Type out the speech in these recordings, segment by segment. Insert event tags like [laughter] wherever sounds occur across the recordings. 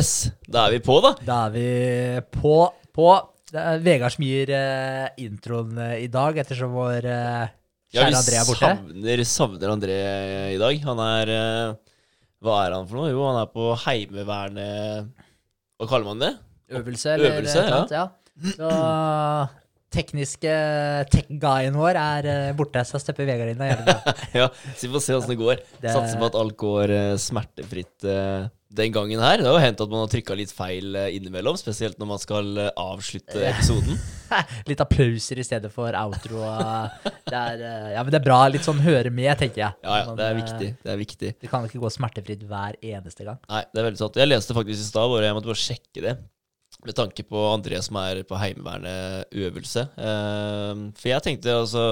Yes, da er vi på, da. Da er vi på. på. Det er Vegard som gir uh, introen uh, i dag, ettersom vår uh, kjære ja, André er borte. savner, savner André i dag. Han er Hva er han for noe? Jo, han er på Heimevernet Hva kaller man det? Øvelse, eller Øvelse, eller annet, ja. Så tekniske tech-guyen vår er borte, så stepper Vegard inn. [laughs] Ja, Så vi får se åssen det går. Det- Satser på at alt går smertefritt den gangen her. Det har jo hendt at man har trykka litt feil eh, innimellom, spesielt når man skal eh, avslutte episoden. [laughs] Litt applauser i stedet for outro. Det er, eh, ja, men det er bra. Litt sånn høre med, tenker jeg. Ja, ja, det er eh, viktig. Det er viktig. Det kan ikke gå smertefritt hver eneste gang. Nei, det er veldig sant. Jeg leste faktisk i stad, og jeg måtte bare sjekke det. Med tanke på André som er på Heimevernet øvelse. Eh, for jeg tenkte altså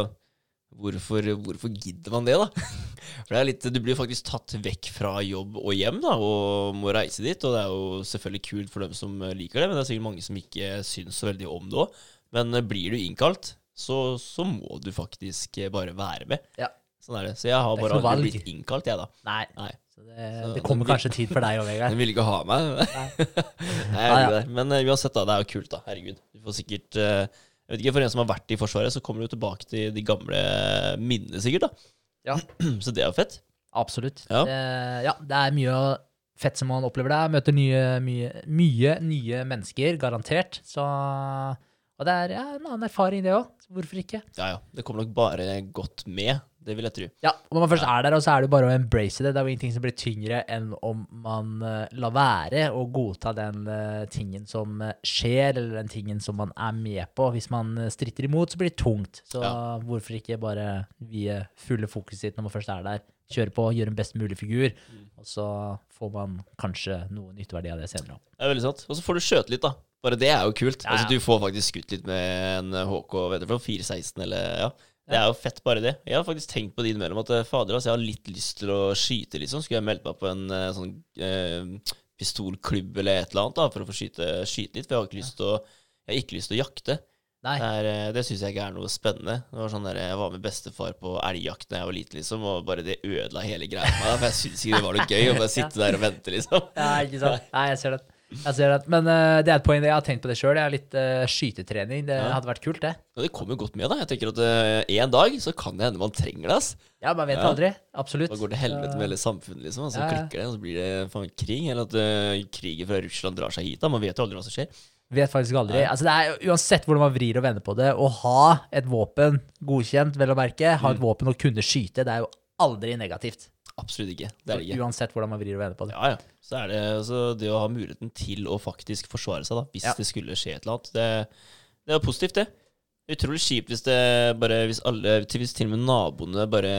Hvorfor, hvorfor gidder man det, da? [laughs] For det litt, Du blir faktisk tatt vekk fra jobb og hjem da, og må reise dit. Og det er jo selvfølgelig kult for dem som liker det, men det er sikkert mange som ikke syns så veldig om det òg. Men eh, blir du innkalt, så, så må du faktisk eh, bare være med. Ja. Sånn er det. Så jeg har bare aldri blitt innkalt, jeg, da. Nei. Nei. Så det, det kommer kanskje tid for deg òg, Vegard. [laughs] Den ville ikke ha meg. Nei, [laughs] jeg Ja, ja. Men eh, uansett, da. Det er jo kult, da. Herregud. Du får sikkert eh, Jeg vet ikke, For en som har vært i Forsvaret, så kommer du tilbake til de gamle minnene, sikkert. da. Ja. [clears throat] Så det er jo fett. Absolutt. Ja. Det, ja, det er mye fett som man opplever der. Møter nye, mye, mye nye mennesker, garantert. Så Og det er ja, en annen erfaring, det òg. Hvorfor ikke? Ja, ja. Det kommer nok bare godt med. Det vil jeg tro. Ja, og Når man først er der, så er det jo bare å embrace det. Det er jo ingenting som blir tyngre enn om man eh, lar være å godta den eh, tingen som eh, skjer, eller den tingen som man er med på. Hvis man stritter imot, så blir det tungt. Så Ja. hvorfor ikke bare vie fulle fokuset sitt når man først er der? Kjøre på, gjøre en best mulig figur, og så får man kanskje noe nytteverdi av det senere. Det er veldig sant. Og så får du skjøte litt, da. Bare det er jo kult. Ja, ja. Altså, Du får faktisk skutt litt med en HK, vet du, 416 eller ja. Det er jo fett, bare det. Jeg har faktisk tenkt på det innimellom at eh, fader, altså, jeg har litt lyst til å skyte, liksom. Skulle jeg meldt meg på en eh, sånn eh, pistolklubb eller et eller annet da, for å få skyte, skyte litt? For jeg har ikke lyst til å Jeg har ikke lyst til å jakte. Nei. Det, er, eh, det syns jeg ikke er noe spennende. Det var sånn der, Jeg var med bestefar på elgjakt da jeg var liten, liksom, og bare det ødela hele greia for jeg syns ikke det var noe gøy å bare sitte der og vente, liksom. Ja, ikke sant? Nei, jeg ser den. Men uh, det er et poeng. Jeg har tenkt på det sjøl. Litt uh, skytetrening. Det Ja. hadde vært kult, det. Ja, det kommer godt med, da. Jeg tenker at eh, en dag så kan det hende man trenger det. ass. Ja, man vet Ja. aldri. Absolutt. Da går det helvete med hele samfunnet, liksom. Og så klikker det, og så blir det faen krig. Eller at uh, krigen fra Russland drar seg hit. da Man vet jo aldri hva som skjer. Vet faktisk aldri. Altså det er Uansett hvordan man vrir og vender på det, å ha et våpen godkjent, vel å merke, ha Mm. et våpen og kunne skyte, det er jo aldri negativt. Absolutt ikke. Det er det ikke. Uansett hvordan man vrir og vender på det. Ja, ja. Så er det altså, det å ha muligheten til å faktisk forsvare seg, da, hvis Ja. det skulle skje et eller annet, det, det er positivt, det. Utrolig kjipt hvis det bare Hvis alle Hvis til og med naboene bare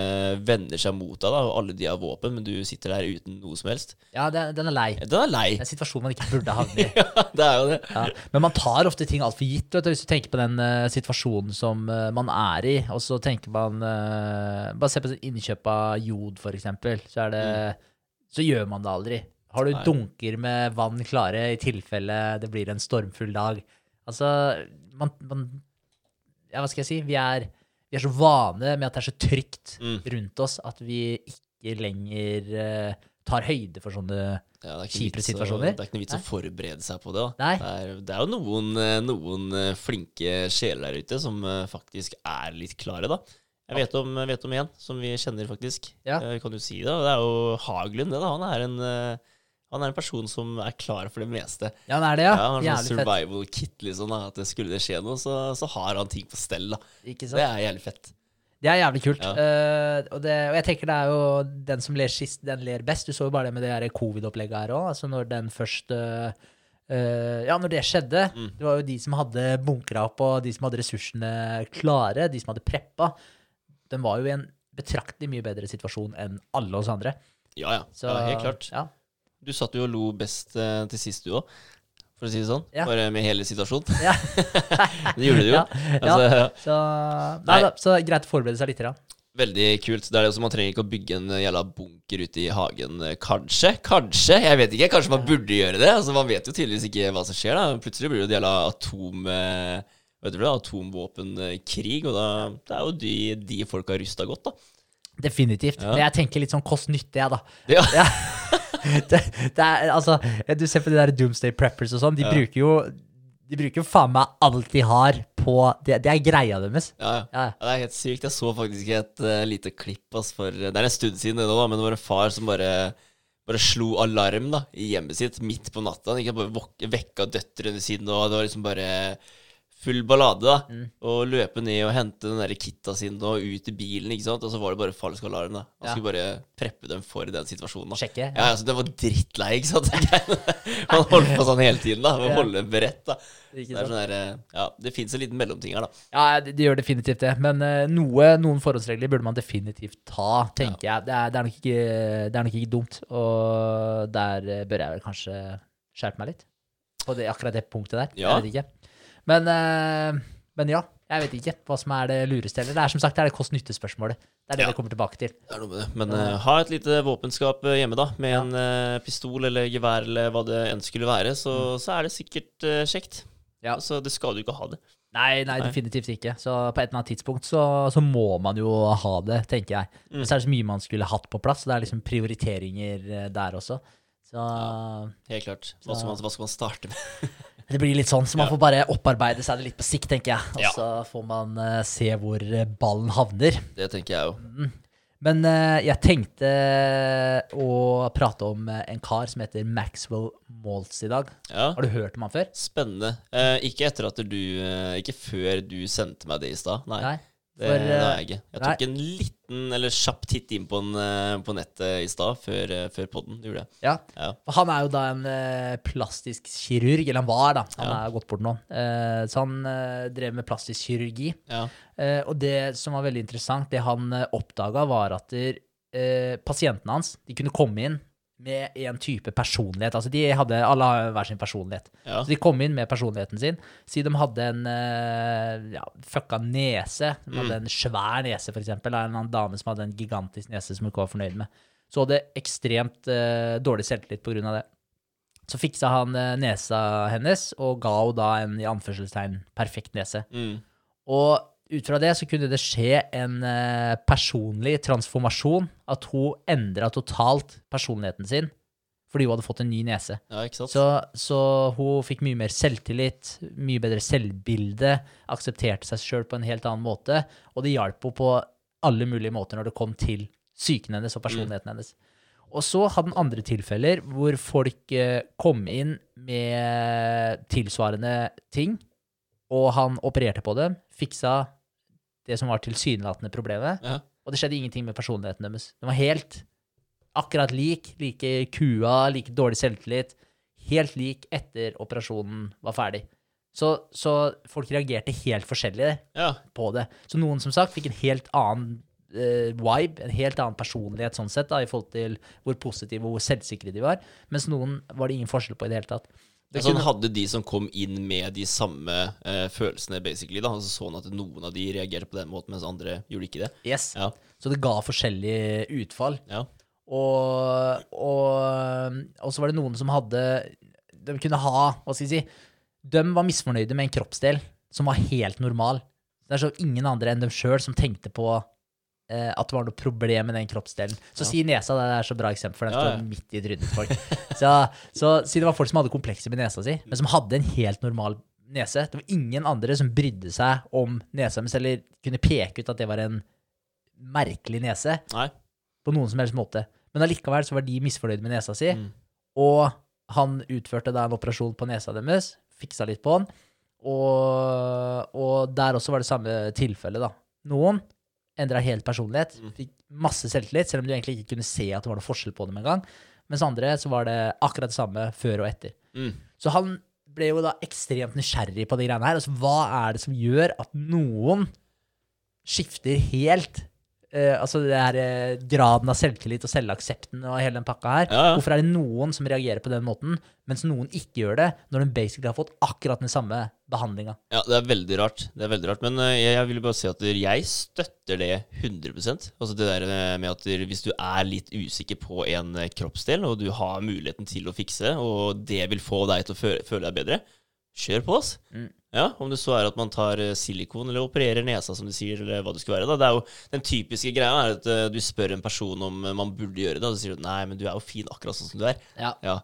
vender seg mot deg, da, og alle de har våpen, men du sitter der uten noe som helst. Ja, det, den er lei. Den er lei. Det er en situasjon man ikke burde havne i. [laughs] Ja, det er jo det. Ja. Men man tar ofte ting altfor gitt. Vet du, hvis du tenker på den uh, situasjonen som uh, man er i, og så tenker man uh, Bare se på sånn innkjøp av jod, for eksempel. Så, det, så gjør man det aldri. Har du Nei. dunker med vann klare i tilfelle det blir en stormfull dag? Altså, man, man Ja, hva skal jeg si? Vi er, vi er så vane med at det er så trygt Mm. rundt oss at vi ikke lenger uh, tar høyde for sånne Ja, det er Kjipe situasjoner. Det er ikke noe vits å forberede seg på det. Det er, det er jo noen, eh, noen eh, flinke sjeler der ute som faktisk er litt klare, da. Jeg vet om, vet om en som vi kjenner, faktisk. Ja. Kan du si det? Det er jo Haglund. Det, da. Han er en han er en person som er klar for det meste. Ja, han er det, ja. Ja, han har sånn survival fett. kit, liksom. da, At det skulle det skje noe, så, så har han ting på stell. da. Ikke sant? Det er jævlig fett. Det er jævlig kult. Ja. Uh, og, det, og jeg tenker det er jo den som ler sist, den ler best. Du så jo bare det med det covid-opplegget her òg. Altså når den først uh, eh, Ja, når det skjedde. Mm. Det var jo de som hadde bunkra opp, og de som hadde ressursene klare, de som hadde preppa. Den var jo i en betraktelig mye bedre situasjon enn alle oss andre. Ja, ja. Så, ja helt klart. Ja. Du satt jo og lo best eh, til sist, du òg. For å si det sånn. Ja. Bare med hele situasjonen. [laughs] Ja. [laughs] det gjorde du jo. Ja, Altså, ja. Så, nei, da, så greit å forberede seg litt. Da. Veldig kult. Det er det også, Man trenger ikke å bygge en eh, jævla bunker ute i hagen. eh, Kanskje. Kanskje. Jeg vet ikke. Kanskje man burde gjøre det. Altså, Man vet jo tydeligvis ikke hva som skjer. da Plutselig blir det en jævla atom... eh, Vet du det, Atomvåpenkrig. Og da det er jo de, de folka rusta godt, da. Definitivt. Ja. Men jeg tenker litt sånn kost-nytte, jeg, da. Ja. [laughs] Det, det er, altså, du ser på de der Doomsday Preppers og sånn, de Ja. bruker jo De bruker jo faen meg alt de har på Det, det er greia deres. Ja, ja. Ja. Det er helt sykt. Jeg så faktisk et uh, lite klipp ass, for Det er en stund siden det nå, men det var en far som bare bare slo alarm da, i hjemmet sitt midt på natta. Han ikke bare vekka døtrene sine, og det var liksom bare full ballade. da Mm. Og løpe ned og hente den der kitta sin og ut i bilen, ikke sant. Og så var det bare falsk alarm. da Han Ja. skulle bare preppe dem for den situasjonen. da Sjekke. Ja, altså, Den var drittlei, ikke sant. [laughs] Han holdt på sånn hele tiden, da. Med å Ja. holde beredt. da Det er sånn der, eh, Ja, det fins en liten mellomting her, da. Ja, det, de gjør definitivt det. Men uh, noe, noen forholdsregler burde man definitivt ta, tenker jeg. Det er, det, er nok ikke, det er nok ikke dumt. Og der eh, bør jeg vel kanskje skjerpe meg litt. På det, akkurat det punktet der. Ja. Jeg vet ikke. Men, eh, men ja, jeg vet ikke hva som er det lureste heller. Det er som sagt det er det kost-nytte-spørsmålet. Det er det Ja. vi kommer tilbake til. Det er noe med det. Men uh, ha et lite våpenskap eh, hjemme, da. Med en uh, pistol eller gevær eller hva det enn skulle være. Så, så er det sikkert uh, kjekt. Ja. Altså, det skal du ikke ha det. Nei, nei, definitivt ikke. Så på et eller annet tidspunkt så, så må man jo ha det, tenker jeg. Mm. så er det så mye man skulle hatt på plass. Så det er liksom prioriteringer der også. Så Helt klart. Hva skal man, hva skal man starte med? [laughs] det blir litt sånn, så man får bare opparbeide seg det litt på sikt, tenker jeg. Og så får man uh, se hvor eh, ballen havner. Det tenker jeg jo. Men uh, jeg tenkte å prate om en kar som heter Maxwell Maltz i dag. Ja. Har du hørt om han før? Spennende. Uh, ikke etter at du uh, Ikke før du sendte meg det i stad. Nei. Nei. Det, For, det har eh, jeg ikke. Jeg nei. tok en liten eller kjapp titt inn på, den, eh, på nettet i stad, før, eh, før podden. Det gjorde jeg. Ja. Ja. Han er jo da en plastisk kirurg, eller han var da, han Ja. er gått bort nå. Så han drev med plastisk kirurgi. Ja. Og det som var veldig interessant, det han oppdaga, var at der, pasientene hans de kunne komme inn med en type personlighet. Altså de hadde, Alle har hver sin personlighet. Ja. Så de kom inn med personligheten sin. Si de hadde en eh, ja, fucka nese. De hadde en svær nese, eksempel. Eller en dame som hadde en gigantisk nese som hun ikke var fornøyd med. Så hadde ekstremt uh, dårlig selvtillit av det. Så fiksa han uh, nesa hennes, og ga henne da en i anførselstegn perfekt nese. Mm. Og ut fra det så kunne det skje en eh, personlig transformasjon. At hun endra totalt personligheten sin fordi hun hadde fått en ny nese. ja, ikke? Så, så hun fikk mye mer selvtillit, mye bedre selvbilde, aksepterte seg sjøl på en helt annen måte, og det hjalp henne på alle mulige måter når det kom til psyken hennes og personligheten hennes. Og så hadde han andre tilfeller hvor folk eh, kom inn med tilsvarende ting, og han opererte på dem, fiksa det som var tilsynelatende problemet, Ja. og det skjedde ingenting med personligheten deres. Den var helt akkurat lik, like kua, like dårlig selvtillit, helt lik etter operasjonen var ferdig. Så, så folk reagerte helt forskjellig ja. på det. Så noen som sagt fikk en helt annen uh, vibe, en helt annen personlighet sånn sett, da, i forhold til hvor positive og hvor selvsikre de var, mens noen var det ingen forskjell på i det hele tatt. Det Så han hadde de som kom inn med de samme eh, følelsene, basically. da Altså sånn at noen av de reagerte på den måten, mens andre gjorde ikke det. yes. Ja. Så det ga forskjellig utfall. Ja. Og, og, og så var det noen som hadde De kunne ha Hva skal jeg si De var misfornøyde med en kroppsdel som var helt normal. Det er så ingen andre enn dem sjøl som tenkte på eh, at det var noe problem med den kroppsdelen. Så si nesa, det er så bra eksempel, for den står midt i trynet til folk. [laughs] Så, så si det var folk som hadde komplekser med nesa si, men som hadde en helt normal nese. Det var ingen andre som brydde seg om nesa deres, eller kunne peke ut at det var en merkelig nese Nei. på noen som helst måte. Men allikevel så var de misfornøyde med nesa si, Mm. og han utførte da en operasjon på nesa deres, fiksa litt på den, og, og der også var det samme tilfelle, da. Noen endra helt personlighet, Mm. fikk masse selvtillit, selv om du egentlig ikke kunne se at det var noe forskjell på dem engang. Mens andre så var det akkurat det samme før og etter. Mm. Så han ble jo da ekstremt nysgjerrig på de greiene her. Altså, hva er det som gjør at noen skifter helt eh, Altså det her uh, graden av selvtillit og selvaksepten og hele den pakka her. Ja, ja. Hvorfor er det noen som reagerer på den måten, mens noen ikke gjør det, når de basically har fått akkurat den samme behandlinga? Ja, det er veldig rart. Det er veldig rart. Men uh, jeg, jeg vil bare si at jeg støtter det 100% Altså det der eh, med at hvis du er litt usikker på en eh, kroppsdel, og du har muligheten til å fikse, og det vil få deg til å føle, føle deg bedre, kjør på, ass. Mm. Ja, Om det så er at man tar eh, silikon eller opererer nesa, som du sier, eller hva det skulle være. da. Det er jo Den typiske greia er at uh, du spør en person om uh, man burde gjøre det, og så sier du nei, men du er jo fin akkurat sånn som du er. Ja. Ja.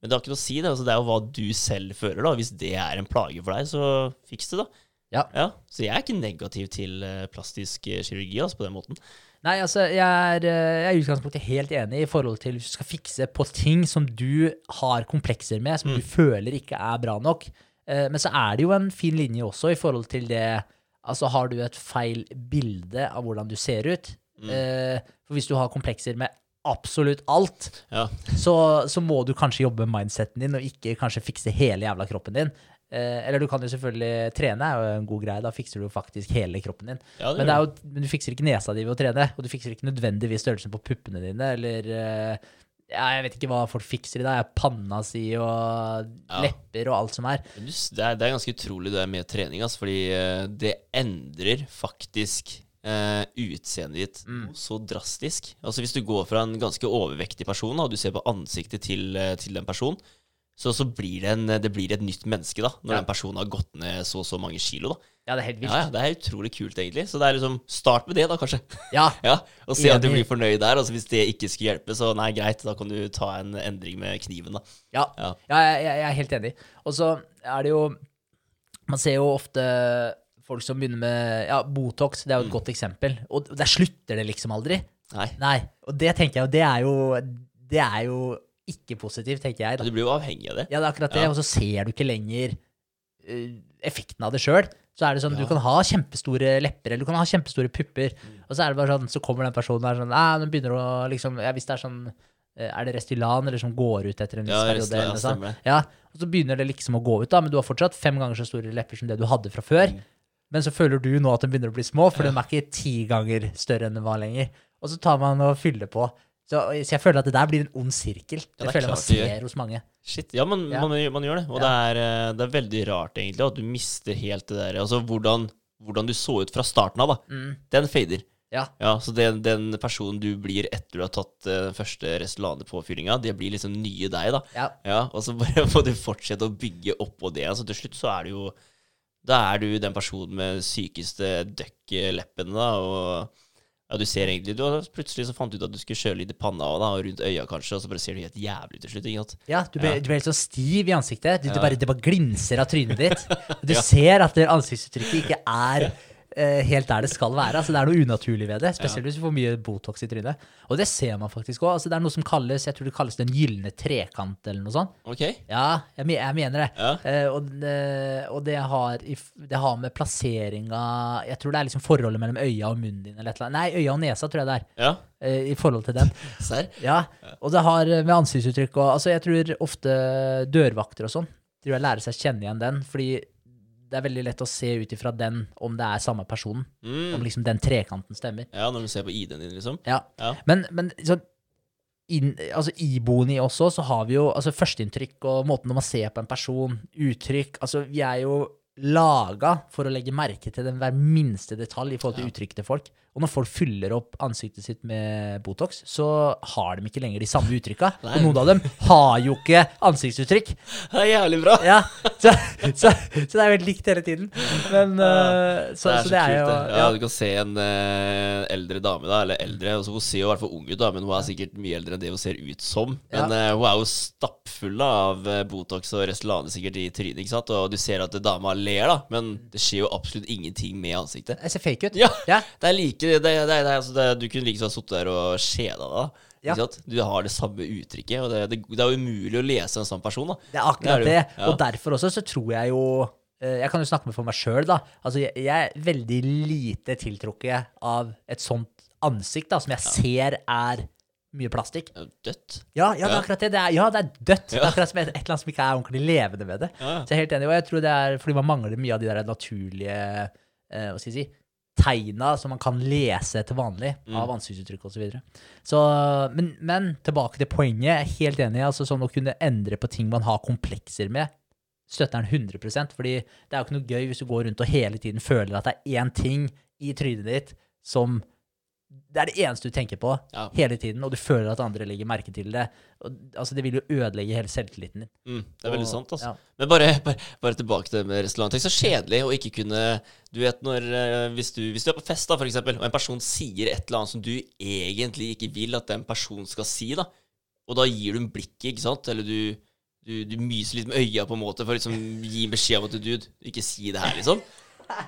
Men det har ikke noe å si, det. Altså, det er jo hva du selv føler, da. Hvis det er en plage for deg, så fiks det, da. Ja. Så jeg er ikke negativ til plastisk kirurgi, altså, på den måten. Nei, altså, jeg er, jeg er i utgangspunktet helt enig i forhold til hvis du skal fikse på ting som du har komplekser med, som du føler ikke er bra nok. Eh, Men så er det jo en fin linje også i forhold til det Altså, har du et feil bilde av hvordan du ser ut? Mm. For hvis du har komplekser med absolutt alt, Ja. så, så må du kanskje jobbe med mindseten din, og ikke kanskje fikse hele jævla kroppen din. Eh, eller du kan jo selvfølgelig trene, er jo en god greie. Da fikser du faktisk hele kroppen din. Ja, det men, det jo, men du fikser ikke nesa di ved å trene, og du fikser ikke nødvendigvis størrelsen på puppene dine, eller eh, ja, jeg vet ikke hva folk fikser i dag. Panna si og Ja. lepper og alt som er. Det er, det er ganske utrolig det med trening, altså, fordi eh, det endrer faktisk eh, utseendet ditt mm. så drastisk. Altså Hvis du går fra en ganske overvektig person, og du ser på ansiktet til, eh, til den personen, så, så blir det, en, det blir et nytt menneske da, når Ja. den personen har gått ned så og så mange kilo. da. Ja, det er helt vilt. Ja, ja, Det er utrolig kult, egentlig. Så det er liksom, start med det, da, kanskje. Ja, [laughs] Ja, Og se at du blir fornøyd der. Altså Hvis det ikke skulle hjelpe, så nei, greit, da kan du ta en endring med kniven, da. ja. Ja. ja jeg, jeg er helt enig. Og så er det jo Man ser jo ofte folk som begynner med ja, Botox, det er jo et godt eksempel. Og der slutter det liksom aldri. Nei. Nei. Og det tenker jeg jo, det er jo Det er jo ikke positivt, tenker jeg. da. Du blir jo avhengig av det. Ja, det er akkurat det. Ja. Og så ser du ikke lenger uh, effekten av det sjøl. Så er det sånn, Ja. Du kan ha kjempestore lepper eller du kan ha kjempestore pupper, Mm. og så er det bare sånn, så kommer den personen der sånn Nei, den begynner å liksom, ja, Hvis det er sånn eh, Er det Restylan eller som går ut etter en viss Ja, periode? Stemmer det. Ja, og så begynner det liksom å gå ut, da, men du har fortsatt fem ganger så store lepper som det du hadde fra før. Mm. Men så føler du nå at de begynner å bli små, for de er ikke ti ganger større enn de var lenger. Og så tar man og fyller på. Så, så jeg føler at det der blir en ond sirkel. Ja, det det er føler klart. man ser hos mange. Shit, ja, men Ja. Man, man gjør det. Og det, er, eh, det er veldig rart, egentlig, at du mister helt det der Altså hvordan, hvordan du så ut fra starten av, da. Mm. Den fader. Ja. Ja, Så den, den personen du blir etter du har tatt eh, den første Restylane-påfyllinga, det blir liksom nye deg, da. Ja. Ja, Og så bare [laughs] må du fortsette å bygge oppå det. Altså Til slutt så er du jo Da er du den personen med sykeste duck-leppene, da. Og ja, du ser egentlig du har Plutselig så fant du ut at du skulle kjøre litt i panna og, da, og rundt øya, kanskje, og så bare ser du helt jævlig til slutt. sant? Ja, du ble, Ja. du ble helt så stiv i ansiktet. Du, det, Ja. bare, det bare glinser av trynet ditt. [laughs] Du Ja. ser at ansiktsuttrykket ikke er helt der det skal være. Altså, det er noe unaturlig ved det, spesielt hvis du får mye Botox i trynet. Og det ser man faktisk òg. Altså, det er noe som kalles jeg tror det kalles den gylne trekant, eller noe sånt. Ok? Ja, jeg, jeg mener det. Ja. Eh, og det, og det, har, det har med plassering av Jeg tror det er liksom forholdet mellom øya og munnen din eller et eller annet. Nei, øya og nesa tror jeg det er. Ja. eh, I forhold til den. [laughs] Serr? Ja, og det har med ansiktsuttrykk og Altså, jeg tror ofte dørvakter og sånn tror jeg lærer seg å kjenne igjen den, fordi det er veldig lett å se ut ifra den om det er samme personen. Mm. Om liksom den trekanten stemmer. Ja, når du ser på ID-en din, liksom? Ja. Ja. Men, men sånn inn, altså iboende i oss også, så har vi jo altså førsteinntrykk og måten man ser på en person, uttrykk Altså, vi er jo laga for å legge merke til den hver minste detalj i forhold til uttrykket til folk. Og når folk fyller opp ansiktet sitt med Botox, så har de ikke lenger de samme uttrykka. Og noen av dem har jo ikke ansiktsuttrykk. Det er jævlig bra! Ja, så, så, så det er helt likt hele tiden. Men eh, så, det er så det er jo. Ja, ja. Du kan se en uh, eldre dame, da, eller eldre altså Hun ser jo i hvert fall ung ut, da, men hun er sikkert mye eldre enn det hun ser ut som. Men uh, hun er jo stappfull av Botox og Restylane sikkert i trynet, ikke sant? og du ser at dama ler, da, men det skjer jo absolutt ingenting med ansiktet. Jeg ser fake ut. Ja, Ja. det er like det, det, det, altså det, Du kunne like sånn sittet der og kjeda deg. Ja. Du har det samme uttrykket, og det, er umulig å lese en sånn person. da. Det er akkurat Det er. Ja. Og derfor også så tror jeg jo eh, Jeg kan jo snakke med for meg sjøl, da. Altså, jeg, jeg er veldig lite tiltrukket av et sånt ansikt da, som jeg ser er mye plastikk. Dødt. Ja, ja, det er akkurat det. det er, ja, det er dødt. Det er akkurat som et, et eller annet som ikke er ordentlig levende ved det. Ja. Så jeg er helt enig. Og jeg tror det er fordi man mangler mye av de der naturlige eh, Hva skal jeg si tegna som man kan lese til vanlig Mm. av ansiktsuttrykk osv. Så, videre. så men, men tilbake til poenget. Jeg er helt enig. altså Sånn å kunne endre på ting man har komplekser med, støtter den 100 Fordi det er jo ikke noe gøy hvis du går rundt og hele tiden føler at det er én ting i trynet ditt som Det er det eneste du tenker på Ja. hele tiden, og du føler at andre legger merke til det. Og, altså, det vil jo ødelegge hele selvtilliten din. Mm, det er veldig Og- sant, altså. ja. Men bare, bare, bare tilbake til det med restaurant. Tenk så kjedelig å ikke kunne Du vet når eh, hvis, du, hvis du er på fest, da, for eksempel, og en person sier et eller annet som du egentlig ikke vil at den personen skal si, da, og da gir du en blikket, ikke sant, eller du, du, du myser litt med øya på en måte for å liksom gi beskjed om at du, dude, ikke si det her, liksom.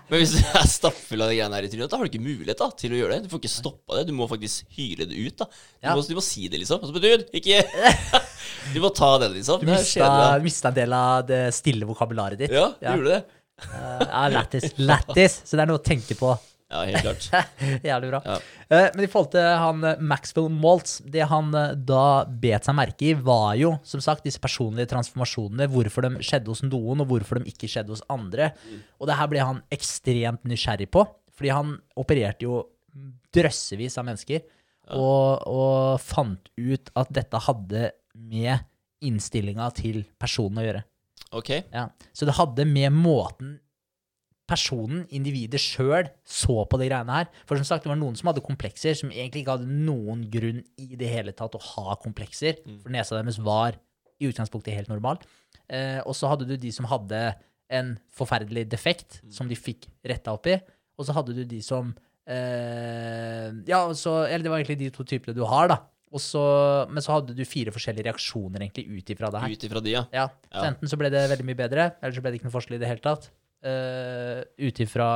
Men hvis du er stappfull av de greiene her i trynet, da har du ikke mulighet da, til å gjøre det. Du får ikke stoppa det. Du må faktisk hyle det ut. da Du, må, du må si det, liksom. Altså, betyr, ikke [laughs] Du må ta den, liksom. Du mista en del av det stille vokabularet ditt. Ja, du gjorde det. Uh, ja, lættis. Lættis. Så det er noe å tenke på. Ja, helt klart. [laughs] Jævlig bra. Ja. Eh, men i forhold til han eh, Maxwell Maltz, det han eh, da bet seg merke i, var jo som sagt disse personlige transformasjonene. Hvorfor de skjedde hos noen, og hvorfor de ikke skjedde hos andre. Og det her ble han ekstremt nysgjerrig på, fordi han opererte jo drøssevis av mennesker. Og, og fant ut at dette hadde med innstillinga til personen å gjøre. Ok. Ja. Så det hadde med måten personen, individet sjøl, så på de greiene her. For som sagt, det var noen som hadde komplekser, som egentlig ikke hadde noen grunn i det hele tatt å ha komplekser. For nesa deres var i utgangspunktet helt normal. Eh, og så hadde du de som hadde en forferdelig defekt, som de fikk retta opp i. Og så hadde du de som eh, Ja, så, eller det var egentlig de to typene du har, da. Og så, men så hadde du fire forskjellige reaksjoner egentlig ut ifra det her. Ut ifra de, ja. Ja, så enten så ble det veldig mye bedre, eller så ble det ikke noe forskjell i det hele tatt. Uh, Ut ifra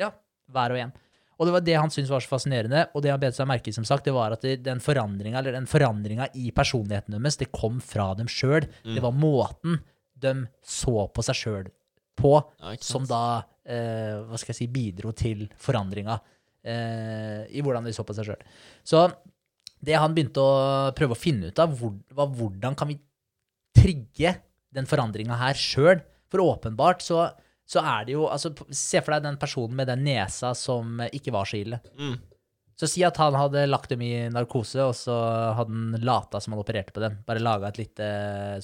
ja, hver og en. Og det var det han syntes var så fascinerende, og det han bet seg merke i, som sagt, det var at det, den forandringa, eller den forandringa i personligheten deres, det kom fra dem sjøl. Mm. Det var måten de så på seg sjøl på, ja som da, uh, hva skal jeg si, bidro til forandringa uh, i hvordan de så på seg sjøl. Så det han begynte å prøve å finne ut av, hvor, var hvordan kan vi trigge den forandringa her sjøl? For åpenbart så, så er det jo altså, Se for deg den personen med den nesa som eh, ikke var så ille. Mm. Så si at han hadde lagt dem i narkose, og så hadde han lata som han opererte på den. Bare laga et lite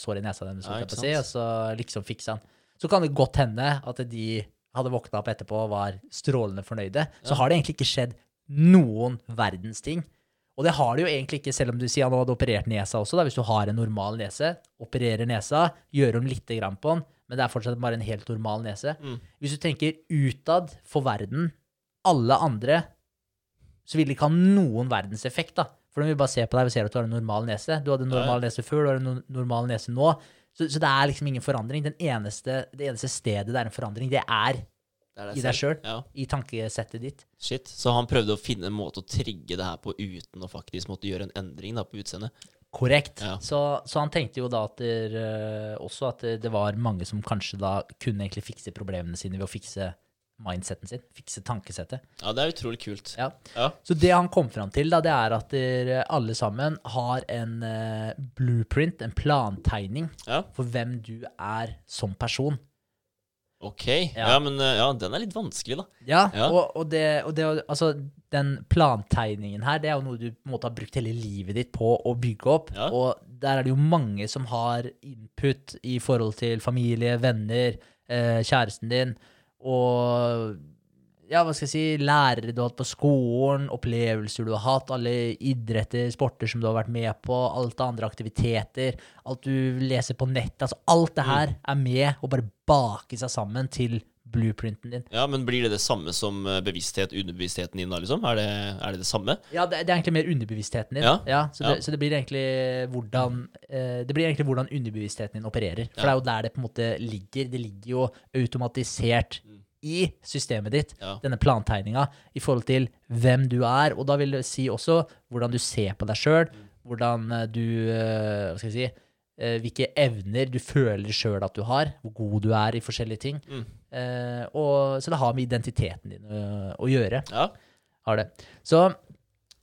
sår i nesa deres, Ja, si, og så liksom fiksa han. Så kan det godt hende at de hadde våkna opp etterpå og var strålende fornøyde. Så har det egentlig ikke skjedd noen verdens ting. Og det har det jo egentlig ikke, selv om du sier han hadde operert nesa også. da, Hvis du har en normal nese, opererer nesa, gjør om lite grann på den, men det er fortsatt bare en helt normal nese. Mm. Hvis du tenker utad for verden, alle andre, så vil det ikke ha noen verdens effekt, da. For de vil bare se på deg og ser at du har en normal nese. Du hadde en normal nese før, du har en no- normal nese nå. Så, så det er liksom ingen forandring. Den eneste, det eneste stedet det er en forandring, det er Det er i deg sjøl. Ja, i tankesettet ditt. shit. Så han prøvde å finne en måte å trigge det her på uten å faktisk måtte gjøre en endring da på utseendet. Korrekt. Ja. Så, så han tenkte jo da at det, eh, også at det, var mange som kanskje da kunne egentlig fikse problemene sine ved å fikse mindseten sin, fikse tankesettet. Ja, det er utrolig kult. Ja. Ja. Så det han kom fram til, da, det er at dere alle sammen har en uh, blueprint, en plantegning, for hvem du er som person. Ok. Ja. Men eh, ja, den er litt vanskelig, da. Ja, Ja. Og, og, det, og det, altså, den plantegningen her, det er jo noe du måte har brukt hele livet ditt på å bygge opp. Ja. Og der er det jo mange som har input i forhold til familie, venner, eh, kjæresten din, og ja, hva skal jeg si, lærere du har hatt på skolen, opplevelser du har hatt, alle idretter, sporter som du har vært med på, alt av andre aktiviteter, alt du leser på nett, altså alt det her er med å bare bake seg sammen til blueprinten din. Ja, Men blir det det samme som eh, bevissthet, underbevisstheten din, da, liksom? Er det er det, det samme? Ja, det, det er egentlig mer underbevisstheten din. Ja, så, det, ja. så det blir egentlig hvordan eh, Det blir egentlig hvordan underbevisstheten din opererer. For Ja. det er jo der det på en måte ligger. Det ligger jo automatisert i systemet ditt, Ja. denne plantegninga, i forhold til hvem du er. Og da vil det si også hvordan du ser på deg sjøl, hvordan eh, du eh, Hva skal jeg si Hvilke evner du føler sjøl at du har, hvor god du er i forskjellige ting. Mm. Eh, og, så det har med identiteten din å, å gjøre Ja. har det. Så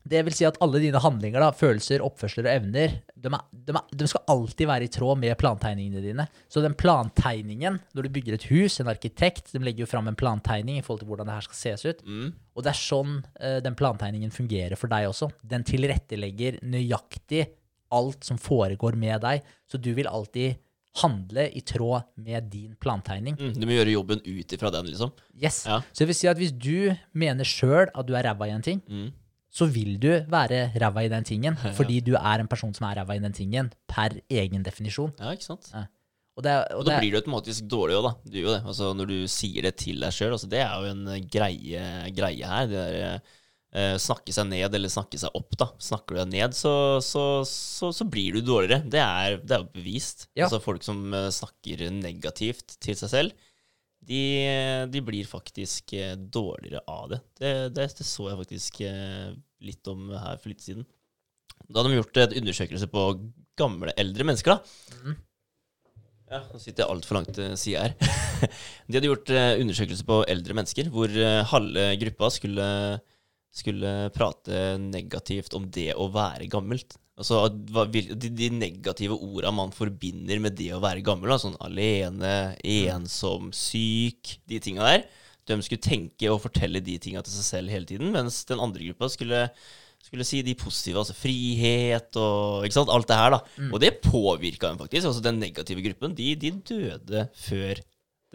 det vil si at alle dine handlinger, da, følelser, oppførsler og evner, de, er, de, er, de skal alltid være i tråd med plantegningene dine. Så den plantegningen, når du bygger et hus, en arkitekt, de legger jo fram en plantegning i forhold til hvordan det her skal ses ut. Mm. Og det er sånn uh, den plantegningen fungerer for deg også. Den tilrettelegger nøyaktig alt som foregår med deg, så du vil alltid handle i tråd med din plantegning. Mm. Du må gjøre jobben ut ifra den, liksom. Yes. Ja. Så det vil si at hvis du mener sjøl at du er ræva i en ting, Mm. så vil du være ræva i den tingen, [laughs] fordi du er en person som er ræva i den tingen, per egen definisjon. Ja, ikke sant? Og det, og Og da det, blir du automatisk dårlig òg, da. Du jo det. Altså, når du sier det til deg sjøl. Altså, det er jo en greie, greie her. Det der, eh, snakke seg ned eller snakke seg opp, da. Snakker du deg ned, så, så, så, så blir du dårligere. Det er, det er jo bevist. Ja. Altså, folk som eh, snakker negativt til seg selv, de, de blir faktisk eh, dårligere av det. Det, det. det så jeg faktisk eh, litt om her for litt siden. Da hadde de gjort et undersøkelse på gamle, eldre mennesker, da. Mm. Ja, nå sitter jeg altfor langt til sida her. [laughs] De hadde gjort eh, undersøkelse på eldre mennesker, hvor eh, halve gruppa skulle, skulle prate negativt om det å være gammelt. Altså de, negative orda man forbinder med det å være gammel, da, sånn alene, ensom, syk, de tinga der. De skulle tenke og fortelle de tinga til seg selv hele tiden, mens den andre gruppa skulle skulle si de positive, altså frihet og ikke sant, alt det her. da. Og det påvirka dem faktisk. altså Den negative gruppen, de, de døde før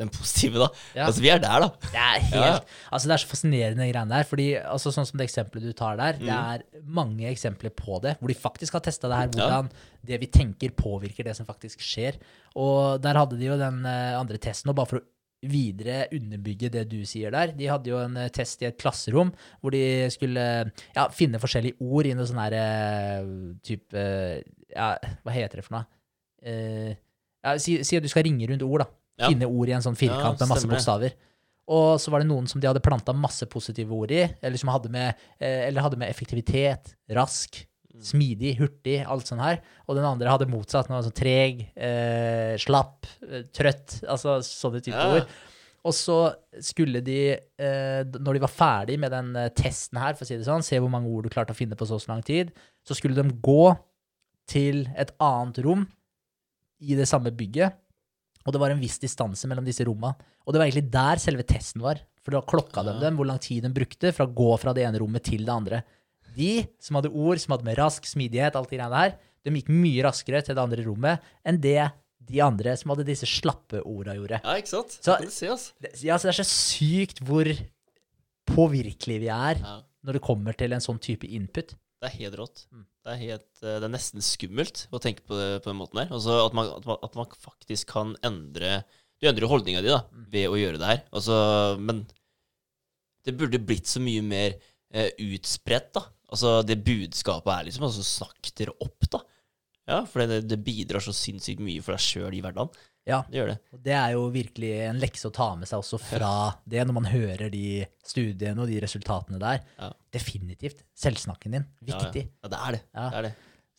den positive, da. Ja. Altså, vi er der, da. Det er helt, Ja. altså det er så fascinerende greiene der. fordi altså Sånn som det eksempelet du tar der, Mm. det er mange eksempler på det, hvor de faktisk har testa det her, hvordan det vi tenker, påvirker det som faktisk skjer. Og der hadde de jo den eh, andre testen, og bare for å videre underbygge det du sier der. De hadde jo en eh, test i et klasserom hvor de skulle ja, finne forskjellige ord i noe sånn her eh, type Ja, hva heter det for noe? Uh, ja, si, si at du skal ringe rundt ord, da. Ja. Finne ord i en sånn firkant Ja, med masse bokstaver. Og så var det noen som de hadde planta masse positive ord i, eller som hadde med, eh, eller hadde med effektivitet, rask, smidig, hurtig, alt sånn her. Og den andre hadde motsatt, noe sånn treg, eh, slapp, eh, trøtt, altså sånne type Ja. ord. Og så skulle de, eh, når de var ferdig med den eh, testen her, for å si det sånn, se hvor mange ord du klarte å finne på så og så lang tid, så skulle de gå til et annet rom i det samme bygget, og det var en viss distanse mellom disse rommene. Og det var egentlig der selve testen var, for da klokka de dem hvor lang tid de brukte fra å gå fra det ene rommet til det andre. De som hadde ord som hadde med rask smidighet, alt det greiene her, de gikk mye raskere til det andre rommet enn det de andre som hadde disse slappe orda, gjorde. Ja, ikke sant? Så-. Det, ja, så det er så sykt hvor påvirkelige vi er Ja. når det kommer til en sånn type input. Det er helt rått. Mm. Det er, helt, eh, det er nesten skummelt å tenke på det på den måten der. Altså at man, at man, at man faktisk kan endre Du endrer jo holdninga di da, Mm. ved å gjøre det her. Altså, men det burde blitt så mye mer eh, utspredt, da. Altså, det budskapet er liksom altså, Snakk dere opp, da. Ja, for det, det bidrar så sinnssykt mye for deg sjøl i hverdagen. Ja, Det gjør det. og det er jo virkelig en lekse å ta med seg også fra det, når man hører de studiene og de resultatene der. Ja. Definitivt. Selvsnakken din. Viktig. Ja, ja. det er det. Ja. det, er det.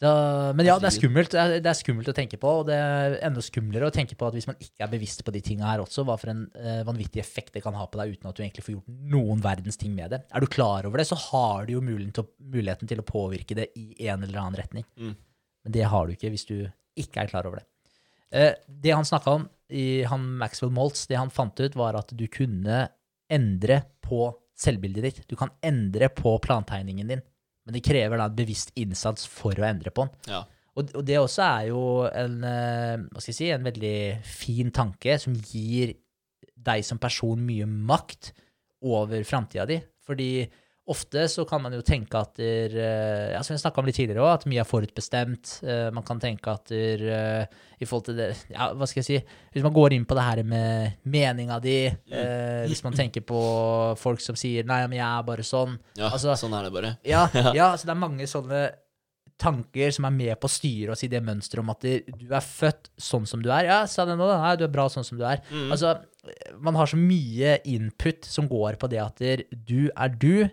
Så, men ja, det er skummelt. Det er, er skummelt å tenke på, og det er enda skumlere å tenke på at hvis man ikke er bevisst på de tinga her også, hva for en uh, vanvittig effekt det kan ha på deg uten at du egentlig får gjort noen verdens ting med det. Er du klar over det, så har du jo muligheten til, å- muligheten til å påvirke det i en eller annen retning. Mm. Men det har du ikke hvis du ikke er klar over det. Eh, det han snakka om, i han Maxwell Maltz, det han fant ut, var at du kunne endre på selvbildet ditt. Du kan endre på plantegningen din, men det krever da en bevisst innsats for å endre på den. Ja. Og, og det også er jo en, eh, hva skal jeg si, en veldig fin tanke som gir deg som person mye makt over framtida di. Fordi ofte så kan man jo tenke at der, eh, ja, som jeg snakka om litt tidligere òg, at mye er forutbestemt. Eh, Man kan tenke at der, eh, i forhold til det Ja, hva skal jeg si Hvis man går inn på det her med meninga di, eh, hvis man tenker på folk som sier 'nei, men jeg er bare sånn', ja Altså- sånn er det bare. ja, [laughs] ja, så det er mange sånne tanker som er med på å styre oss i det mønsteret om at du er født sånn som du er. Ja, sa det nå, da. Nei, du er bra sånn som du er. Mm. Altså, man har så mye input som går på det at du er du,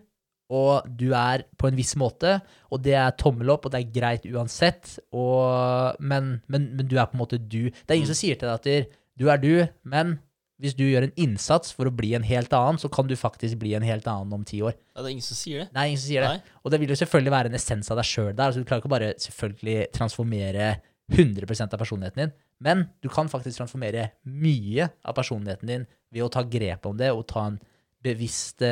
og du er på en viss måte, og det er tommel opp, og det er greit uansett, og, men, men, men du er på en måte du. Det er ingen som sier til deg at du er du, men hvis du gjør en innsats for å bli en helt annen, så kan du faktisk bli en helt annen om ti år. Ja, det er ingen som sier det. Er ingen som sier det. Og det vil jo selvfølgelig være en essens av deg sjøl der. Altså, du klarer ikke bare selvfølgelig transformere 100% av personligheten din, men du kan faktisk transformere mye av personligheten din ved å ta grep om det og ta en bevisst,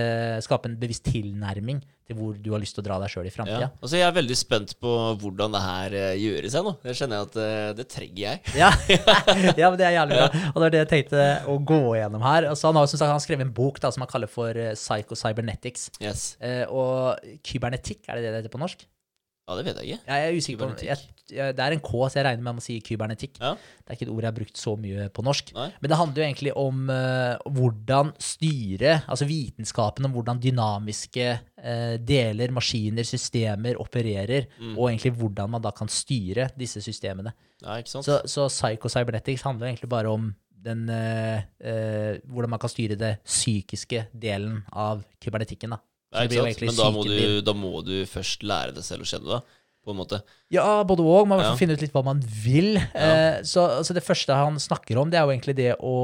skape en bevisst tilnærming til hvor du har lyst til å dra deg sjøl i Ja. Altså, jeg er veldig spent på hvordan det her eh, gjøres jeg nå. Det kjenner jeg at eh, det trenger jeg. Ja. [laughs] ja, men det er jævlig bra. Og det var det jeg tenkte å gå gjennom her. Altså, han har som sagt han skrevet en bok da, som han kaller for eh, Psycho-Cybernetics. Yes. Eh, og kybernetikk, er det det det heter på norsk? Ja, det vet jeg ikke. Jeg er usikker på jeg, jeg, Det er en K, så jeg regner med at man si kybernetikk. Ja. Det er ikke et ord jeg har brukt så mye på norsk. Nei. Men det handler jo egentlig om uh, hvordan styre, altså vitenskapen om hvordan dynamiske uh, deler, maskiner, systemer opererer, Mm. og egentlig hvordan man da kan styre disse systemene. Ja? Så, så Psycho-Cybernetics handler egentlig bare om den, uh, hvordan man kan styre det psykiske delen av kybernetikken. da. Ja, det jo? Men da må, du, da må du først lære deg selv å kjenne det, på en måte. Ja, både og. Man må Ja. finne ut litt hva man vil. Ja. så, så det første han snakker om, det er jo egentlig det å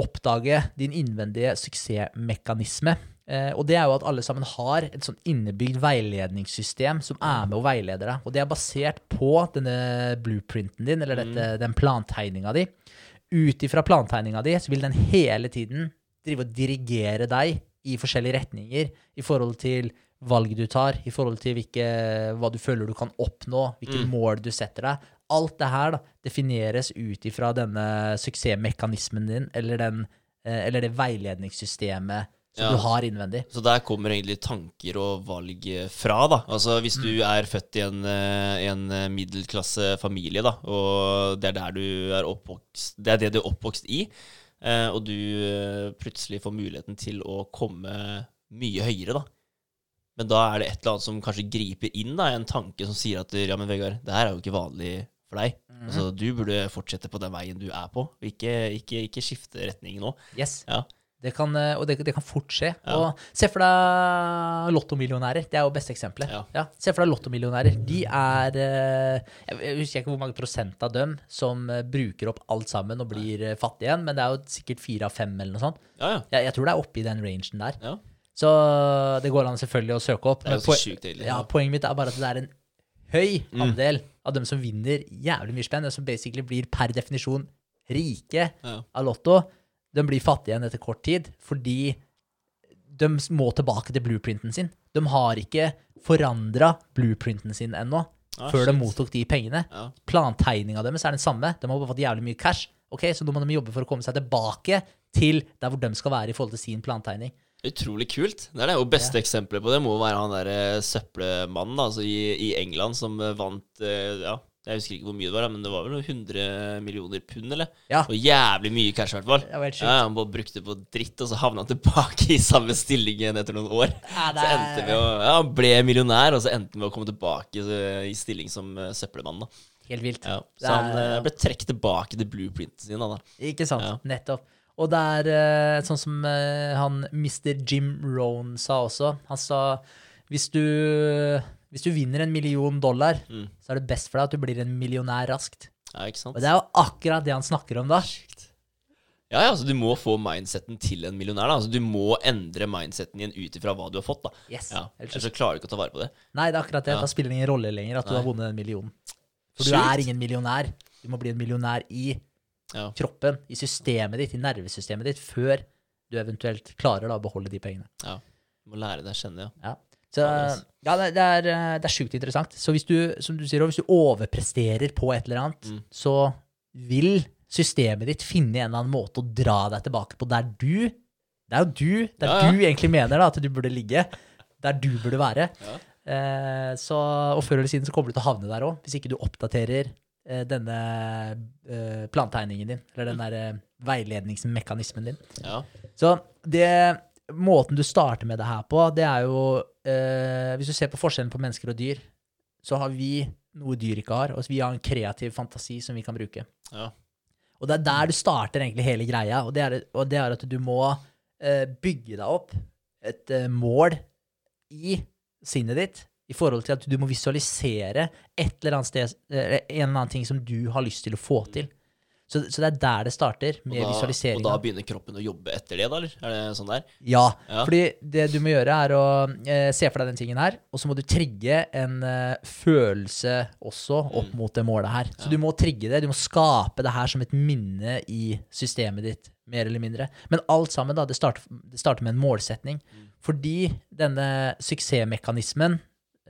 oppdage din innvendige suksessmekanisme. Eh, og det er jo at alle sammen har et sånn innebygd veiledningssystem som er med og veileder deg. Og det er basert på denne blueprinten din, eller dette, den plantegninga di. Ut ifra plantegninga di så vil den hele tiden drive og dirigere deg i forskjellige retninger i forhold til valg du tar, i forhold til hvilke, hva du føler du kan oppnå, hvilke Mm. mål du setter deg. Alt det her da, defineres ut ifra denne suksessmekanismen din, eller, den, eh, eller det veiledningssystemet som Ja. du har innvendig. Så der kommer egentlig tanker og valg eh, fra, da. Altså hvis Mm. du er født i en, eh, en middelklassefamilie, da, og det er der du er oppvokst Det er det du er oppvokst i, og du plutselig får muligheten til å komme mye høyere, da. Men da er det et eller annet som kanskje griper inn, da, en tanke som sier at ja, men Vegard, det her er jo ikke vanlig for deg. Mm. Altså, du burde fortsette på den veien du er på, og ikke, ikke, ikke skifte retning nå. Yes. Ja. Det kan, eh, og det, det kan fort skje. Ja. Og se for deg lottomillionærer. Det er jo beste eksempelet. Ja. se for deg lottomillionærer. De er eh, Jeg husker ikke hvor mange prosent av dem som eh, bruker opp alt sammen og blir fattige igjen, men det er jo sikkert fire av fem eller noe sånt. Ja, ja. Jeg, jeg tror det er oppe i den rangen der. Så det går an selvfølgelig å søke opp. Det er jo så poe- sjukt egentlig. ja, poenget mitt er bare at det er en høy Mm. andel av dem som vinner jævlig mye spenn, som basically blir per definisjon rike Ja. av Lotto, de blir fattige igjen etter kort tid fordi de må tilbake til blueprinten sin. De har ikke forandra blueprinten sin ennå, Ah, før de mottok de pengene. Ja. Plantegninga deres er den samme. De har bare fått jævlig mye cash. Ok, Så nå må de jobbe for å komme seg tilbake til der hvor de skal være i forhold til sin plantegning. Utrolig kult. Det er det Og beste eksempelet på det. må være han derre søppelmannen altså i, i England som eh, vant eh, Ja, jeg husker ikke hvor mye det var, men det var vel noen 100 millioner pund, eller? Ja. Og jævlig mye cash, i hvert fall. Ja, han bare brukte på dritt, og så havna han tilbake i samme stilling igjen etter noen år. Ja, er... Så endte med å, ja, Han ble millionær, og så endte han med å komme tilbake eh, i stilling som eh, søppelmann. da. Helt vilt. Ja. Så han er- eh, ble trukket tilbake til blueprinten sin. da, da. Ikke sant? Ja. Nettopp. Og det er eh, sånn som eh, han Mr. Jim Rohn sa også. Han sa hvis du, hvis du vinner en million dollar, Mm. så er det best for deg at du blir en millionær raskt. Ja, ikke sant? Og det er jo akkurat det han snakker om da. Sjukt. Ja, ja, altså Du må få mindseten til en millionær. da Altså Du må endre mindseten din ut ifra hva du har fått. da Yes. Ja, Ellers så- klarer du ikke å ta vare på det. Nei, det er akkurat det. Ja. Da spiller det ingen rolle lenger at du har vunnet en million. For du er ingen millionær. Du må bli en millionær i Ja. kroppen, i systemet ditt, i nervesystemet ditt, før du eventuelt klarer da å beholde de pengene. ja Du må lære deg å kjenne, ja. Ja. Så, Ja, det er- det, er, eh, det er sjukt interessant. Så hvis du, som du sier, hvis du overpresterer på et eller annet, Mm. så vil systemet ditt finne en eller annen måte å dra deg tilbake på der du Det er jo du, der Ja, du egentlig mener da, at du burde ligge. Der du burde være. Eh, så, og før eller siden så kommer du til å havne der òg, hvis ikke du oppdaterer denne eh, plantegningen din, eller den der eh, veiledningsmekanismen din. ja. Så det, måten du starter med det her på, det er jo eh, Hvis du ser på forskjellen på mennesker og dyr, så har vi noe dyr ikke har. Og vi har en kreativ fantasi som vi kan bruke. ja. Og det er der du starter egentlig hele greia, og det er, og det er at du må eh, bygge deg opp et eh, mål i sinnet ditt i forhold til at du må visualisere et eller annet sted, eh, en eller annen ting som du har lyst til å få til. Så, så det er der det starter, med da, og da begynner kroppen å jobbe etter det, da, eller? Er det sånn der? Ja, Ja. fordi det du må gjøre er å eh, se for deg den tingen her, og så må du trigge en eh, følelse også opp mot det målet her. Så Ja. du må trigge det, du må skape det her som et minne i systemet ditt mer eller mindre. Men alt sammen, da, det starter, det starter med en målsetning. Fordi denne suksessmekanismen,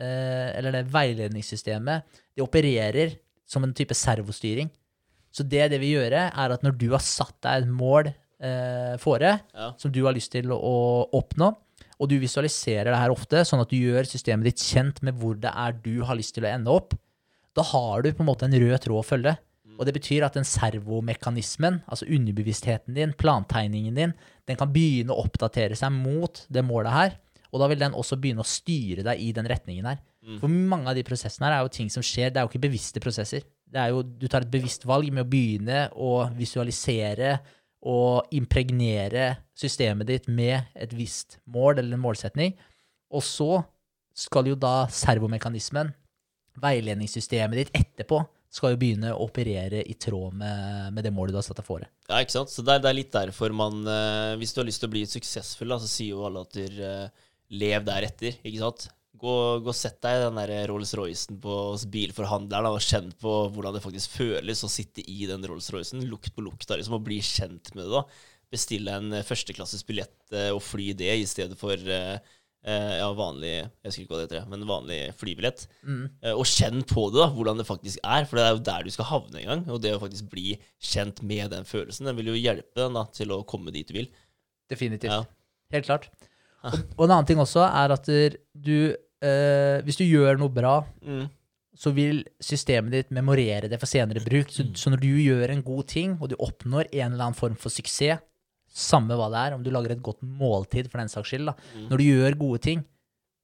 eller det veiledningssystemet, det opererer som en type servostyring. Så det det vil gjøre, er at når du har satt deg et mål eh, fore, Ja. som du har lyst til å oppnå, og du visualiserer det her ofte, sånn at du gjør systemet ditt kjent med hvor det er du har lyst til å ende opp, da har du på en måte en rød tråd å følge. Og det betyr at den servomekanismen, altså underbevisstheten din, plantegningen din, den kan begynne å oppdatere seg mot det målet her. Og da vil den også begynne å styre deg i den retningen her. For mange av de prosessene her er jo ting som skjer, det er jo ikke bevisste prosesser. Det er jo, du tar et bevisst valg med å begynne å visualisere og impregnere systemet ditt med et visst mål eller en målsetning. Og så skal jo da servomekanismen, veiledningssystemet ditt etterpå, skal jo begynne å operere i tråd med, med det målet du har satt deg fore. Ja, ikke sant? Så det er, det er litt derfor man eh, Hvis du har lyst til å bli suksessfull, da, så sier jo alle at du eh, lev deretter, ikke sant? Gå, gå og sett deg i den der Rolls-Roycen på bilforhandleren og kjenn på hvordan det faktisk føles å sitte i den Rolls-Roycen. Lukt på lukta, liksom, og bli kjent med det. da. Bestille en eh, førsteklasses billett eh, og fly det i stedet for eh, eh, ja, vanlig Jeg husker ikke hva det heter, men vanlig flybillett. Eh, og kjenn på det, da, hvordan det faktisk er. For det er jo der du skal havne en gang. Og det å faktisk bli kjent med den følelsen, den vil jo hjelpe deg da, til å komme dit du vil. Definitivt. Ja. Helt klart. Og, og en annen ting også er at du eh, Hvis du gjør noe bra, Mm. så vil systemet ditt memorere det for senere bruk. Så, så når du gjør en god ting, og du oppnår en eller annen form for suksess, samme hva det er, om du lager et godt måltid for den saks skyld, da. når du gjør gode ting,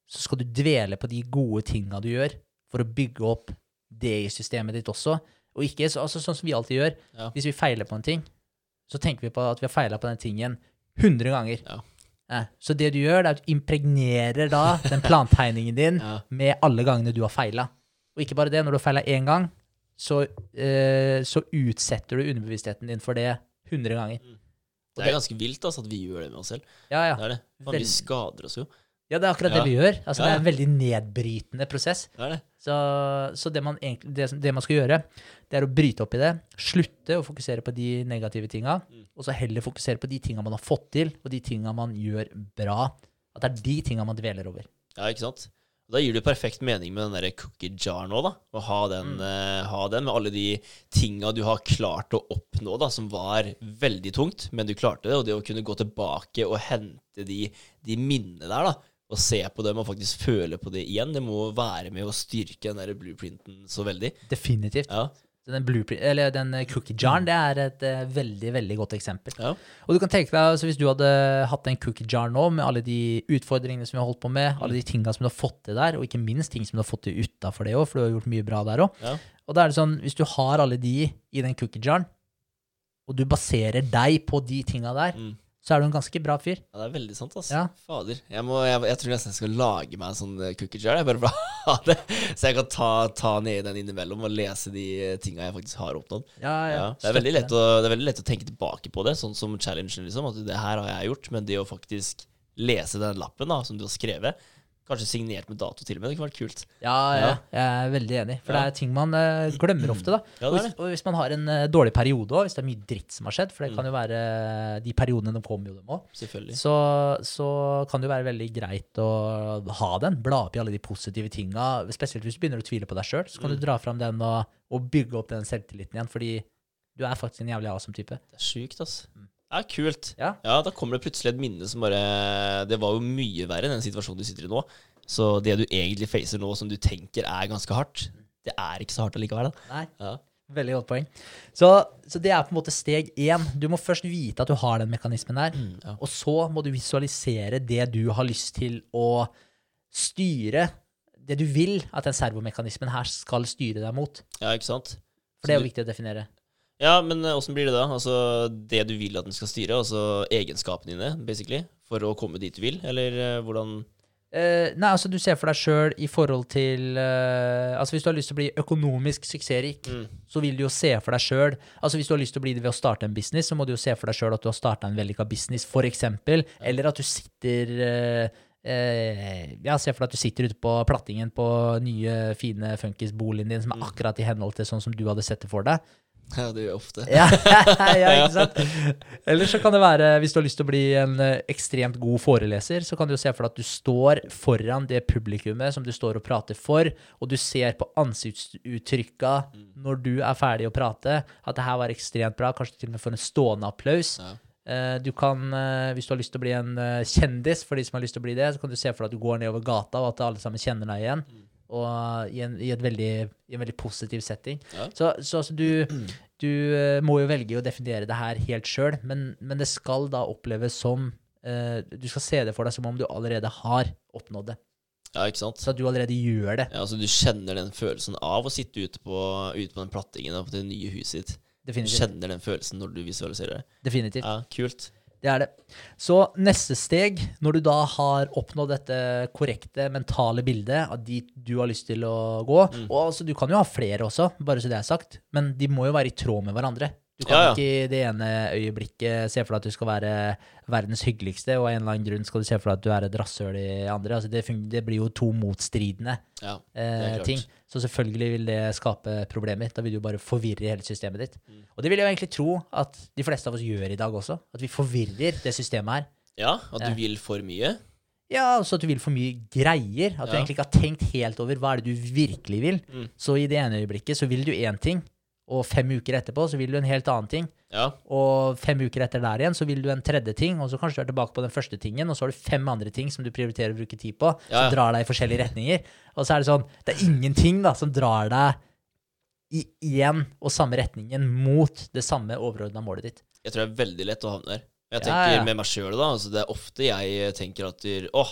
så skal du dvele på de gode tinga du gjør, for å bygge opp det i systemet ditt også. Og ikke så, altså, sånn som vi alltid gjør. Ja. Hvis vi feiler på en ting, så tenker vi på at vi har feila på den tingen 100 ganger. Ja. Eh, Så det du gjør, det er at du impregnerer da den plantegningen din [laughs] Ja. med alle gangene du har feila. Og ikke bare det, når du har feila én gang, så, eh, så utsetter du underbevisstheten din for det 100 ganger. Det er ganske vilt altså, at vi gjør det med oss selv. Ja, ja. Det er det. Man, vi skader oss jo. Ja det er akkurat Ja. det vi gjør. Altså, Ja, Det er en veldig nedbrytende prosess. Det er det. Så, så det, man egentlig, det, det man skal gjøre, det er å bryte opp i det. Slutte å fokusere på de negative tinga, og så heller fokusere på de tinga man har fått til, og de tinga man gjør bra. At det er de tinga man dveler over. Ja, ikke sant? Da gir det jo perfekt mening med den der cookie jar nå, da. Å ha den, eh, ha den med alle de tinga du har klart å oppnå, da, som var veldig tungt, men du klarte det. Og det å kunne gå tilbake og hente de, de minnene der, da, og se på dem og faktisk føle på det igjen, det må være med å styrke den der blueprinten så veldig. Definitivt. Ja. Den, eller den eh, cookie jaren, det er et uh, veldig veldig godt eksempel. Ja. Og du kan tenke deg, altså Hvis du hadde hatt en cookie jar nå, med alle de utfordringene som vi har holdt på med, alle de tinga som du har fått til der, og ikke minst ting som du har fått til utafor det òg, for du har gjort mye bra der òg. Ja. Og da er det sånn, hvis du har alle de i den cookie jaren, og du baserer deg på de tinga der, Mm. Så er du en ganske bra fyr. Ja, det er veldig sant, altså. Ja. Fader. Jeg, må, jeg, jeg tror nesten jeg skal lage meg en sånn eh, cookie jar, bare for å ha [laughs] det. Så jeg kan ta, ta ned den innimellom og lese de eh, tinga jeg faktisk har oppnådd. Ja, ja. Ja, det, er å, det er veldig lett å tenke tilbake på det, sånn som challengen, liksom. At det her har jeg gjort, men det å faktisk lese den lappen da, som du har skrevet, kanskje signert med dato til og med, det kunne vært kult. Ja, ja, jeg er veldig enig. For Ja. det er ting man uh, glemmer ofte. da. Ja, og, det er hvis, og hvis man har en uh, dårlig periode òg, hvis det er mye dritt som har skjedd, for det Mm. kan jo være De periodene de kommer jo, dem òg. Så, så kan det jo være veldig greit å ha den. Bla opp i alle de positive tinga. Spesielt hvis du begynner å tvile på deg sjøl, så kan Mm. du dra fram den og, og bygge opp den selvtilliten igjen. Fordi du er faktisk en jævlig awesome type. Det er sjukt, ass. Ja, kult. Ja. Ja, da kommer det plutselig et minne som bare Det var jo mye verre enn den situasjonen du sitter i nå. Så det du egentlig facer nå, som du tenker er ganske hardt, det er ikke så hardt allikevel, da. Nei, Ja. Veldig godt poeng. Så, så det er på en måte steg én. Du må først vite at du har den mekanismen der. Mm, ja. Og så må du visualisere det du har lyst til å styre. Det du vil at den servomekanismen her skal styre deg mot. ja, ikke sant? For det er jo viktig å definere. Ja, men eh, åssen blir det da? Altså det du vil at den skal styre, altså egenskapene dine, basically, for å komme dit du vil, eller eh, hvordan Eh, nei, altså du ser for deg sjøl i forhold til eh, Altså Hvis du har lyst til å bli økonomisk suksessrik, Mm. så vil du jo se for deg sjøl Altså Hvis du har lyst til å bli det ved å starte en business, så må du jo se for deg sjøl at du har starta en vellykka business, for eksempel. Eller at du sitter eh, eh, Ja, se for deg at du sitter ute på plattingen på nye, fine funkisboligen din, som er akkurat i henhold til sånn som du hadde sett det for deg. [laughs] Ja, det gjør jeg ofte. Ja, [laughs] ja, ikke sant? Eller så kan det være, hvis du har lyst til å bli en eh, ekstremt god foreleser, så kan du jo se for deg at du står foran det publikummet som du står og prater for, og du ser på ansiktsuttrykka når du er ferdig å prate, at det her var ekstremt bra, kanskje til og med får en stående applaus. Ja. Eh, Du kan, eh, hvis du har lyst til å bli en kjendis, for de som har lyst til å bli det, så kan du se for deg at du går nedover gata, og at alle sammen kjenner deg igjen. Og i en, i, et veldig, i en veldig positiv setting. Ja. Så, så altså, du, du eh, må jo velge å definere det her helt sjøl, men, men det skal da oppleves som uh, Du skal se det for deg som om du allerede har oppnådd det. ja, ikke sant? Så at du allerede gjør det. Ja, altså Du kjenner den følelsen av å sitte ute på, ute på den plattingen på det nye huset ditt. Du kjenner den følelsen når du visualiserer det. Definitivt. Ja, kult. Det er det. Så neste steg, når du da har oppnådd dette korrekte mentale bildet av dit du har lyst til å gå Mm. Og altså, du kan jo ha flere også, bare så det er sagt, men de må jo være i tråd med hverandre. Du kan Ja, ja. ikke i det ene øyeblikket se for deg at du skal være verdens hyggeligste, og av en eller annen grunn skal du se for deg at du er et rasshøl i andre. Altså, det, det blir jo to motstridende Ja, eh, klart. ting. Så selvfølgelig vil det skape problemer. Da vil du bare forvirre hele systemet ditt. Mm. Og det vil jeg jo egentlig tro at de fleste av oss gjør i dag også. At vi forvirrer det systemet her. ja at Ja. du vil for mye. Ja, altså at du vil for mye greier. At du egentlig ikke har tenkt helt over hva er det du virkelig vil. Mm. Så i det ene øyeblikket så vil du én ting, og fem uker etterpå så vil du en helt annen ting. Ja, Og fem uker etter der igjen så vil du en tredje ting, og så kanskje du er tilbake på den første tingen, og så har du fem andre ting som du prioriterer å bruke tid på, Ja, ja. som drar deg i forskjellige retninger. Og så er det sånn, det er ingenting da som drar deg i én og samme retningen mot det samme overordna målet ditt. jeg tror det er veldig lett å havne der. Jeg Ja, tenker med meg sjøl, da. Altså, det er ofte jeg tenker at du, åh,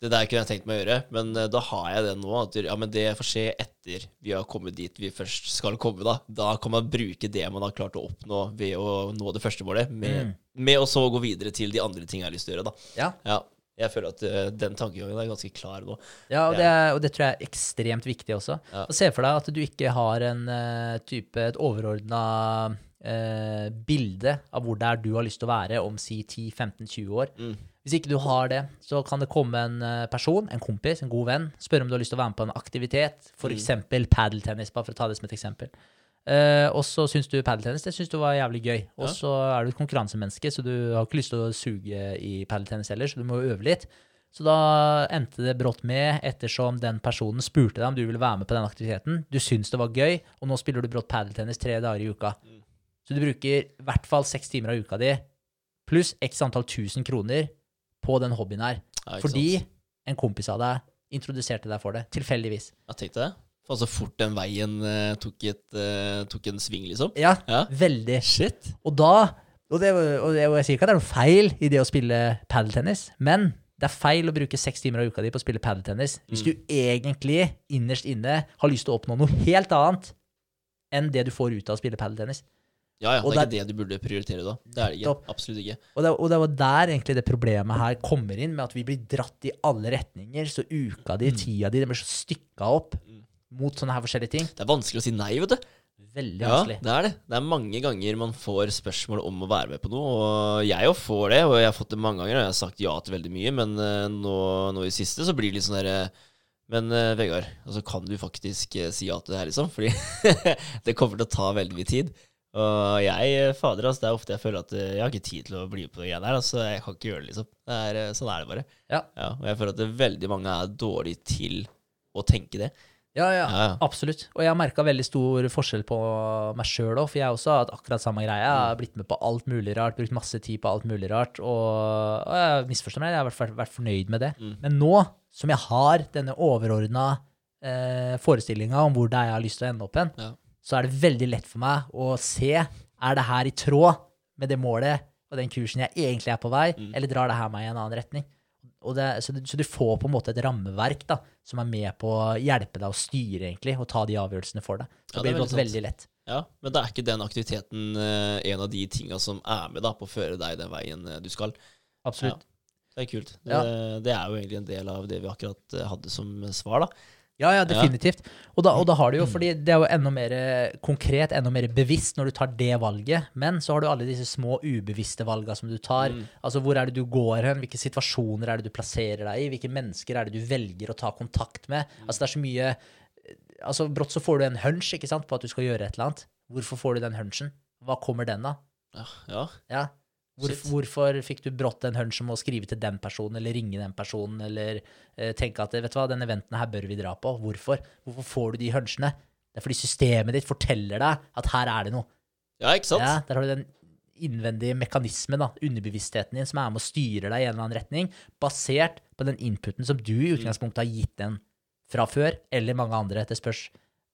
det der kunne jeg tenkt meg å gjøre, men eh, da har jeg det nå. At ja, men det får skje etter vi har kommet dit vi først skal komme. Da Da kan man bruke det man har klart å oppnå ved å nå det første målet, med, Mm. med å så gå videre til de andre tingene jeg har lyst til å gjøre. da. Ja, Ja, jeg føler at uh, den tankegangen er ganske klar nå. Ja, og det, er- og det tror jeg er ekstremt viktig også. Ja. Og Se for deg at du ikke har en uh, type, et overordna uh, bilde av hvor det er du har lyst til å være om si 10-15-20 år. Mm. Hvis ikke du har det, så kan det komme en eh, person, en kompis, en god venn, spørre om du har lyst til å være med på en aktivitet, f.eks. Mm. padeltennis, bare for å ta det som et eksempel. Uh, og så syns du padeltennis det synes du var jævlig gøy. Og Ja. så er du et konkurransemenneske, så du har ikke lyst til å suge i padeltennis heller, så du må jo øve litt. Så da endte det brått med, ettersom den personen spurte deg om du ville være med på den aktiviteten. Du syns det var gøy, og nå spiller du brått padeltennis tre dager i uka. Mm. Så du bruker i hvert fall seks timer av uka di, pluss x antall tusen kroner, på den hobbyen her. Ja, Fordi sant? en kompis av deg introduserte deg for det, tilfeldigvis. Ja, tenk det. For så fort den veien uh, tok, et, uh, tok en sving, liksom. Ja, Ja. veldig. Shit. Og da Og, det, og, det, og jeg sier ikke at det er noe feil i det å spille padeltennis, men det er feil å bruke seks timer av uka di på å spille padeltennis hvis du egentlig innerst inne har lyst til å oppnå noe helt annet enn det du får ut av å spille padeltennis. Ja, ja. Og Det er ikke det du burde prioritere da. Det er det ikke. Topp. Absolutt ikke. Og det, og det var der egentlig det problemet her kommer inn, med at vi blir dratt i alle retninger. Så uka di, tida di, den blir så stykka opp mot sånne her forskjellige ting. Det er vanskelig å si nei, vet du. Veldig Ja, vanskelig. det er det. Det er mange ganger man får spørsmål om å være med på noe, og jeg jo får det, og jeg har fått det mange ganger, og jeg har sagt ja til veldig mye, men eh, nå, nå i siste så blir det litt sånn derre Men uh, Vegard, altså kan du faktisk uh, si ja til det her, liksom? Fordi [laughs] det kommer til å ta veldig mye tid. Og jeg, eh, fader, altså, det er ofte jeg føler at eh, jeg har ikke tid til å bli med på det greiene her. Altså, jeg kan ikke gjøre det, liksom. Det er, eh, sånn er det bare. Ja. og jeg føler at det, veldig mange er dårlige til å tenke det. Ja, ja, Ja, ja. absolutt. Og jeg har merka veldig stor forskjell på meg sjøl òg, for jeg også har hatt akkurat samme greie. Jeg har blitt med på alt mulig rart, brukt masse tid på alt mulig rart, og, og jeg misforstår meg, jeg har vært, vært fornøyd med det. Mm. Men nå som jeg har denne overordna eh, forestillinga om hvor det er jeg har lyst til å ende opp hen, Ja. Så er det veldig lett for meg å se er det her i tråd med det målet og den kursen jeg egentlig er på vei, Mm. eller drar det her meg i en annen retning. Og det, så, du, så du får på en måte et rammeverk da, som er med på å hjelpe deg å styre egentlig, og ta de avgjørelsene for deg. Så Ja, det det veldig veldig lett. Ja, men det er ikke den aktiviteten eh, en av de tinga som er med da på å føre deg den veien eh, du skal. Absolutt. Det er kult. Det, Ja. det er jo egentlig en del av det vi akkurat eh, hadde som svar, da. Ja, ja, definitivt. Og, da, og da har du jo, fordi det er jo enda mer konkret, enda mer bevisst når du tar det valget. Men så har du alle disse små ubevisste valgene som du tar. Mm. Altså hvor er det du går hen, hvilke situasjoner er det du plasserer deg i, hvilke mennesker er det du velger å ta kontakt med. Altså det er så mye Altså brått så får du en hunch ikke sant, på at du skal gjøre et eller annet. Hvorfor får du den hunchen? Hva kommer den av? Ja, ja. Ja. Hvor, Shit. hvorfor fikk du brått en hunch om å skrive til den personen, eller ringe den personen, eller eh, tenke at vet du hva, den eventen her bør vi dra på? Hvorfor? Hvorfor får du de hunchene? Det er fordi systemet ditt forteller deg at her er det noe. ja, ikke sant? Ja, der har du den innvendige mekanismen, da, underbevisstheten din, som er med og styrer deg i en eller annen retning, basert på den inputen som du i utgangspunktet har gitt den fra før, eller mange andre. Det spørs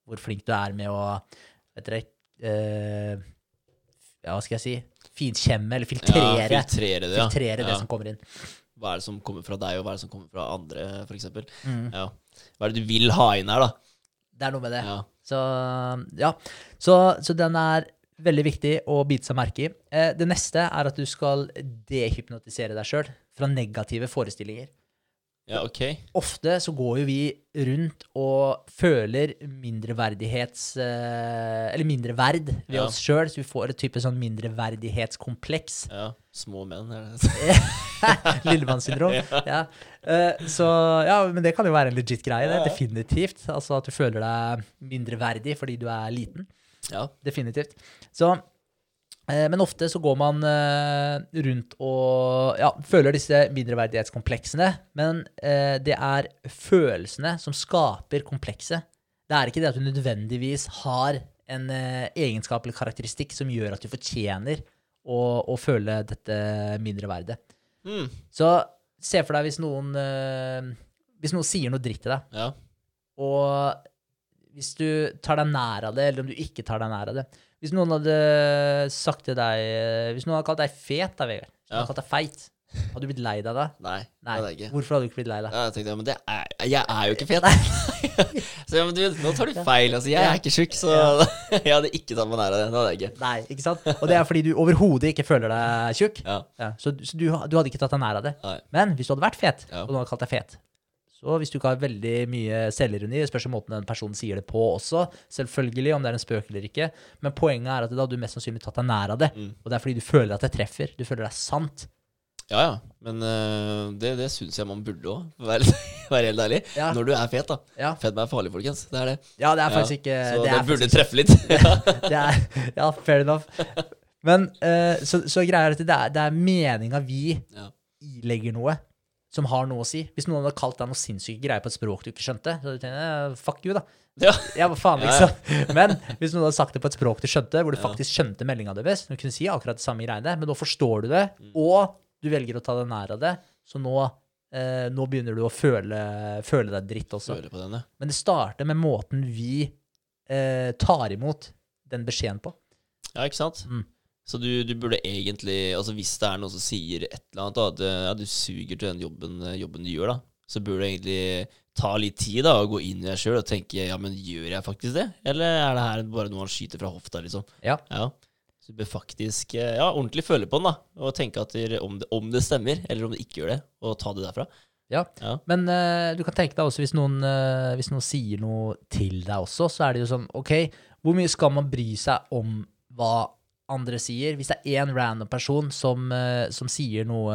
hvor flink du er med å vet dere, eh, ja, hva skal jeg si, finkjemme eller filtrere, Ja, filtrere det, filtrere det som kommer inn. Hva er det som kommer fra deg, og hva er det som kommer fra andre, eksempel? Mm. Ja. Hva er det du vil ha inn her, da? Det er noe med det. Ja. Så ja, så, så den er veldig viktig å bite seg merke i. Eh, det neste er at du skal dehypnotisere deg sjøl fra negative forestillinger. Ja, ok. Ofte så går jo vi rundt og føler mindreverdighets... Eh, eller mindreverd ved Ja. oss sjøl, så vi får et type sånn mindreverdighetskompleks. Ja. Små menn, er det [laughs] [laughs] Lillemannssyndrom. [laughs] ja. Eh, så ja, men det kan jo være en legit greie, det. Definitivt. Altså at du føler deg mindreverdig fordi du er liten. Ja. Definitivt. Så, men ofte så går man eh, rundt og ja, føler disse mindreverdighetskompleksene. Men eh, det er følelsene som skaper komplekset. Det er ikke det at du nødvendigvis har en eh, egenskap eller karakteristikk som gjør at du fortjener å, å føle dette mindreverdet. Mm. Så se for deg hvis noen, eh, hvis noen sier noe dritt til deg, ja. og hvis du tar deg nær av det, eller om du ikke tar deg nær av det Hvis noen hadde sagt til deg Hvis noen hadde kalt deg fet, da, Vegard, Ja. hadde kalt deg feit, hadde du blitt lei deg da? Nei, Nei. det ikke. Hvorfor hadde du ikke blitt lei deg? Ja, jeg tenkte, ja, men det er, jeg er jo ikke fet. [laughs] så ja, men du, nå tar du feil. Altså, jeg er ikke tjukk, så [laughs] jeg hadde ikke tatt meg nær av det. Det hadde jeg ikke. Nei, ikke sant? Og det er fordi du overhodet ikke føler deg tjukk. Ja. Ja, så så du, du hadde ikke tatt deg nær av det. Nei. Men hvis du hadde vært fet, og noen hadde kalt deg fet, så hvis du ikke har veldig mye selvironi, det spørs om måten den personen sier det på også, selvfølgelig, om det er en spøk eller ikke, men poenget er at da har du mest sannsynlig tatt deg nær av det, Mm. og det er fordi du føler at det treffer, du føler det er sant. Ja, ja. Men uh, det, det syns jeg man burde òg, for å være, [laughs] være helt ærlig. Ja. Når du er fet, da. Ja, Fett meg er farlig, folkens. Det er det. ja det er faktisk ikke Så det det, burde faktisk, treffe litt. [laughs] det er, Ja, fair enough. Men uh, så, så greia er at det er, det er meninga vi ilegger noe som har noe å si. Hvis noen hadde kalt deg noe sinnssyke greier på et språk du ikke skjønte, så hadde du tenkt eh, fuck you, da. Ja. Ja, faen, Ja, liksom. Men hvis noen hadde sagt det på et språk du skjønte, hvor du Ja. faktisk skjønte meldinga deres, du kunne si akkurat det samme greiene, men nå forstår du det, Mm. og du velger å ta deg nær av det, så nå, eh, nå begynner du å føle, føle deg dritt også. Føle på den. Men det starter med måten vi eh, tar imot den beskjeden på. Ja, ikke sant? Mm. Så du, du burde egentlig Altså Hvis det er noen som sier et eller annet, da, at eh, ja, du suger til den jobben, eh, jobben du gjør, da, så burde du egentlig ta litt tid da og gå inn i deg sjøl og tenke ja, men gjør jeg faktisk det? Eller er det her bare noe han skyter fra hofta, liksom? Ja. Ja. Så du bør faktisk eh, ja, ordentlig føle på den, da, og tenke at det, om, det, om det stemmer, eller om det ikke gjør det, og ta det derfra. Ja. Ja. Men uh, du kan tenke deg også, hvis noen, uh, hvis noen sier noe til deg også, så er det jo sånn, ok, hvor mye skal man bry seg om hva andre sier? Hvis det er én random person som, eh, som sier noe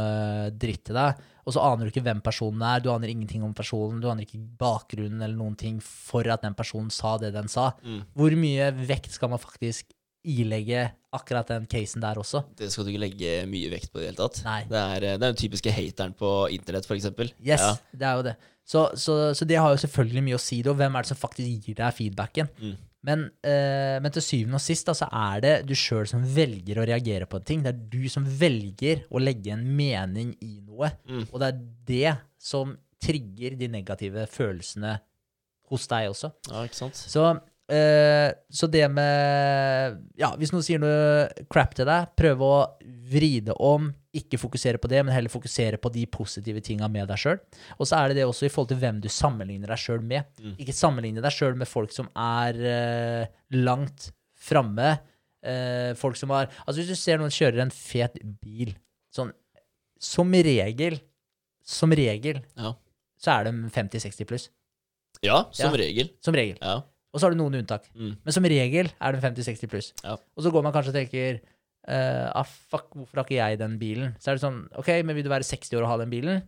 dritt til deg, og så aner du ikke hvem personen er, du aner ingenting om personen, du aner ikke bakgrunnen eller noen ting for at den personen sa det den sa, Mm. hvor mye vekt skal man faktisk ilegge akkurat den casen der også? Det skal du ikke legge mye vekt på i det hele tatt. Nei. Det er, eh, det er den typiske hateren på internett, for eksempel. Yes, Ja. det er jo det. Så, så, så det har jo selvfølgelig mye å si, det, og hvem er det som faktisk gir deg feedbacken? Mm. Men, eh, men til syvende og sist da, så er det du sjøl som velger å reagere på en ting. Det er du som velger å legge en mening i noe. Mm. Og det er det som trigger de negative følelsene hos deg også. Ja, ikke sant? Så, eh, så det med Ja, hvis noen sier noe crap til deg, prøv å vri det om. Ikke fokusere på det, men heller fokusere på de positive tinga med deg sjøl. Og så er det det også i forhold til hvem du sammenligner deg sjøl med. Mm. Ikke sammenligne deg sjøl med folk som er uh, langt framme. Uh, folk som har Altså, hvis du ser noen kjører en fet bil, sånn Som regel, som regel, Ja. så er de 50-60 pluss. Ja, som Ja. regel. Som regel. Ja. Og så har du noen unntak. Mm. Men som regel er det 50-60 pluss. Ja. Og så går man kanskje og tenker eh, ah, fuck, hvorfor har ikke jeg den bilen? Så er det sånn, ok, men vil du være 60 år og ha den bilen?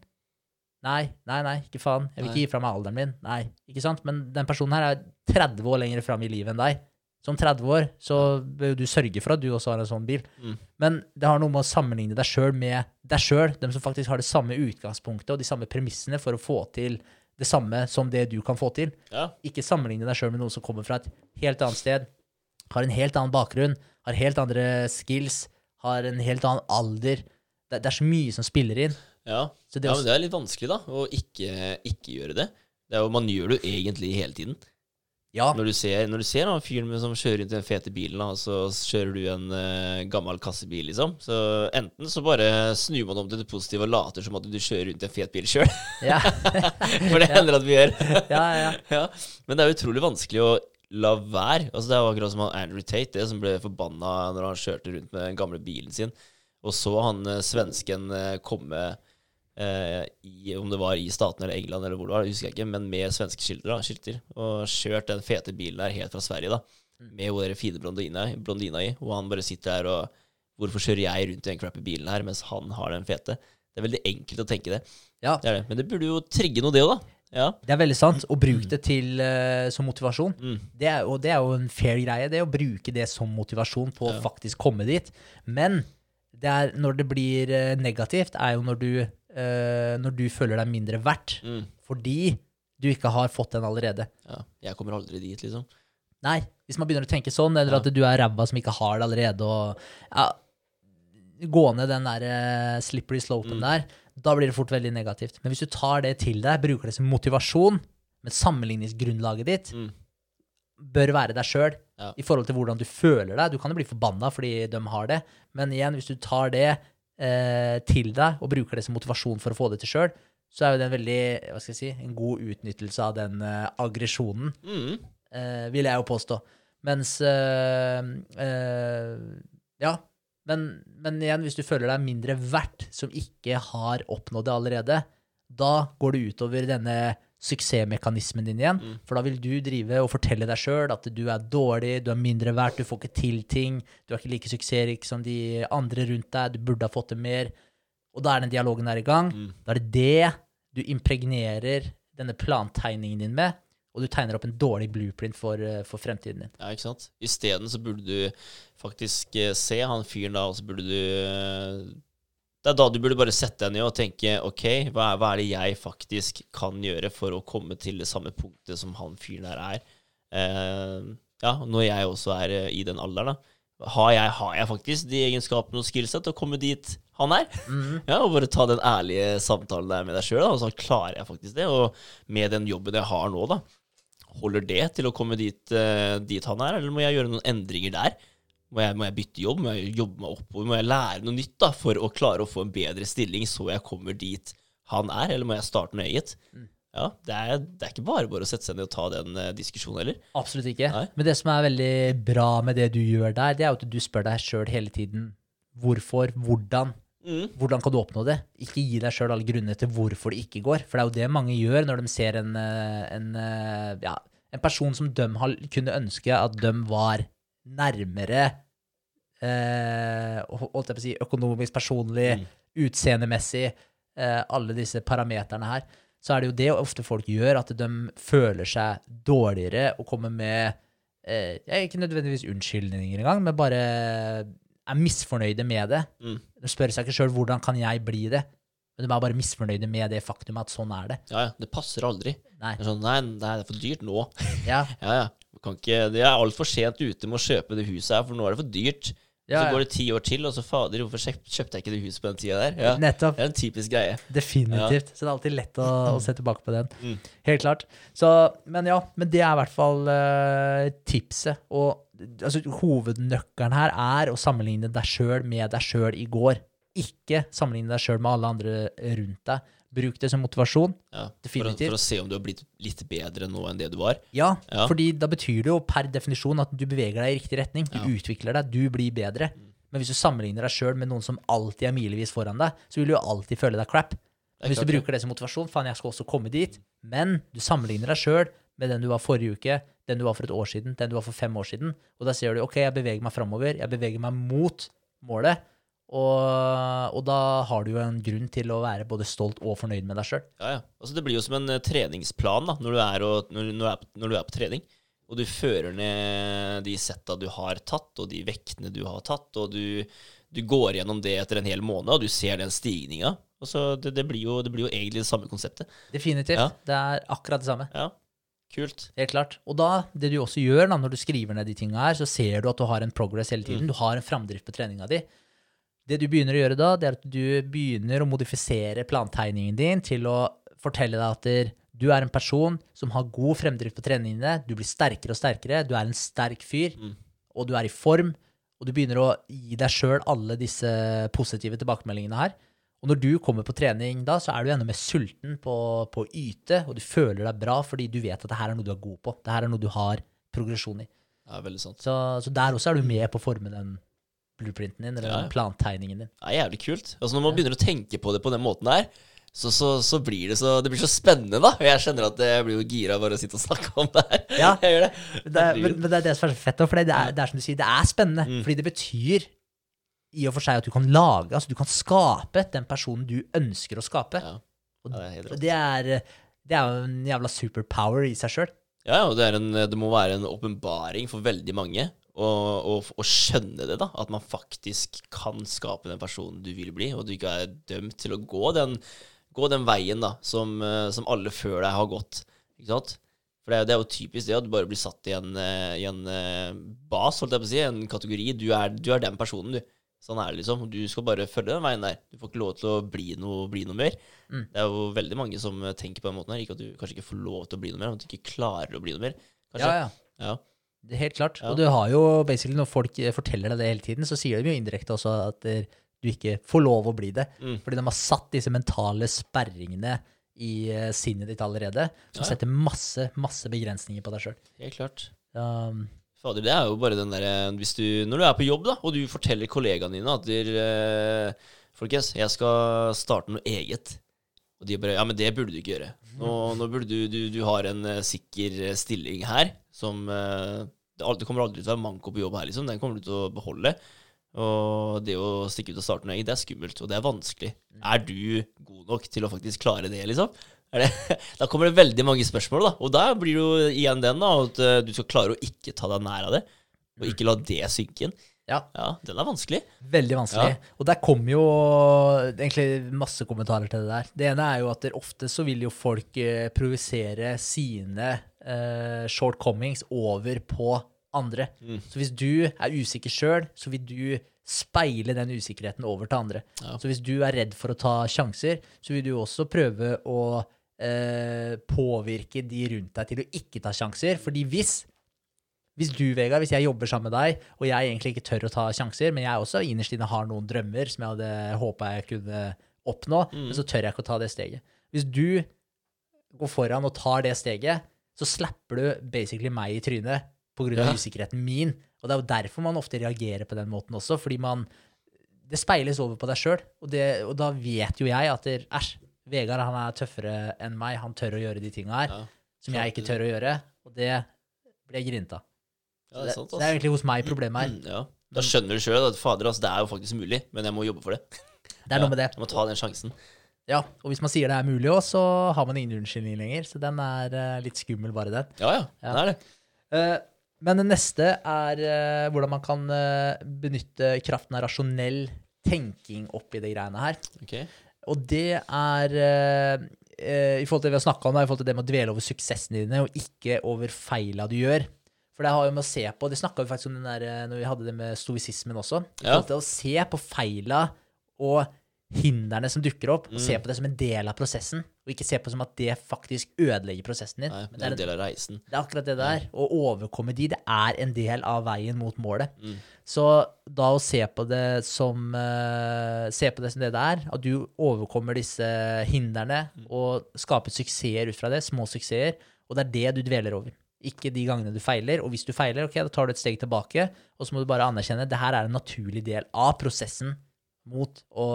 Nei, nei, nei, ikke faen. Jeg vil Nei. ikke gi fra meg alderen min. Nei, ikke sant? Men den personen her er 30 år lenger fram i livet enn deg. Som 30 år så bør du sørge for at du også har en sånn bil. Mm. Men det har noe med å sammenligne deg sjøl med deg sjøl, dem som faktisk har det samme utgangspunktet og de samme premissene for å få til det samme som det du kan få til. Ja. Ikke sammenligne deg sjøl med noen som kommer fra et helt annet sted, har en helt annen bakgrunn, har helt andre skills, har en helt annen alder. Det, det er så mye som spiller inn. Ja. Så det ja, men det er litt vanskelig, da, å ikke, ikke gjøre det. det er jo, man gjør det jo egentlig hele tiden. Ja, Når du ser, når du ser han fyren som kjører rundt i den fete bilen, og så kjører du en uh, gammel kassebil, liksom. Så enten så bare snur man om til det positive og later som at du kjører rundt i en fet bil sjøl. ja, [laughs] For det hender at vi gjør. ja, ja. [laughs] ja. Men det er utrolig vanskelig å la være. Altså Det er jo akkurat som han Andrew Tate, det som ble forbanna når han kjørte rundt med den gamle bilen sin, og så han eh, svensken eh, komme i, om det var i Statene eller England eller hvor det var, det husker jeg ikke, men med svenske skilter, skilter og kjørt den fete bilen der helt fra Sverige, da, med hun der fine blondina, blondina i, og han bare sitter der og Hvorfor kjører jeg rundt i den crappy bilen her, mens han har den fete? Det er veldig enkelt å tenke det. ja. Det det. Men det burde jo trigge noe, det òg, da. Ja. Det er veldig sant. Å bruke det til, uh, som motivasjon. Mm. Det er, og det er jo en fair greie, det å bruke det som motivasjon på å faktisk komme dit. Men det er, når det blir eh, negativt, er jo når du, eh, når du føler deg mindre verdt. Mm. Fordi du ikke har fått den allerede. ja. Jeg kommer aldri dit, liksom. Nei, hvis man begynner å tenke sånn, eller Ja. at du er ræva som ikke har det allerede, og ja, gå ned den der eh, slippery slopen Mm. der, da blir det fort veldig negativt. Men hvis du tar det til deg, bruker det som motivasjon, men sammenligningsgrunnlaget ditt Mm. bør være deg sjøl Ja. i forhold til hvordan du føler deg. Du kan jo bli forbanna fordi de har det, men igjen, hvis du tar det eh, til deg og bruker det som motivasjon for å få det til sjøl, så er jo det en veldig, hva skal jeg si, en god utnyttelse av den eh, aggresjonen Mm. eh, vil jeg jo påstå. Mens eh, eh, Ja. Men, men igjen, hvis du føler deg mindre verdt som ikke har oppnådd det allerede, da går det utover denne suksessmekanismen din igjen. Mm. For da vil du drive og fortelle deg sjøl at du er dårlig, du er mindre verdt, du får ikke til ting, du er ikke like suksessrik som de andre rundt deg, du burde ha fått det mer. Og da er den dialogen der i gang. Mm. Da er det det du impregnerer denne plantegningen din med, og du tegner opp en dårlig blueprint for, eh, for fremtiden din. Ja, ikke sant? Isteden så burde du faktisk eh, se han fyren da, og så burde du eh, Det er da du burde bare sette deg ned og tenke OK, hva er, hva er det jeg faktisk kan gjøre for å komme til det samme punktet som han fyren der er? Eh, ja, når jeg også er eh, i den alderen, da. Har jeg, har jeg faktisk de egenskapene og skillset til å komme dit han er? Ja, og bare ta den ærlige samtalen der med deg sjøl, og så klarer jeg faktisk det. Og med den jobben jeg har nå, da, holder det til å komme dit, eh, dit han er, eller må jeg gjøre noen endringer der? Må jeg, må jeg bytte jobb? Må jeg jobbe meg oppover? Må jeg lære noe nytt da, for å klare å få en bedre stilling, så jeg kommer dit han er, eller må jeg starte noe eget? Ja, det er, det er ikke bare bare å sette seg ned og ta den uh, diskusjonen heller. Absolutt ikke. Nei. Men det som er veldig bra med det du gjør der, det er at du spør deg sjøl hele tiden hvorfor, hvordan. Mm. Hvordan kan du oppnå det? Ikke gi deg sjøl alle grunnene til hvorfor det ikke går. For det er jo det mange gjør når de ser en, eh, en, eh, ja, en person som de har, kunne ønske at de var nærmere eh, si, økonomisk, personlig, Mm. utseendemessig, eh, alle disse parameterne her, så er det jo det ofte folk gjør, at de føler seg dårligere og kommer med eh, Ikke nødvendigvis unnskyldninger engang, men bare er misfornøyde med det. Mm. De spør seg ikke sjøl hvordan kan jeg bli det, men de er bare misfornøyde med det faktum at sånn er det. Ja, ja, det passer aldri. Nei. Det er sånn, nei, det er for dyrt nå. Ja, [laughs] Ja, ja. Kan ikke, det er altfor sent ute med å kjøpe det huset her, for nå er det for dyrt. Ja, så går det ti år til, og så fader, hvorfor kjøpte jeg ikke det huset på den tida der? Ja. nettopp. Det er en typisk greie. Definitivt. Så det er alltid lett å, å se tilbake på den. Mm. Helt klart. Så, men ja, men det er i hvert fall uh, tipset. Og altså, hovednøkkelen her er å sammenligne deg sjøl med deg sjøl i går. Ikke sammenligne deg sjøl med alle andre rundt deg. Bruk det som motivasjon. Ja. For, for å se om du har blitt litt bedre nå enn det du var. Ja, Ja. fordi da betyr det jo per definisjon at du beveger deg i riktig retning. Du Ja. Mm. utvikler deg, du blir bedre. Men hvis du sammenligner deg sjøl med noen som alltid er milevis foran deg, så vil du jo alltid føle deg crap. Hvis du bruker det som motivasjon, faen, jeg skal også komme dit, men du sammenligner deg sjøl med den du var forrige uke, den du var for et år siden, den du var for fem år siden, og da ser du ok, jeg beveger meg framover, jeg beveger meg mot målet, og, og da har du jo en grunn til å være både stolt og fornøyd med deg sjøl. Ja, ja. Altså, det blir jo som en eh, treningsplan da, når du er, og, når, når, du er på, når du er på trening. og du fører ned de setta du har tatt, og de vektene du har tatt, og du, du går gjennom det etter en hel måned, og du ser den stigninga. Det, det, blir jo, det blir jo egentlig det samme konseptet. Definitivt. Ja. Det er akkurat det samme. Ja, kult. Helt klart. Og da, det du også gjør da, når du skriver ned de tinga her, så ser du at du har en progress hele tiden. Du har en framdrift på treninga di. Det du begynner å gjøre da, det er at du begynner å modifisere plantegningen din til å fortelle deg at der- du er en person som har god fremdrift på treningene, du blir sterkere og sterkere, du er en sterk fyr, og du er i form, og du begynner å gi deg sjøl alle disse positive tilbakemeldingene her. Og når du kommer på trening da, så er du enda mer sulten på, på å yte, og du føler deg bra fordi du vet at det her er noe du er god på. Det her er noe du har progresjon i. Ja, veldig sant. Så, så der også er du med på å forme den blueprinten din, eller Ja, ja. plantegningen din. Det er jævlig kult. Altså Når man begynner å tenke på det på den måten der, så, så, så blir det så Det blir så spennende, da. Og jeg kjenner at jeg blir jo gira bare å sitte og snakke om det her. [laughs] Ja. Jeg gjør det. Det er, men, men det er det som er så fett, for det er, det er som du sier, det er spennende. Mm. Fordi det betyr i og for seg at du kan lage, altså du kan skape den personen du ønsker å skape. Ja. Og Ja, det er det er, det jo en jævla superpower i seg sjøl. Ja, og det, en, det må være en åpenbaring for veldig mange og, å skjønne det, da. At man faktisk kan skape den personen du vil bli, og du ikke er dømt til å gå den, gå den veien da, som, eh, som alle før deg har gått. Ikke sant? For det er, det er jo typisk det at du bare blir satt i en, eh, i en eh, bas, holdt jeg på å si, en kategori. Du er, du er den personen, du. Sånn er det liksom. Du skal bare følge den veien der. Du får ikke lov til å bli noe, bli noe mer. Mm. Det er jo veldig mange som tenker på den måten her. Ikke at du kanskje ikke får lov til å bli noe mer, men at du ikke klarer å bli noe mer. Kanskje. Ja, ja. Ja. Det helt klart. Ja. Og du har jo basically, når folk eh, forteller deg det hele tiden, så sier de jo indirekte også at eh, du ikke får lov å bli det. Mm. Fordi de har satt disse mentale sperringene i eh, sinnet ditt allerede, som Ja, setter masse, masse begrensninger på deg sjøl. Helt klart. Um, Fader, det er jo bare den derre Når du er på jobb, da, og du forteller kollegaene dine at dere, eh, Folkens, jeg skal starte noe eget. Og de bare Ja, men det burde du ikke gjøre. Nå, nå burde du, du Du har en uh, sikker eh, stilling her som uh, det, det kommer aldri til å være manko på jobb her, liksom. Den kommer du til å beholde. Og det å stikke ut og starte noe eget, det er skummelt, og det er vanskelig. Er du god nok til å faktisk klare det, liksom? Det, [laughs] da kommer det veldig mange spørsmål, da. Og da blir det jo igjen den, da, at du skal klare å ikke ta deg nær av det. Og ikke la det synke inn. Ja, Ja, den er vanskelig. veldig vanskelig. Og der kommer jo egentlig masse kommentarer til det der. Det ene er jo at ofte så vil jo folk eh, projisere sine eh, shortcomings over på andre. Mm. Så hvis du er usikker sjøl, så vil du speile den usikkerheten over til andre. Ja. Så hvis du er redd for å ta sjanser, så vil du også prøve å eh, påvirke de rundt deg til å ikke ta sjanser. Fordi hvis hvis du, Vegard, hvis jeg jobber sammen med deg, og jeg egentlig ikke tør å ta sjanser, men jeg også innerst inne har noen drømmer som jeg hadde håpa jeg kunne oppnå, men så tør jeg ikke å ta det steget. Hvis du går foran og tar det steget, så slapper du basically meg i trynet av Ja. usikkerheten min. Og det er jo derfor man ofte reagerer på den måten også, fordi man Det speiles over på deg sjøl, og, og da vet jo jeg at æsj, Vegard han er tøffere enn meg, han tør å gjøre de tinga her Ja, som jeg ikke tør å gjøre, og det blir jeg grinta. Ja det er sant, det er egentlig hos meg problemet her. Mm, Ja. Da skjønner du sjøl at fader, altså, det er jo faktisk mulig, men jeg må jobbe for det. [laughs] Det er noe med det. Jeg må ta den sjansen. Ja, og hvis man sier det er mulig òg, så har man ingen unnskyldning lenger. Så den er uh, litt skummel, bare den. Ja, ja. Det er det. Uh, men det neste er uh, hvordan man kan benytte kraften av rasjonell tenking oppi de greiene her. Okay. Og det er I forhold til det vi har snakka om, da, i forhold til det med å dvele over suksessene dine, og ikke over feila du gjør. For det har jo med å se på Det snakka vi faktisk om den der, eh, når vi hadde det med stoisismen også. Ja. forhold å se på feila og hindrene som dukker opp, og Mm. se på det som en del av prosessen, og ikke se på det som at det faktisk ødelegger prosessen din. Nei, det er en del av reisen. det er akkurat det det er. Å overkomme de, det er en del av veien mot målet. Mm. Så da å se på det som uh, Se på det som det det er, at du overkommer disse hindrene Mm. og skaper suksesser ut fra det, små suksesser, og det er det du dveler over. Ikke de gangene du feiler. Og hvis du feiler, ok, da tar du et steg tilbake, og så må du bare anerkjenne det her er en naturlig del av prosessen mot å,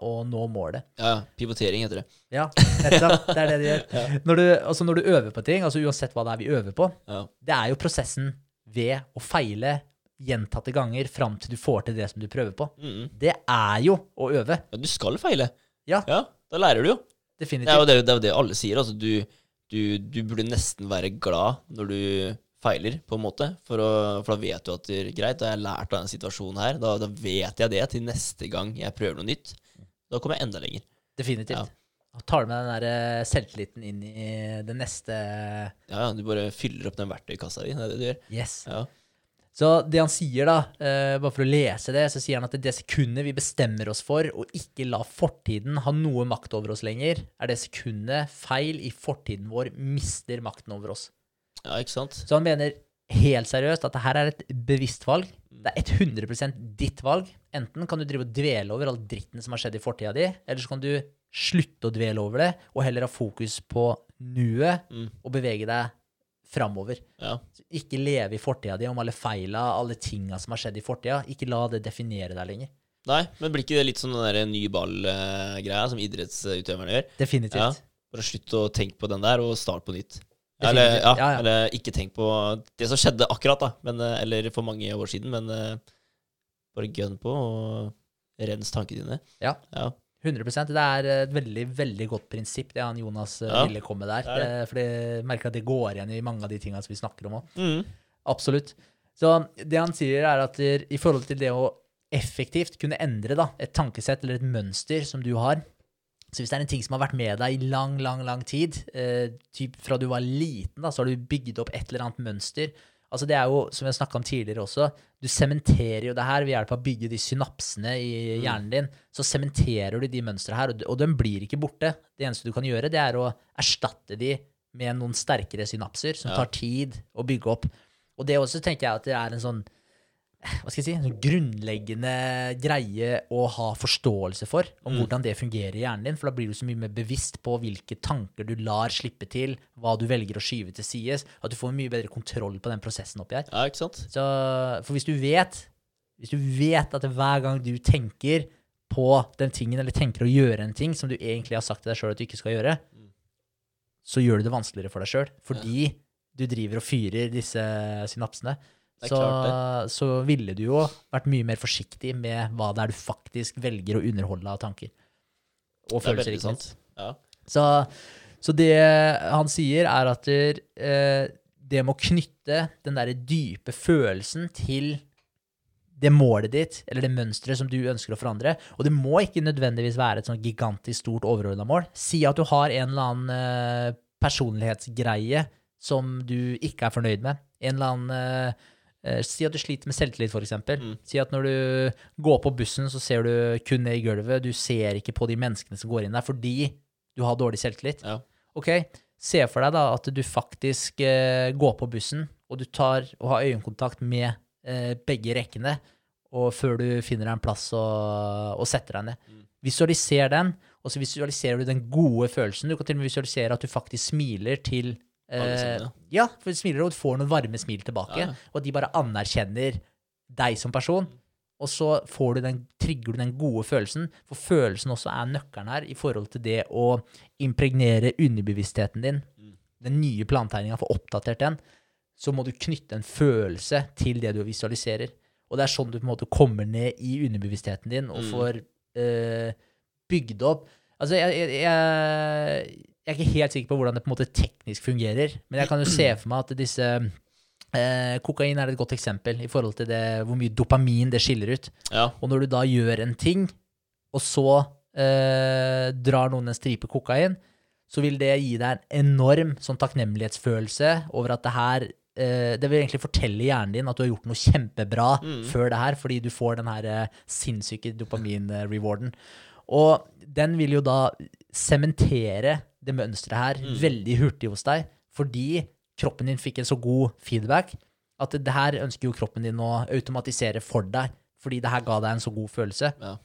å nå målet. Ja, ja. Pivotering heter det. Ja, nettopp. Det er det de gjør. [laughs] Når du, altså når du øver på ting, altså uansett hva det er vi øver på, Ja. det er jo prosessen ved å feile gjentatte ganger fram til du får til det som du prøver på. Mm. Det er jo å øve. ja, du skal feile. Ja. ja. Da lærer du jo. Det er jo Definitivt. det, det, er jo det alle sier. Altså, du, du, du burde nesten være glad når du feiler, på en måte. For, å, for da vet du at det er greit, da har jeg lært av denne situasjonen her. Da, da vet jeg det til neste gang jeg prøver noe nytt. Da kommer jeg enda lenger. Definitivt. Ja. Og tar med den der eh, selvtilliten inn i det neste Ja, ja, du bare fyller opp den verktøykassa di. Det er det du gjør. Yes. Ja. Så det han sier, da, uh, bare for å lese det, så sier han at det sekundet vi bestemmer oss for å ikke la fortiden ha noe makt over oss lenger, er det sekundet feil i fortiden vår mister makten over oss. ja, ikke sant? Så han mener helt seriøst at det her er et bevisst valg. Det er 100% ditt valg. Enten kan du drive og dvele over all dritten som har skjedd i fortida di, eller så kan du slutte å dvele over det, og heller ha fokus på nuet Mm. og bevege deg framover. Ja. Ikke leve i fortida di om alle feila, alle tinga som har skjedd i fortida. Ikke la det definere deg lenger. Nei, men blir ikke det litt som den der ny ball-greia som idrettsutøverne gjør? Definitivt. Ja. Bare slutt å tenke på den der, og start på nytt. Eller, ja, Ja, ja. eller ikke tenk på det som skjedde akkurat, da. Men, eh, eller for mange år siden. Men eh, bare gønn på, og rens tankene dine. Ja. Ja. 100% Det er et veldig veldig godt prinsipp, det han Jonas eh, Ja, ville komme der. er det. Eh, For jeg merker at det går igjen i mange av de tingene som vi snakker om òg. Mm. Absolutt. Så det han sier, er at i forhold til det å effektivt kunne endre da, et tankesett eller et mønster som du har Så hvis det er en ting som har vært med deg i lang, lang, lang tid, eh, typ fra du var liten, da, så har du bygd opp et eller annet mønster. Altså Det er jo, som jeg snakka om tidligere også, du sementerer jo det her ved hjelp av å bygge de synapsene i hjernen din. Så sementerer du de mønstrene her, og og de blir ikke borte. Det eneste du kan gjøre, det er å erstatte de med noen sterkere synapser, som tar tid å bygge opp. Og det også tenker jeg at det er en sånn hva skal jeg si, en sånn grunnleggende greie å ha forståelse for om Mm. hvordan det fungerer i hjernen din. For da blir du så mye mer bevisst på hvilke tanker du lar slippe til, hva du velger å skyve til sides. At du får mye bedre kontroll på den prosessen oppi her. ja, ikke sant? Så, for hvis du vet hvis du vet at hver gang du tenker på den tingen, eller tenker å gjøre en ting som du egentlig har sagt til deg sjøl at du ikke skal gjøre, så gjør du det vanskeligere for deg sjøl. Fordi du driver og fyrer disse synapsene. Så, så ville du jo vært mye mer forsiktig med hva det er du faktisk velger å underholde av tanker. Og er følelser, ikke sant. Ja. Så, så det han sier, er at eh, det med å knytte den derre dype følelsen til det målet ditt, eller det mønsteret som du ønsker å forandre. Og det må ikke nødvendigvis være et sånn gigantisk stort overordna mål. Si at du har en eller annen eh, personlighetsgreie som du ikke er fornøyd med. En eller annen eh, Si at du sliter med selvtillit, f.eks. Mm. Si at når du går på bussen, så ser du kun ned i gulvet. Du ser ikke på de menneskene som går inn der, fordi du har dårlig selvtillit. Ja. Ok, se for deg da at du faktisk eh, går på bussen, og du tar og har øyekontakt med eh, begge rekkene, og før du finner deg en plass og, og setter deg ned. Mm. Visualiser den, og så visualiserer du den gode følelsen. Du kan til og med visualisere at du faktisk smiler til eh, Ja, for Smileråd smiler, og får noen varme smil tilbake, Ja, og de bare anerkjenner deg som person. Og så får du den, trigger du den gode følelsen, for følelsen også er nøkkelen her i forhold til det å impregnere underbevisstheten din, Mm. den nye plantegninga, få oppdatert den, så må du knytte en følelse til det du visualiserer. Og det er sånn du på en måte kommer ned i underbevisstheten din og Mm. får eh, bygd opp Altså, jeg, jeg, jeg, jeg er ikke helt sikker på hvordan det på en måte teknisk fungerer, men jeg kan jo se for meg at disse eh, Kokain er et godt eksempel i forhold til det, hvor mye dopamin det skiller ut. Ja. Og når du da gjør en ting, og så eh, drar noen en stripe kokain, så vil det gi deg en enorm sånn takknemlighetsfølelse over at det her eh, Det vil egentlig fortelle hjernen din at du har gjort noe kjempebra Mm. før det her, fordi du får den her eh, sinnssyke dopamin-rewarden. Og den vil jo da sementere det mønsteret her Mm. veldig hurtig hos deg, fordi kroppen din fikk en så god feedback at det her ønsker jo kroppen din å automatisere for deg, fordi det her ga deg en så god følelse. Ja.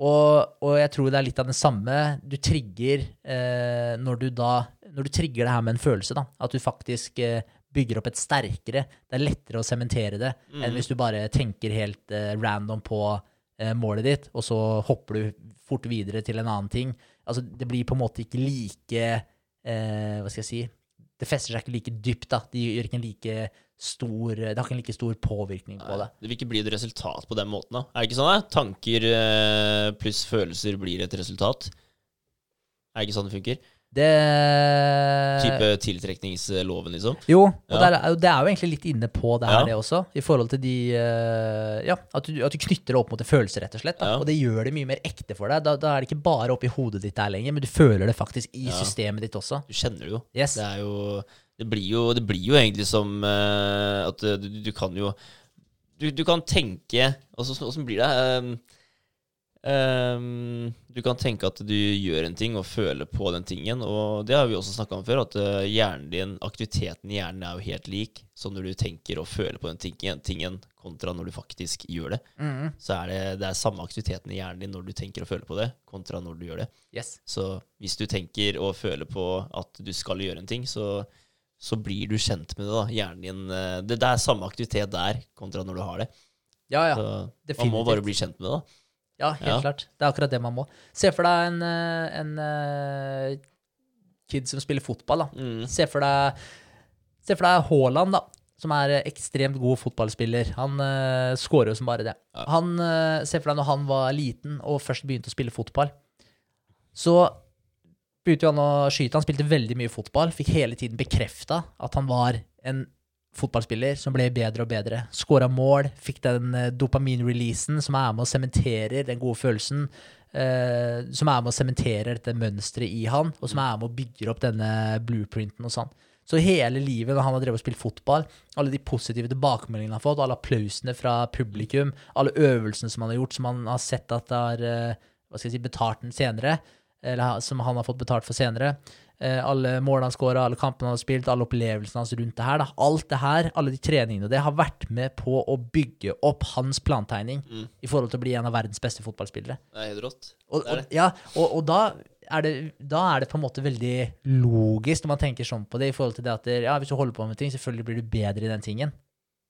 Og, og jeg tror det er litt av det samme du trigger eh, når du da Når du trigger det her med en følelse, da. At du faktisk eh, bygger opp et sterkere Det er lettere å sementere det Mm. enn hvis du bare tenker helt eh, random på eh, målet ditt, og så hopper du fort videre til en annen ting. Altså, det blir på en måte ikke like eh, Hva skal jeg si Det fester seg ikke like dypt, da. Det gjør ikke en like stor Det har ikke en like stor påvirkning på det. det vil ikke bli et resultat på den måten. da. Er det ikke sånn? da? Tanker eh, pluss følelser blir et resultat. Er det ikke sånn det funker? Det Type tiltrekningsloven, liksom? Jo, og Ja. det, er, det er jo egentlig litt inne på det her, Ja. det også. I forhold til de eh, Ja, at du, at du knytter det opp mot en følelse, rett og slett. Ja. Og det gjør det mye mer ekte for deg. Da, da er det ikke bare oppi hodet ditt der lenger, men du føler det faktisk i systemet ditt også. Du kjenner det jo. Yes. Det er jo Det blir jo, det blir jo egentlig som uh, at du, du, du kan jo Du, du kan tenke Åssen blir det? Ehm, ehm, du kan tenke at du gjør en ting og føler på den tingen. Og det har vi også snakka om før, at eh, hjernen din, aktiviteten i hjernen er jo helt lik. Så når du tenker og føler på den tingen, tingen kontra når du faktisk gjør det, mm. så er det, det er samme aktiviteten i hjernen din når du tenker og føler på det, kontra når du gjør det. Yes. Så hvis du tenker og føler på at du skal gjøre en ting, så, så blir du kjent med det. da. Hjernen din eh, det, det er samme aktivitet der kontra når du har det. Ja, ja. Så man må bare bli kjent med det. da. Ja, helt Ja. klart. Det er akkurat det man må. Se for deg en, eh, en eh, kid som spiller fotball. da. Mm. Se for deg Se for deg Haaland, da. Som er ekstremt god fotballspiller. Han uh, scorer jo som bare det. Ja. Han, uh, Se for deg når han var liten og først begynte å spille fotball. Så begynte han å skyte. Han spilte veldig mye fotball. Fikk hele tiden bekrefta at han var en fotballspiller som ble bedre og bedre. Skåra mål, fikk den dopaminreleasen dopamin-releasen som er med og sementerer den gode følelsen. eh, som er med og sementerer dette mønsteret i han, og som er med og bygger opp denne blueprinten og sånn. Så hele livet når han har drevet og spilt fotball, alle de positive tilbakemeldingene han har fått, alle applausene fra publikum, alle øvelsene som han har gjort, som han har sett at har eh, si, betalt den senere, eller som han har fått betalt for senere, eh, alle målene han skåra, alle kampene han har spilt, alle opplevelsene hans rundt det her, da. alt det her, alle de treningene, det har vært med på å bygge opp hans plantegning Mm. i forhold til å bli en av verdens beste fotballspillere. Det er helt rått. Og, og, ja, og, og da, er det, da er det på en måte veldig logisk når man tenker sånn på det, i forhold til det at det, ja, hvis du holder på med ting, selvfølgelig blir du bedre i den tingen.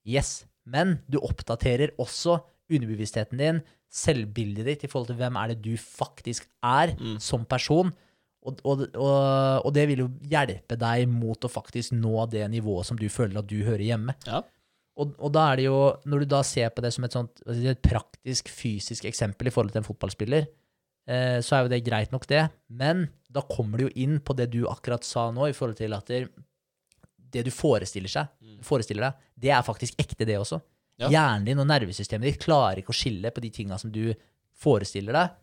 Yes. Men du oppdaterer også underbevisstheten din, selvbildet ditt, i forhold til hvem er det du faktisk er Mm. som person. Og, og, og, og det vil jo hjelpe deg mot å faktisk nå det nivået som du føler at du hører hjemme. Ja. Og, da er det jo, når du da ser på det som et sånt et praktisk, fysisk eksempel i forhold til en fotballspiller, eh, så er jo det greit nok, det. Men da kommer det jo inn på det du akkurat sa nå, i forhold til at det, det du forestiller, seg, forestiller deg, det er faktisk ekte, det også. Ja. Hjernen din og nervesystemet ditt klarer ikke å skille på de tinga som du forestiller deg,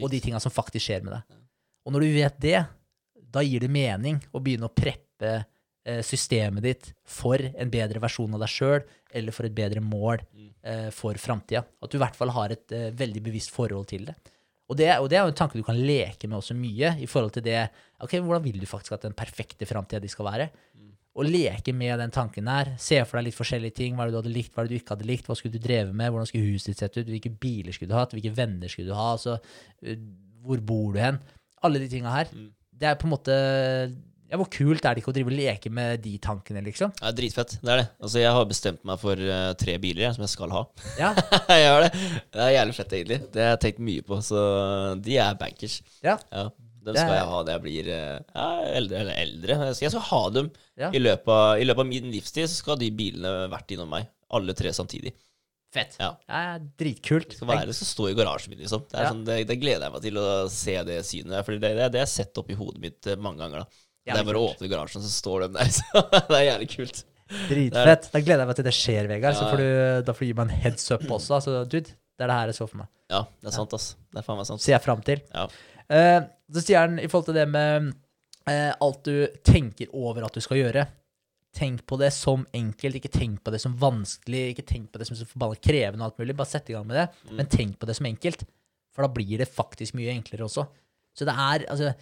og de tinga som faktisk skjer med deg. Og når du vet det, da gir det mening å begynne å preppe eh, systemet ditt for en bedre versjon av deg sjøl, eller for et bedre mål Mm. eh, for framtida. At du i hvert fall har et eh, veldig bevisst forhold til det. Og det, og det er jo en tanke du kan leke med også mye, i forhold til det Ok, hvordan vil du faktisk at den perfekte framtida di skal være? Å leke med den tanken her, Se for deg litt forskjellige ting. Hva er det du hadde likt, hva er det du ikke hadde likt? Hva skulle du drevet med? Hvordan skulle huset ditt sett ut? Hvilke biler skulle du hatt? Hvilke venner skulle du ha? Altså, hvor bor du hen? Alle de tinga her. Mm. Det er på en måte ja, Hvor kult er det ikke å drive og leke med de tankene, liksom? Ja, dritfett. Det er det. Altså, jeg har bestemt meg for uh, tre biler jeg, som jeg skal ha. Ja, [laughs] jeg har det. Det er jævlig fett, egentlig. Det har jeg tenkt mye på, så de er bankers. ja, Ja, dem skal jeg ha når jeg blir eh, ja, eldre. Eller eldre. Jeg skal ha dem Ja. i, løpet av, i løpet av min livstid. Så skal de bilene vært innom meg. Alle tre samtidig. Fett. Ja. er dritkult. Det skal, være, det skal stå i garasjen min, liksom. Det, Ja. sånn, det, det gleder jeg meg til å se det synet. For det, det, det har jeg sett i hodet mitt eh, mange ganger. da Det er bare å åpne garasjen, så står de der. [laughs] Så det er jævlig kult. Dritfett. Da gleder jeg meg til det skjer, Vegard. Så Ja. får du, da får du gi meg en heads up også. Altså, dude, det er det her jeg så for meg. Ja, det er sant, ass. Det er faen meg sant. Ser jeg fram til. Ja. Uh, så sier han i forhold til det med uh, alt du tenker over at du skal gjøre. Tenk på det som enkelt, ikke tenk på det som vanskelig, ikke tenk på det som så forbanna krevende og alt mulig. Bare sett i gang med det, Mm. men tenk på det som enkelt. For da blir det faktisk mye enklere også. Så det er altså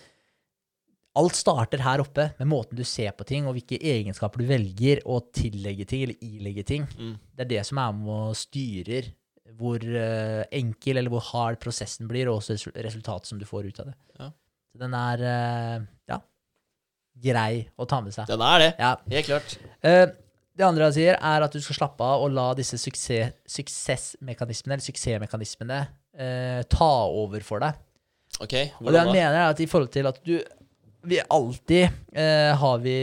Alt starter her oppe med måten du ser på ting, og hvilke egenskaper du velger å tillegge ting, eller ilegge ting. Mm. Det er det som er med og styrer hvor uh, enkel eller hvor hard prosessen blir, og også resultatet som du får ut av det. Ja. Så den er ja, grei å ta med seg. Den er det. Ja. Helt klart. Eh, det andre jeg sier, er at du skal slappe av og la disse suksess, suksessmekanismene, eller suksessmekanismene, eh, ta over for deg. OK, Og det hvordan han da? mener, er at i forhold til at du vi alltid eh, har vi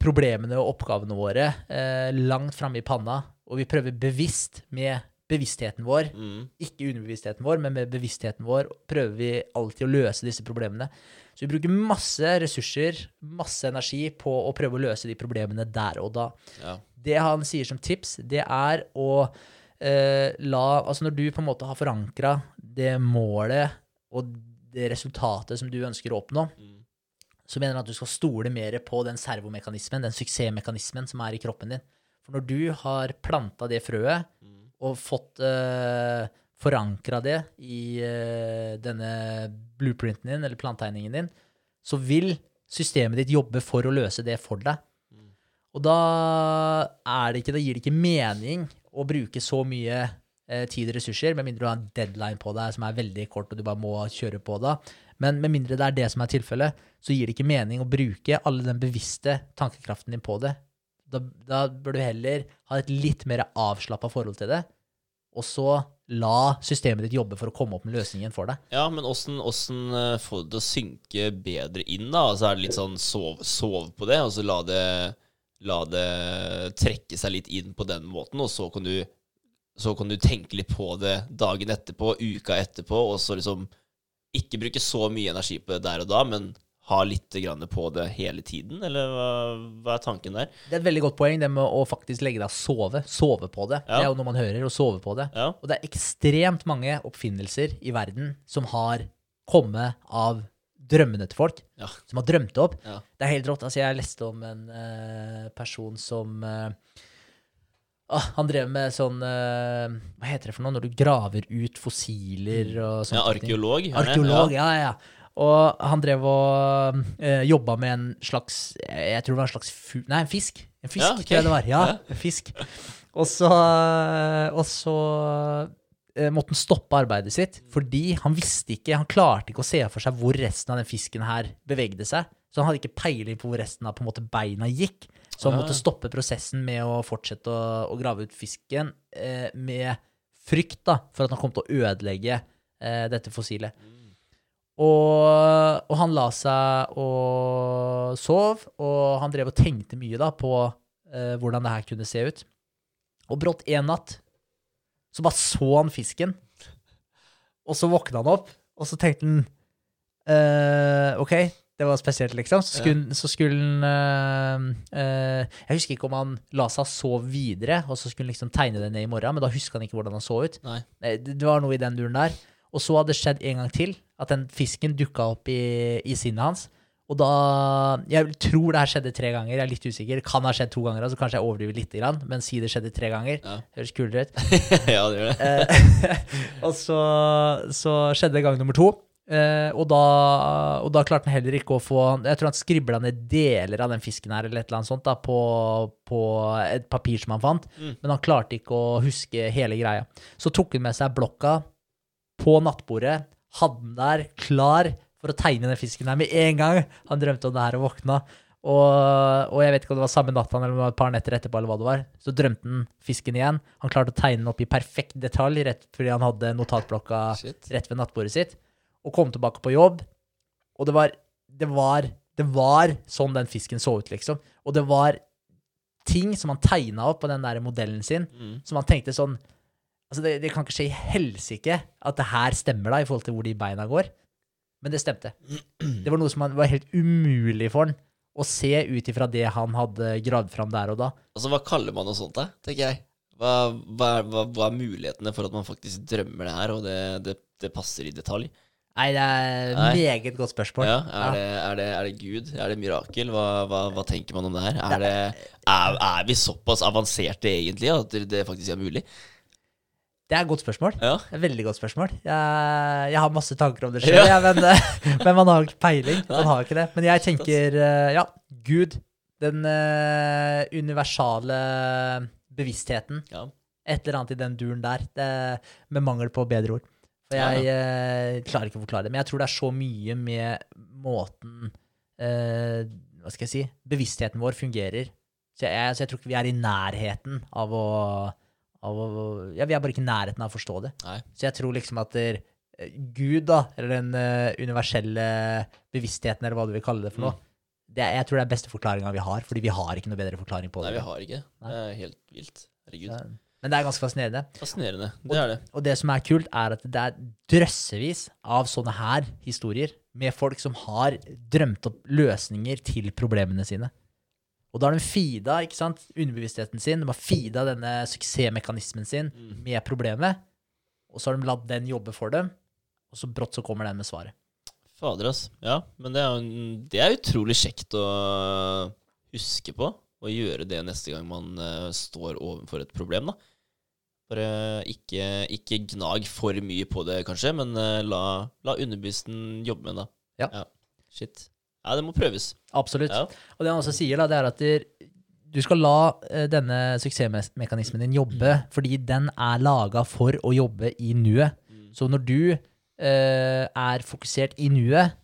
problemene og oppgavene våre eh, langt framme i panna, og vi prøver bevisst med bevisstheten vår, Mm. ikke underbevisstheten vår, men med bevisstheten vår, prøver vi alltid å løse disse problemene. Så vi bruker masse ressurser, masse energi på å prøve å løse de problemene der og da. Ja. Det han sier som tips, det er å eh, la Altså når du på en måte har forankra det målet og det resultatet som du ønsker å oppnå, Mm. så mener han at du skal stole mer på den servomekanismen, den suksessmekanismen som er i kroppen din. For når du har planta det frøet Mm. og fått uh, forankra det i uh, denne blueprinten din, eller plantegningen din, så vil systemet ditt jobbe for å løse det for deg. Mm. Og da, det ikke, da gir det ikke mening å bruke så mye uh, tid og ressurser, med mindre du har en deadline på deg som er veldig kort, og du bare må kjøre på da. Men med mindre det er det som er tilfellet, så gir det ikke mening å bruke alle den bevisste tankekraften din på det. Da, da bør du heller ha et litt mer avslappa forhold til det, og så la systemet ditt jobbe for å komme opp med løsningen for deg. Ja, men åssen får eh, få det å synke bedre inn, da? Altså er det litt sånn sov, sov på det, og så la det, la det trekke seg litt inn på den måten, og så kan du så kan du tenke litt på det dagen etterpå, uka etterpå, og så liksom ikke bruke så mye energi på det der og da, men ha litt grann på det hele tiden, eller hva, hva er tanken der? Det er et veldig godt poeng, det med å faktisk legge deg og sove. Sove på det. Ja. Det er jo noe man hører, å sove på det. Ja, Og det er ekstremt mange oppfinnelser i verden som har kommet av drømmene til folk. Ja. Som har drømt det opp. Det er helt rått. Altså, jeg leste om en uh, person som uh, ah, Han drev med sånn uh, Hva heter det for noe når du graver ut fossiler og sånt? ja arkeolog. Arkeolog, ja, ja. ja. Og han drev og uh, jobba med en slags Jeg tror det var en slags fu Nei, en fisk. En fisk, Ja, okay. tror jeg det var. Ja, en fisk. Og så, og så eh, måtte han stoppe arbeidet sitt fordi han visste ikke, han klarte ikke å se for seg hvor resten av den fisken her bevegde seg. Så han hadde ikke peiling på hvor resten av på en måte, beina gikk. Så han måtte stoppe prosessen med å fortsette å, å grave ut fisken eh, med frykt da, for at han kom til å ødelegge eh, dette fossilet. Og, og han la seg og sov, og han drev og tenkte mye da på eh, hvordan det her kunne se ut. Og brått en natt så bare så han fisken, og så våkna han opp, og så tenkte han eh, OK, det var spesielt, liksom. Så skulle, så skulle han eh, eh, Jeg husker ikke om han la seg sove videre, og så skulle han liksom tegne det ned i morgen, men da huska han ikke hvordan han så ut. Nei. Det det var noe i den duren der. Og så hadde det skjedd en gang til, at den fisken dukka opp i, i sinnet hans. Og da Jeg tror det her skjedde tre ganger, jeg er litt usikker. Det kan ha skjedd to ganger, altså kanskje jeg overdriver litt, men si det skjedde tre ganger. Ja. Høres kulere ut. [laughs] ja, det gjør det. Eh, [laughs] og så, så skjedde det gang nummer to. Eh, og, da, og da klarte han heller ikke å få Jeg tror han skribla ned deler av den fisken her eller et eller annet sånt da, på, på et papir som han fant, Mm. men han klarte ikke å huske hele greia. Så tok han med seg blokka på nattbordet, hadde den der klar for å tegne den fisken her med en gang han drømte om det her og våkna. Og, og jeg vet ikke om det var samme natt eller et par netter etterpå, eller hva det var. Så drømte han fisken igjen. Han klarte å tegne den opp i perfekt detalj rett fordi han hadde notatblokka Shit. rett ved nattbordet sitt. Og kom tilbake på jobb. Og det var, det var, det var sånn den fisken så ut, liksom. Og det var ting som han tegna opp på den der modellen sin, Mm. som han tenkte sånn Altså, det, det kan ikke skje i helsike at det her stemmer, da, i forhold til hvor de beina går. Men det stemte. Det var noe som var helt umulig for han å se ut ifra det han hadde gravd fram der og da. Altså, hva kaller man noe sånt, da, tenker jeg? Hva, hva, hva, hva er mulighetene for at man faktisk drømmer det her, og det, det, det passer i detalj? Nei, det er Nei. meget godt spørsmål. Ja, er, Det, er, det, er det Gud? Er det mirakel? Hva, hva, hva tenker man om det her? Er, det, er, er vi såpass avanserte egentlig at det faktisk er mulig? Det er et godt spørsmål. Ja. Et veldig godt spørsmål. Jeg, jeg har masse tanker om det sjøl, men, eh, [laughs] men man har ikke peiling. Man har ikke det. Men jeg tenker, eh, ja, Gud. Den uh, universale bevisstheten. ja. Et eller annet i den duren der. Det, med mangel på bedre ord. For Ja, jeg uh, klarer ikke å forklare det. Men jeg tror det er så mye med måten uh, Hva skal jeg si Bevisstheten vår fungerer. Så jeg, så jeg tror ikke vi er i nærheten av å, av å Ja, vi er bare ikke i nærheten av å forstå det. Nei. Så jeg tror liksom at der, eh, Gud, da, eller den uh, universelle bevisstheten, eller hva du vil kalle det for noe, det er, jeg tror det er beste forklaringa vi har, fordi vi har ikke noe bedre forklaring på det. Nei, vi har ikke. Det er helt vilt. Herregud. Men det er ganske fascinerende. Fascinerende. Det er det. Og det som er kult, er at det er drøssevis av sånne her historier med folk som har drømt opp løsninger til problemene sine. Og da har de feeda ikke sant, underbevisstheten sin, de har feeda denne suksessmekanismen sin med problemet, og så har de latt den jobbe for dem, og så brått så kommer den med svaret. Fader, ass. Ja, men det er, det er utrolig kjekt å huske på, og gjøre det neste gang man uh, står overfor et problem, da. Bare ikke, ikke gnag for mye på det, kanskje, men uh, la, la underbevisstheten jobbe med det. Ja. Shit. Ja, det må prøves. Absolutt. Ja. Og det han også sier, da, det er at det, du skal la eh, denne suksessmekanismen din jobbe, fordi den er laga for å jobbe i nuet. Så når du eh, er fokusert i nuet,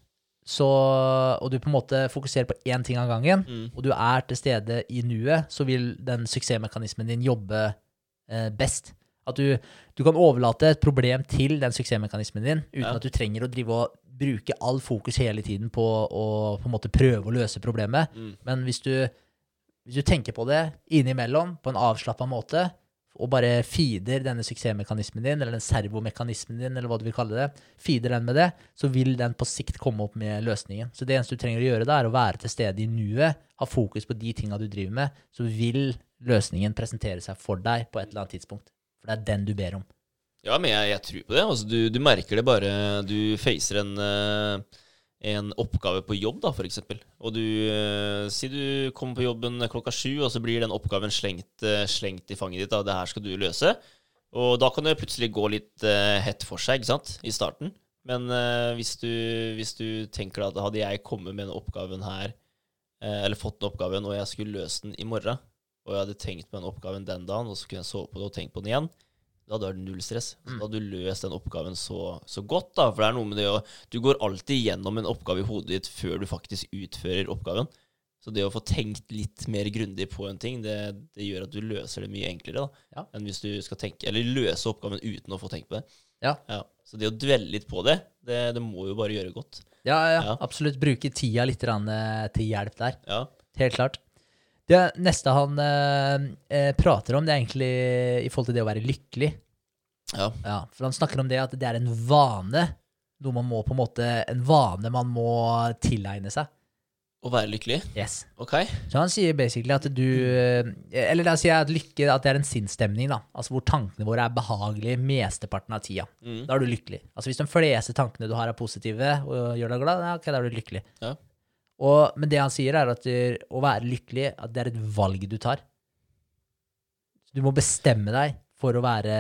så, og du på en måte fokuserer på én ting av gangen, Mm. og du er til stede i nuet, så vil den suksessmekanismen din jobbe eh, best. At du, du kan overlate et problem til den suksessmekanismen din, uten Ja. at du trenger å drive og bruke all fokus hele tiden på å på en måte prøve å løse problemet. Mm. Men hvis du, hvis du tenker på det innimellom på en avslappa måte, og bare feeder denne suksessmekanismen din, eller den servomekanismen din, eller hva du vil kalle det, feeder den med det, så vil den på sikt komme opp med løsningen. Så det eneste du trenger å gjøre, da, er å være til stede i nuet, ha fokus på de tinga du driver med, så vil løsningen presentere seg for deg på et eller annet tidspunkt. For det er den du ber om. Ja, men jeg, jeg tror på det. Altså, du, du merker det bare Du facer en, eh, en oppgave på jobb, da, eksempel. Og du eh, Si du kommer på jobben klokka sju, og så blir den oppgaven slengt, eh, slengt i fanget ditt. da, Det her skal du løse. Og da kan det plutselig gå litt hett for seg, ikke sant, i starten. Men hvis, du, hvis du tenker at hadde jeg kommet med den oppgaven her, eller fått den oppgaven, og jeg skulle løse den i morgen, og jeg hadde tenkt på den oppgaven den dagen, og så kunne jeg sove på det og tenkt på den igjen, da hadde det vært null stress. Mm. Da hadde du løst den oppgaven så, så godt, da. For det er noe med det å Du går alltid gjennom en oppgave i hodet ditt før du faktisk utfører oppgaven. Så det å få tenkt litt mer grundig på en ting, det, det gjør at du løser det mye enklere da, Ja. enn hvis du skal tenke Eller løse oppgaven uten å få tenkt på det. Ja. Så det å dvelle litt på det, det, det må jo bare gjøre godt. Ja, ja, Ja. absolutt. Bruke tida litt eh, til hjelp der. Ja. Helt klart. Det neste han eh, eh, prater om, det er egentlig i forhold til det å være lykkelig. ja. Ja, for han snakker om det at det er en vane. Noe man må på en måte En vane man må tilegne seg. Å være lykkelig. Yes. Ok. Så han sier basically at du eh, Eller da sier jeg at lykke at det er en sinnsstemning, da. Altså hvor tankene våre er behagelige mesteparten av tida. Mm. Da er du lykkelig. Altså hvis de fleste tankene du har er positive og gjør deg glad, ja, ok, da er du lykkelig. Ja. Og, men det han sier, er at det, å være lykkelig, at det er et valg du tar. Du må bestemme deg for å være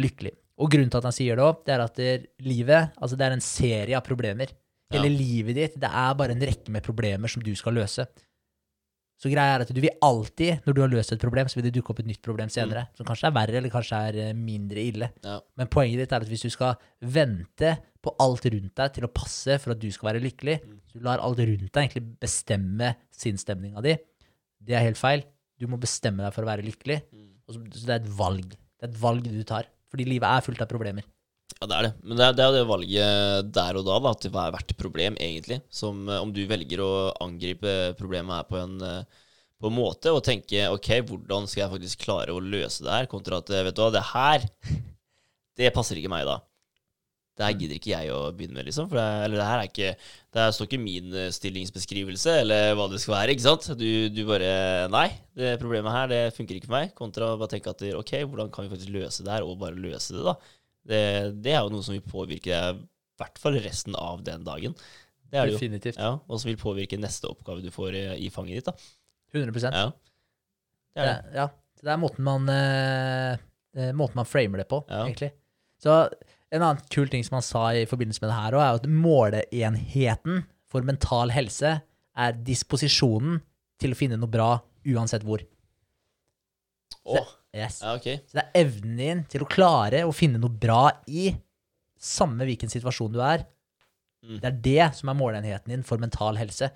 lykkelig. Og grunnen til at han sier det òg, det er at det, livet altså det er en serie av problemer. Hele Ja. livet ditt det er bare en rekke med problemer som du skal løse. Så greia er at du vil alltid, når du har løst et problem, så vil det dukke opp et nytt problem senere. Som kanskje er verre, eller kanskje er eh, mindre ille. Ja. Men poenget ditt er at hvis du skal vente på alt rundt deg til å passe for at du skal være lykkelig, så du lar alt rundt deg egentlig bestemme sinnsstemninga di, det er helt feil. Du må bestemme deg for å være lykkelig. Så, så det er et valg. Det er et valg du tar. Fordi livet er fullt av problemer. Ja, det er det. Men det er, det er det valget der og da, da at det er hvert problem, egentlig. Som eh, om du velger å angripe problemet her på en, eh, på en måte og tenke ok, hvordan skal jeg faktisk klare å løse det her, kontra at eh, vet du hva, det her, [laughs] det passer ikke meg da. Det her gidder ikke jeg å begynne med, liksom. For det, eller det her er ikke Det her står ikke min eh, stillingsbeskrivelse, eller hva det skal være, ikke sant. Du, du bare Nei, det problemet her, det funker ikke for meg. Kontra å bare tenke at ok, hvordan kan vi faktisk løse det her, og bare løse det, da. Det, det er jo noe som vil påvirke deg, i hvert fall resten av den dagen. Det er det jo. Definitivt. Ja, og som vil påvirke neste oppgave du får i, i fanget ditt. da. 100% Ja. Det er det. Ja, ja. Det er måten man, eh, eh, måten man framer det på, egentlig. Så en annen kul ting som han sa i forbindelse med det her, er at måleenheten for mental helse er disposisjonen til å finne noe bra uansett hvor. Å, Yes. ja, okay. Så det er evnen din til å klare å finne noe bra i samme hvilken situasjon du er. Mm. Det er det som er måleenheten din for mental helse.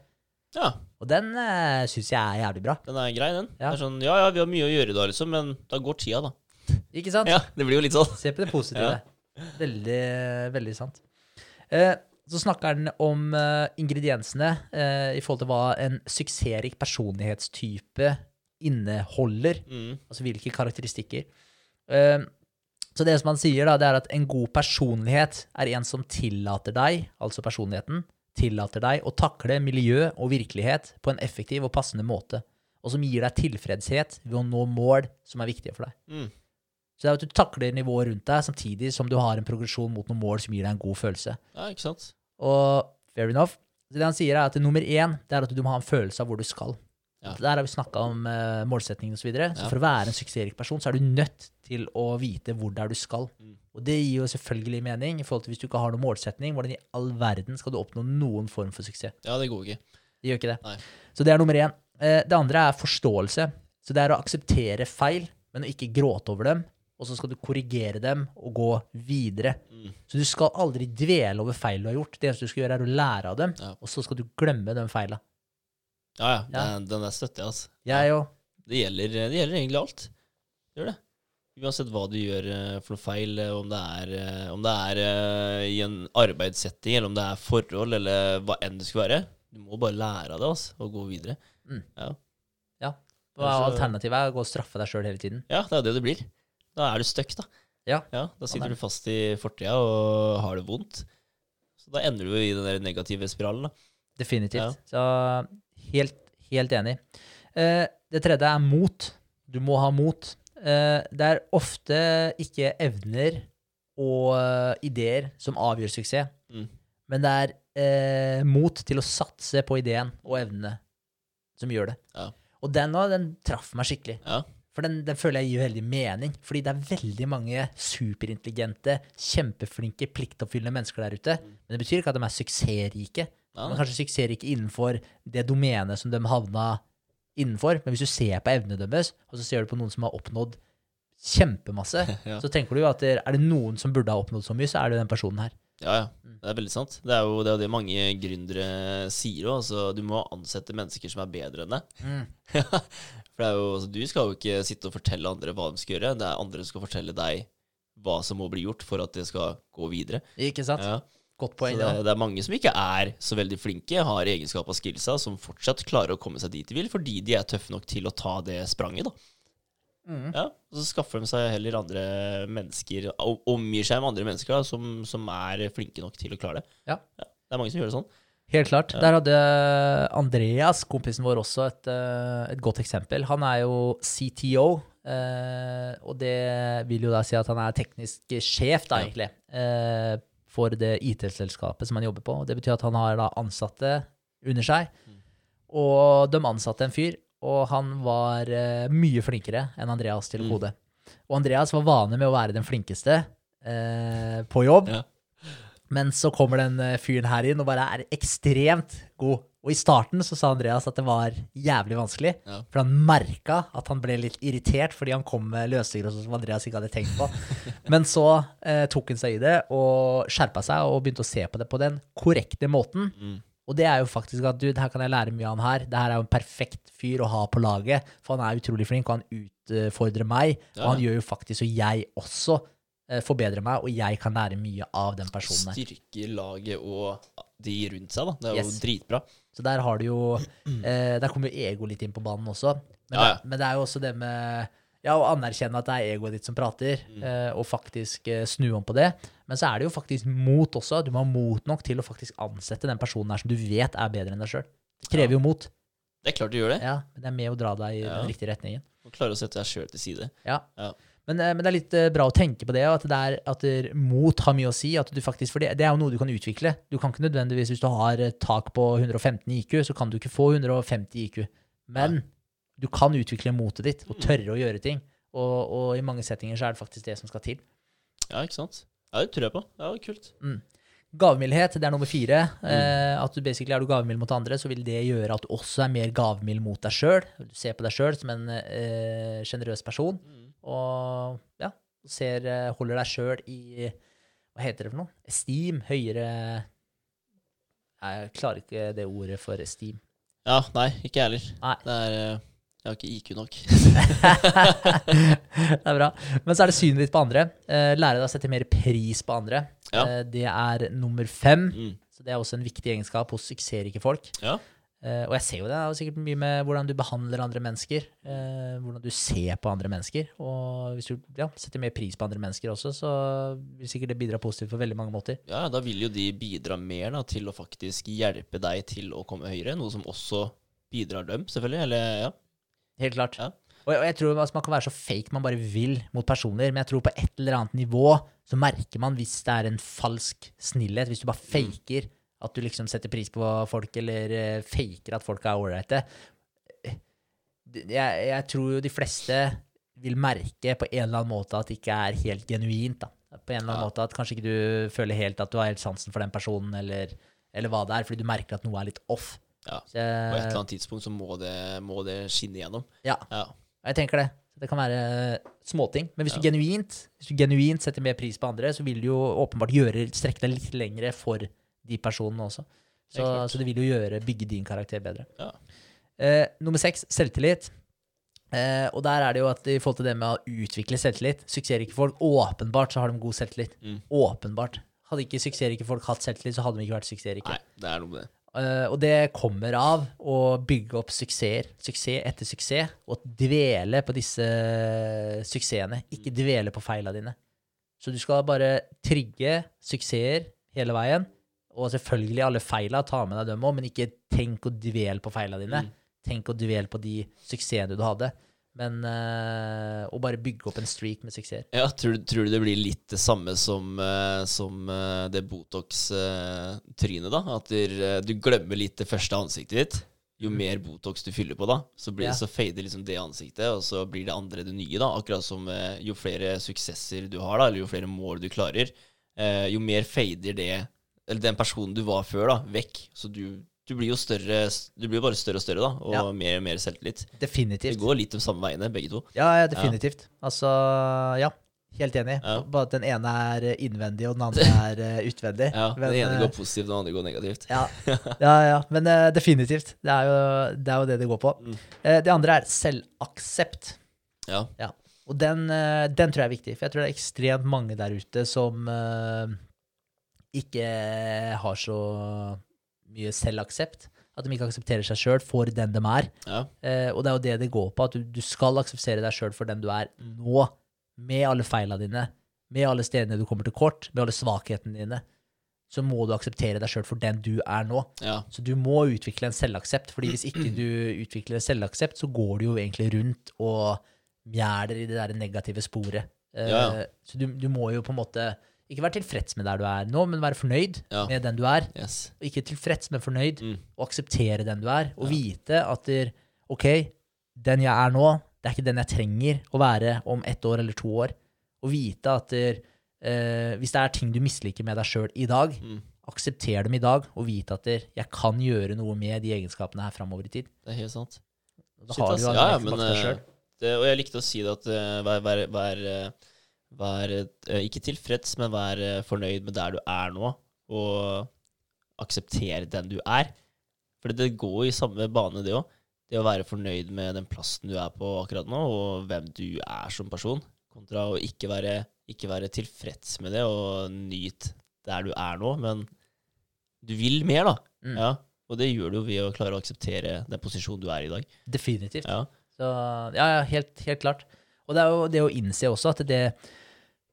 Ja, Og den uh, syns jeg er jævlig bra. den er grei, den. Ja. Det er sånn, ja, ja, vi har mye å gjøre da, liksom, men da går tida, da. Ikke sant? Ja, det blir jo litt sånn. Se på det positive. Veldig, veldig sant. Eh, så snakker han om eh, ingrediensene eh, i forhold til hva en suksessrik personlighetstype inneholder. Mm. Altså hvilke karakteristikker. Så det som han sier, da, det er at en god personlighet er en som tillater deg, altså personligheten, tillater deg å takle miljø og virkelighet på en effektiv og passende måte, og som gir deg tilfredshet ved å nå mål som er viktige for deg. Mm. Så det er at du takler nivået rundt deg, samtidig som du har en progresjon mot noen mål som gir deg en god følelse. Ja, ikke sant? Og fair enough. Så det han sier, er at nummer én det er at du må ha en følelse av hvor du skal. Ja. Der har vi snakka om uh, målsettingene osv. Så, videre. så Ja. for å være en suksessrik person, så er du nødt til å vite hvor det er du skal. Mm. Og det gir jo selvfølgelig mening. i forhold til Hvis du ikke har noen målsetning, hvordan i all verden skal du oppnå noen form for suksess? Ja, det går ikke. Det gjør ikke det. Nei. Så det er nummer én. Eh, det andre er forståelse. Så det er å akseptere feil, men å ikke gråte over dem. Og så skal du korrigere dem og gå videre. Mm. Så du skal aldri dvele over feil du har gjort. Det eneste du skal gjøre, er å lære av dem, Ja. og så skal du glemme den feila. Ja, ja. Ja. Den, den der støtter jeg, altså. Jeg òg. Det det gjelder egentlig alt. Det gjør det. Uansett hva du gjør eh, for noe feil, eh, om det er, eh, om det er i en arbeidssetting, eller om det er forhold, eller hva enn det skulle være. Du må bare lære av det altså, og gå videre. Mm. Ja. Ja. Hva er alternativet? Er å gå og straffe deg sjøl hele tiden. ja, det er det det blir. Da er du stuck, da. Ja. Da er sitter du fast i fortida og har det vondt. Så da ender du i den der negative spiralen, da. Definitivt. Så helt, helt enig. Eh, det tredje er mot. Du må ha mot. Eh, det er ofte ikke evner og eh, ideer som avgjør suksess, Mm. men det er eh, mot til å satse på ideen og evnene som gjør det. Ja. Og den den traff meg skikkelig. Ja. For den, den føler jeg gir veldig mening. Fordi det er veldig mange superintelligente, kjempeflinke, pliktoppfyllende mennesker der ute. Men det betyr ikke at de er suksessrike. De er kanskje suksessrike innenfor det domenet som de havna innenfor. Men hvis du ser på evnene deres, og så ser du på noen som har oppnådd kjempemasse, [laughs] så tenker du jo at er det noen som burde ha oppnådd så mye, så er det den personen her. Ja, ja. Mm. Det er veldig sant. Det er jo det, er det mange gründere sier òg. Altså, du må ansette mennesker som er bedre enn deg. [laughs] For det er jo, altså, du skal jo ikke sitte og fortelle andre hva de skal gjøre. Det er andre som skal fortelle deg hva som må bli gjort for at det skal gå videre. Ikke sant? Ja. Godt poeng. det, det er mange som ikke er så veldig flinke, har egenskap og skillsa, som fortsatt klarer å komme seg dit de vil, fordi de er tøffe nok til å ta det spranget, da. Mhm. Ja, og så skaffer de seg heller andre mennesker, og omgir seg med andre mennesker da, som, som er flinke nok til å klare det. Ja. Det er mange som gjør det sånn. Helt klart. Der hadde Andreas, kompisen vår, også et, eh, et godt eksempel. Han er jo CTO, eh, og det vil jo da si at han er teknisk sjef, da, Ja. egentlig, eh, for det IT-selskapet som han jobber på. Det betyr at han har da ansatte under seg, Mm. og de ansatte en fyr, og han var eh, mye flinkere enn Andreas til å Mm. Og Andreas var vane med å være den flinkeste eh, på jobb. Ja. Men så kommer den eh, fyren her inn og bare er ekstremt god. Og i starten så sa Andreas at det var jævlig vanskelig, Ja. for han merka at han ble litt irritert fordi han kom med løsninger og som Andreas ikke hadde tenkt på. [laughs] Men så eh, tok han seg i det og skjerpa seg og begynte å se på det på den korrekte måten. Og det er jo faktisk at du, her kan jeg lære mye av han her. Det her er jo en perfekt fyr å ha på laget, for han er utrolig flink, og han utfordrer meg. Og han gjør jo faktisk så jeg også eh, forbedrer meg, og jeg kan lære mye av den personen her. Styrker laget og de rundt seg, da. Det er jo dritbra. Så der har du jo eh, Der kommer jo ego litt inn på banen også. Men, Ja, ja. Men det er jo også det med ja, og anerkjenne at det er egoet ditt som prater, Mm. eh, og faktisk eh, snu om på det. Men så er det jo faktisk mot også. Du må ha mot nok til å faktisk ansette den personen her som du vet er bedre enn deg sjøl. Det krever jo mot. Det er klart du gjør det. Ja, men det er med å dra deg i Ja. den riktige retningen. Og klare å sette deg sjøl til side. Ja. Ja. Men, eh, men det er litt bra å tenke på det, at, det er, at mot har mye å si. At du faktisk, for det, det er jo noe du kan utvikle. Du kan ikke nødvendigvis, Hvis du har tak på 115 IQ, så kan du ikke få 150 IQ. Men du kan utvikle motet ditt og tørre å gjøre ting. Og, og i mange settinger så er det faktisk det som skal til. Ja, ikke sant? Ja, det tror jeg på. Ja, kult. Gavmildhet, det er nummer fire. Eh, at du basically er du gavmild mot andre, så vil det gjøre at du også er mer gavmild mot deg sjøl. Du ser på deg sjøl som en eh, person, person. Og ja, ser, eh, holder deg sjøl i Hva heter det for noe? Esteem. Høyere Nei, Jeg klarer ikke det ordet for esteem. Ja, nei, ikke jeg heller. Nei. Det er eh, Jeg har ikke IQ nok. [laughs] [laughs] det er bra. Men så er det synet ditt på andre. Eh, lære deg å sette mer pris på andre. Ja. Eh, det er nummer fem. Mm. Så det er også en viktig egenskap hos suksessrike folk. Ja. Eh, og jeg ser jo det, det er jo sikkert mye med hvordan du behandler andre mennesker. hvordan du ser på andre mennesker. Og hvis du ja, setter mer pris på andre mennesker også, så vil sikkert det bidra positivt på veldig mange måter. Ja, da vil jo de bidra mer da, til å faktisk hjelpe deg til å komme høyere, noe som også bidrar dem, selvfølgelig. Eller, ja. Helt klart. Ja. Og, og jeg tror altså, Man kan være så fake man bare vil mot personer, men jeg tror på et eller annet nivå så merker man hvis det er en falsk snillhet. Hvis du bare faker at du liksom setter pris på folk, eller eh, faker at folk er ålreite. Eh, Jeg, jeg tror jo de fleste vil merke på en eller annen måte at det ikke er helt genuint. da. På en eller annen Ja. måte At kanskje ikke du føler helt at du har helt sansen for den personen, eller, eller hva det er, fordi du merker at noe er litt off. Ja. Så, På et eller annet tidspunkt så må det, må det skinne igjennom. ja, Ja. jeg tenker det. Det kan være småting. Men hvis, Ja. du genuint, hvis du genuint setter mer pris på andre, så vil du jo åpenbart gjøre, strekke deg litt lengre for de personene også. Så, så det vil jo gjøre, bygge din karakter bedre. Ja. Eh, nummer seks, selvtillit. Eh, og der er det jo at i forhold til det med å utvikle selvtillit Suksessrike folk, åpenbart så har de god selvtillit. Mm. Åpenbart. Hadde ikke suksessrike folk hatt selvtillit, så hadde de ikke vært suksessrike. Nei, det er noe med det. Eh, og det kommer av å bygge opp suksesser, suksess etter suksess, og dvele på disse suksessene. Ikke dvele på feilene dine. Så du skal bare trigge suksesser hele veien, og selvfølgelig alle feila, ta med deg dem òg, men ikke tenk å dvele på feilene dine. Mm. Tenk å dvele på de suksessene du hadde, men eh, å bare bygge opp en streak med suksess. Ja, tror, tror du det blir litt det samme som, uh, som uh, det Botox-trynet, da? At der, du glemmer litt det første ansiktet ditt. Jo mer Botox du fyller på, da, så, blir, Ja. så fader liksom det ansiktet, og så blir det andre det nye. da Akkurat som jo flere suksesser du har, da eller jo flere mål du klarer, jo mer fader det Eller den personen du var før, da, vekk. Så du, du blir jo større Du blir bare større og større, da, og Ja. mer og mer selvtillit. Definitivt. Det går litt de samme veiene, begge to. Ja, ja, definitivt. Altså, ja. Helt enig. Ja. Bare at den ene er eh, innvendig, og den andre er eh, utvendig. Ja, Men, Den ene eh, går positivt, den andre går negativt. ja, [laughs] ja, ja. Men uh, definitivt. Det er, jo, det er jo det det går på. Mm. Uh, det andre er selvaksept. Ja. Og den, uh, den tror jeg er viktig, for jeg tror det er ekstremt mange der ute som ikke har så mye selvaksept. At de ikke aksepterer seg sjøl for den de er. ja. Eh, og det er jo det det går på, at du, du skal akseptere deg sjøl for den du er nå. Med alle feila dine, med alle stedene du kommer til kort, med alle svakhetene dine. Så må du akseptere deg sjøl for den du er nå. ja. Så du må utvikle en selvaksept, fordi hvis ikke du utvikler en selvaksept, så går du jo egentlig rundt og mjæler i det der negative sporet. Eh, Ja. Så du, du må jo på en måte ikke vær tilfreds med der du er nå, men være fornøyd Ja. med den du er. Yes. Og ikke tilfreds, men fornøyd. Mm. Og akseptere den du er. Og Ja. vite at der, OK, den jeg er nå, det er ikke den jeg trenger å være om ett år eller to år. Og vite at der, eh, hvis det er ting du misliker med deg sjøl i dag, Mm. aksepter dem i dag, og vite at der, jeg kan gjøre noe med de egenskapene her framover i tid. Det er helt sant. Da Shit, har du jo ja, ja, men, deg selv. det, Og jeg likte å si det at hver, vær, vær, vær, eh, ikke tilfreds, men vær eh, fornøyd med der du er nå, og akseptere den du er. For det går i samme bane, det òg. Det å være fornøyd med den plassen du er på akkurat nå, og hvem du er som person, kontra å ikke være, ikke være tilfreds med det og nyte der du er nå, men du vil mer, da. Mm. Ja, og det gjør du ved å klare å akseptere den posisjonen du er i i dag. Definitivt. Ja. Så ja, ja helt, helt klart. Og det er jo det å innse også at det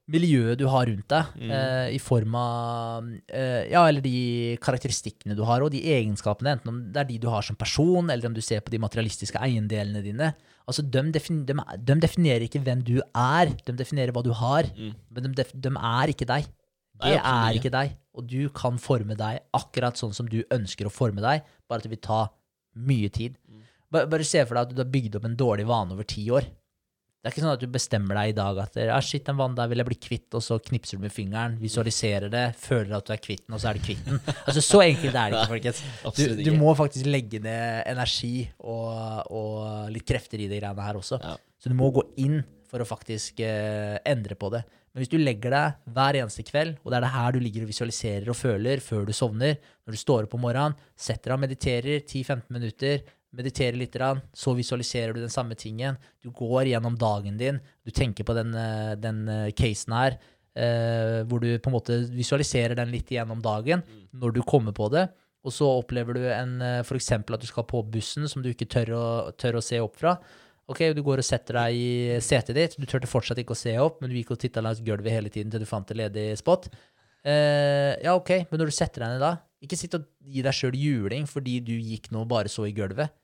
miljøet du har rundt deg, Mm. eh, i form av eh, Ja, eller de karakteristikkene du har, og de egenskapene, enten om det er de du har som person, eller om du ser på de materialistiske eiendelene dine Altså, de, defin de, de definerer ikke hvem du er, de definerer hva du har, Mm. men de, de er ikke deg. Det Nei, er ikke. deg, og du kan forme deg akkurat sånn som du ønsker å forme deg, bare at det vil ta mye tid. Mm. Bare, bare se for deg at du har bygd opp en dårlig vane over ti år. Det er ikke sånn at du bestemmer deg i dag at ah, shit, den vann der vil jeg bli kvitt, og så knipser du med fingeren, visualiserer det, føler at du er kvitt den, og så er du kvitt den. [laughs] Altså, Så enkelt er det ikke, folkens. Du, du må faktisk legge ned energi og, og litt krefter i de greiene her også. Ja. Så du må gå inn for å faktisk eh, endre på det. Men hvis du legger deg hver eneste kveld, og det er det her du ligger og visualiserer og føler før du sovner, når du står opp om morgenen, setter deg og mediterer 10-15 minutter, mediterer litt, så visualiserer du den samme tingen. Du går gjennom dagen din, du tenker på den, eh, den eh, casen her, eh, hvor du på en måte visualiserer den litt gjennom dagen, når du kommer på det, og så opplever du en, eksempel at du skal på bussen som du ikke tør å, tør å se opp fra. Ok, du går og setter deg i setet ditt, du turte fortsatt ikke å se opp, men du gikk og titta langs gulvet hele tiden til du fant en ledig spot. Eh, ja, ok, men når du setter deg ned da, ikke sitt og gi deg sjøl juling fordi du gikk nå bare så i gulvet.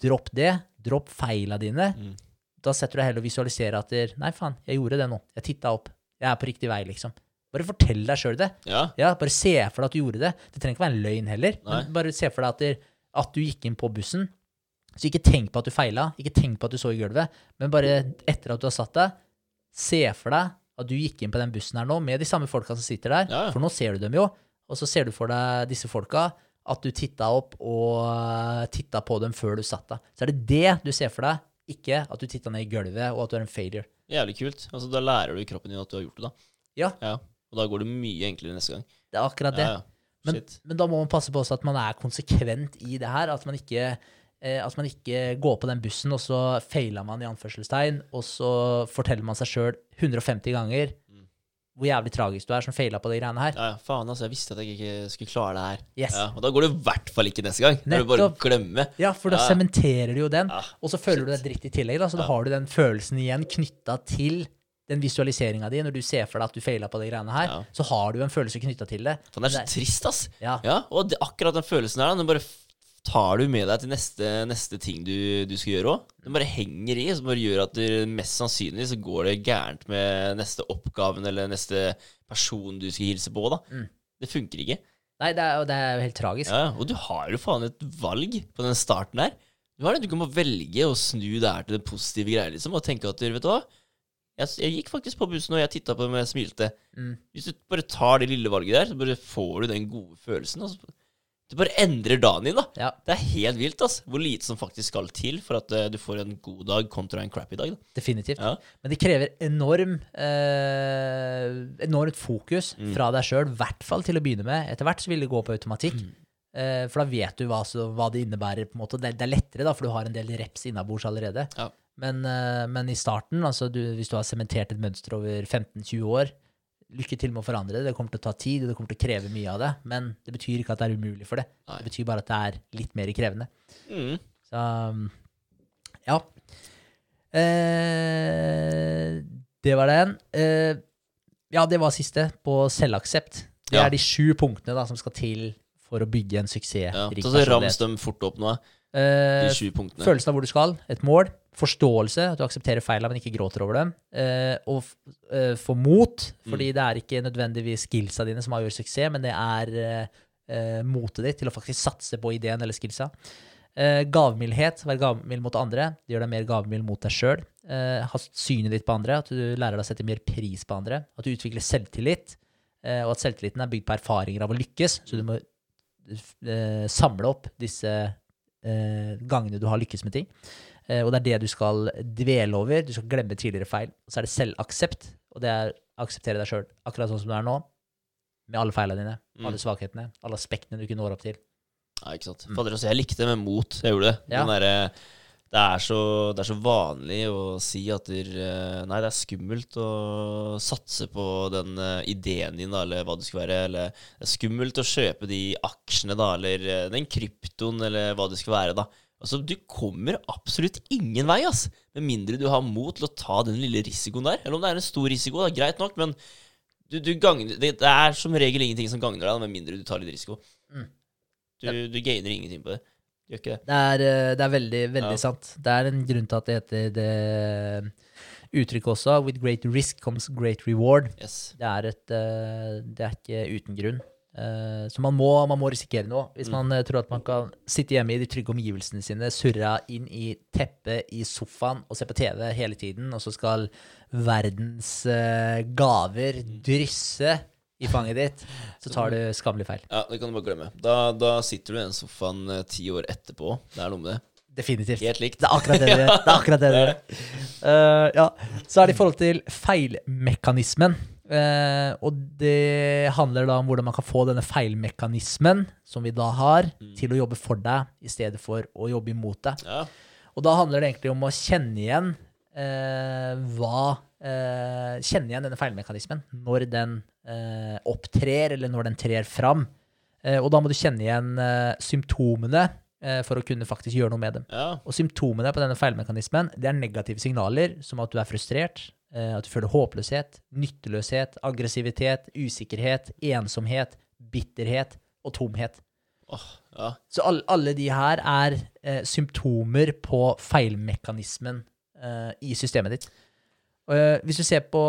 Dropp det. Dropp feila dine. Mm. Da setter du deg heller og visualiserer at der, Nei, faen, jeg gjorde det nå. Jeg titta opp. Jeg er på riktig vei, liksom. Bare fortell deg sjøl det. Ja. Ja, bare se for deg at du gjorde det. Det trenger ikke være en løgn heller. Bare se for deg at, der, at du gikk inn på bussen. Så ikke tenk på at du feila, ikke tenk på at du så i gulvet, men bare etter at du har satt deg, se for deg at du gikk inn på den bussen her nå med de samme folka som sitter der, ja. for nå ser du dem jo, og så ser du for deg disse folka, at du titta opp og titta på dem før du satt deg. Så er det det du ser for deg, ikke at du titta ned i gulvet og at du er en failure. Jævlig kult. Altså, da lærer du kroppen din at du har gjort det, da. Ja, Ja. Og da går det mye enklere neste gang. det er akkurat det. Ja, ja. Men, men da må man passe på også at man er konsekvent i det her. At man ikke, eh, at man ikke går på den bussen, og så feiler man i anførselstegn, og så forteller man seg sjøl 150 ganger. Hvor jævlig tragisk du er som faila på de greiene her. Ja, ja, faen, altså. Jeg visste at jeg ikke skulle klare det her. Yes. Ja, og da går det i hvert fall ikke neste gang. Da du bare glemmer. Glemme. Ja, for da Ja. sementerer du jo den, Ja, og så føler du deg dritt i tillegg. Da, så da har du den følelsen igjen knytta til den visualiseringa di. Når du ser for deg at du feila på de greiene her, Ja. så har du en følelse knytta til det. Det er så trist, ass. Ja. Ja, og det, akkurat den følelsen der, da, den bare f- tar du med deg til neste, neste ting du, du skal gjøre òg. Den bare henger i, som bare gjør at du, mest sannsynlig så går det gærent med neste oppgaven eller neste person du skal hilse på, da. Mm. Det funker ikke. Nei, det er, det er jo helt tragisk. Ja, og du har jo faen et valg på den starten der. Du har det, du kan bare velge å snu det her til det positive greier, liksom, og tenke at du, vet du hva jeg, jeg gikk faktisk på bussen, og jeg titta på dem og jeg smilte. Mm. Hvis du bare tar det lille valget der, så bare får du den gode følelsen. Altså. Du bare endrer dagen din, da. Ja, Det er helt vilt, altså. Hvor lite som faktisk skal til for at uh, du får en god dag kontra en crappy dag. Da. definitivt. Ja. Men det krever enorm, eh, enormt fokus Mm. fra deg sjøl, i hvert fall til å begynne med. Etter hvert så vil det gå på automatikk. Mm. Eh, for da vet du hva, så, hva det innebærer. på en måte. Det, det er lettere, da, for du har en del reps innabords allerede. Ja. Men, eh, men i starten, altså du, hvis du har sementert et mønster over 15-20 år, lykke til med å forandre det. Det kommer til å ta tid, og det kommer til å kreve mye av det. Men det betyr ikke at det er umulig for det. Det betyr bare at det er litt mer krevende. Mm. Så um, ja. Eh, det var den. Eh, ja, det var siste på selvaksept. Det Ja. er de sju punktene da, som skal til for å bygge en suksess. Ja. personlighet. Rams dem fort opp nå, Eh, de sju punktene. følelsen av hvor du skal, et mål, forståelse, at du aksepterer feila, men ikke gråter over dem, eh, og eh, få mot, fordi det er ikke nødvendigvis skillsa dine som avgjør suksess, men det er eh, eh, motet ditt til å faktisk satse på ideen eller skillsa. Eh, gavmildhet, være gavmild mot andre, det gjør deg mer gavmild mot deg sjøl. Eh, ha synet ditt på andre, at du lærer deg å sette mer pris på andre. At du utvikler selvtillit, eh, og at selvtilliten er bygd på erfaringer av å lykkes, så du må eh, samle opp disse eh, gangene du har lykkes med ting. Eh, og det er det du skal dvele over. Du skal glemme tidligere feil. Og så er det selvaksept, og det er å akseptere deg sjøl akkurat sånn som du er nå. Med alle feilene dine, Mm. alle svakhetene, alle aspektene du ikke når opp til. Ja, ikke sant. Mm. Fader, altså, jeg likte det med mot. Jeg gjorde det. Ja. Den derre- det, er så, det er så vanlig å si at der, eh, Nei, det er skummelt å satse på den eh, ideen din, da, eller hva det skal være. Eller det er skummelt å kjøpe de aksjene, da, eller den kryptoen, eller hva det skal være, da. Altså, Du kommer absolutt ingen vei, ass. Med mindre du har mot til å ta den lille risikoen der. Eller om det er en stor risiko, da, greit nok, men du, du gagner, det, det er som regel ingenting som gagner deg, med mindre du tar litt risiko. Mm. Du, du gainer ingenting på det. Du gjør ikke det. Det er, eh, det er veldig, veldig Ja. sant. Det er en grunn til at det heter det uttrykket også. With great risk comes great reward. Yes. Det er, et, eh, det er ikke uten grunn. Eh, Så man må, man må risikere noe. Hvis Mm. man mm. tror at man kan sitte hjemme i de trygge omgivelsene sine, surra inn i teppet i sofaen og se på TV hele tiden, og så skal verdens eh, gaver drysse i fanget ditt, så tar du skammelig feil. Ja, det kan du bare glemme. Da, da sitter du i den sofaen ti år etterpå. Det er noe med det. Definitivt. Helt likt. Det er akkurat det du gjør. [laughs] Det er akkurat det det gjør. Uh, ja. Så er det i forhold til feilmekanismen. Eh, og det handler da om hvordan man kan få denne feilmekanismen, som vi da har, til å jobbe for deg i stedet for å jobbe imot deg. Ja. Og da handler det egentlig om å kjenne igjen eh, hva eh, Kjenne igjen denne feilmekanismen når den opptrer, eller når den trer fram. Eh, og da må du kjenne igjen symptomene for å kunne faktisk gjøre noe med dem. Ja. Og symptomene på denne feilmekanismen det er negative signaler, som at du er frustrert, at du føler håpløshet, nytteløshet, aggressivitet, usikkerhet, ensomhet, bitterhet og tomhet. Oh, ja. Så alle, alle de her er eh, symptomer på feilmekanismen eh, i systemet ditt. Og, eh, hvis du ser på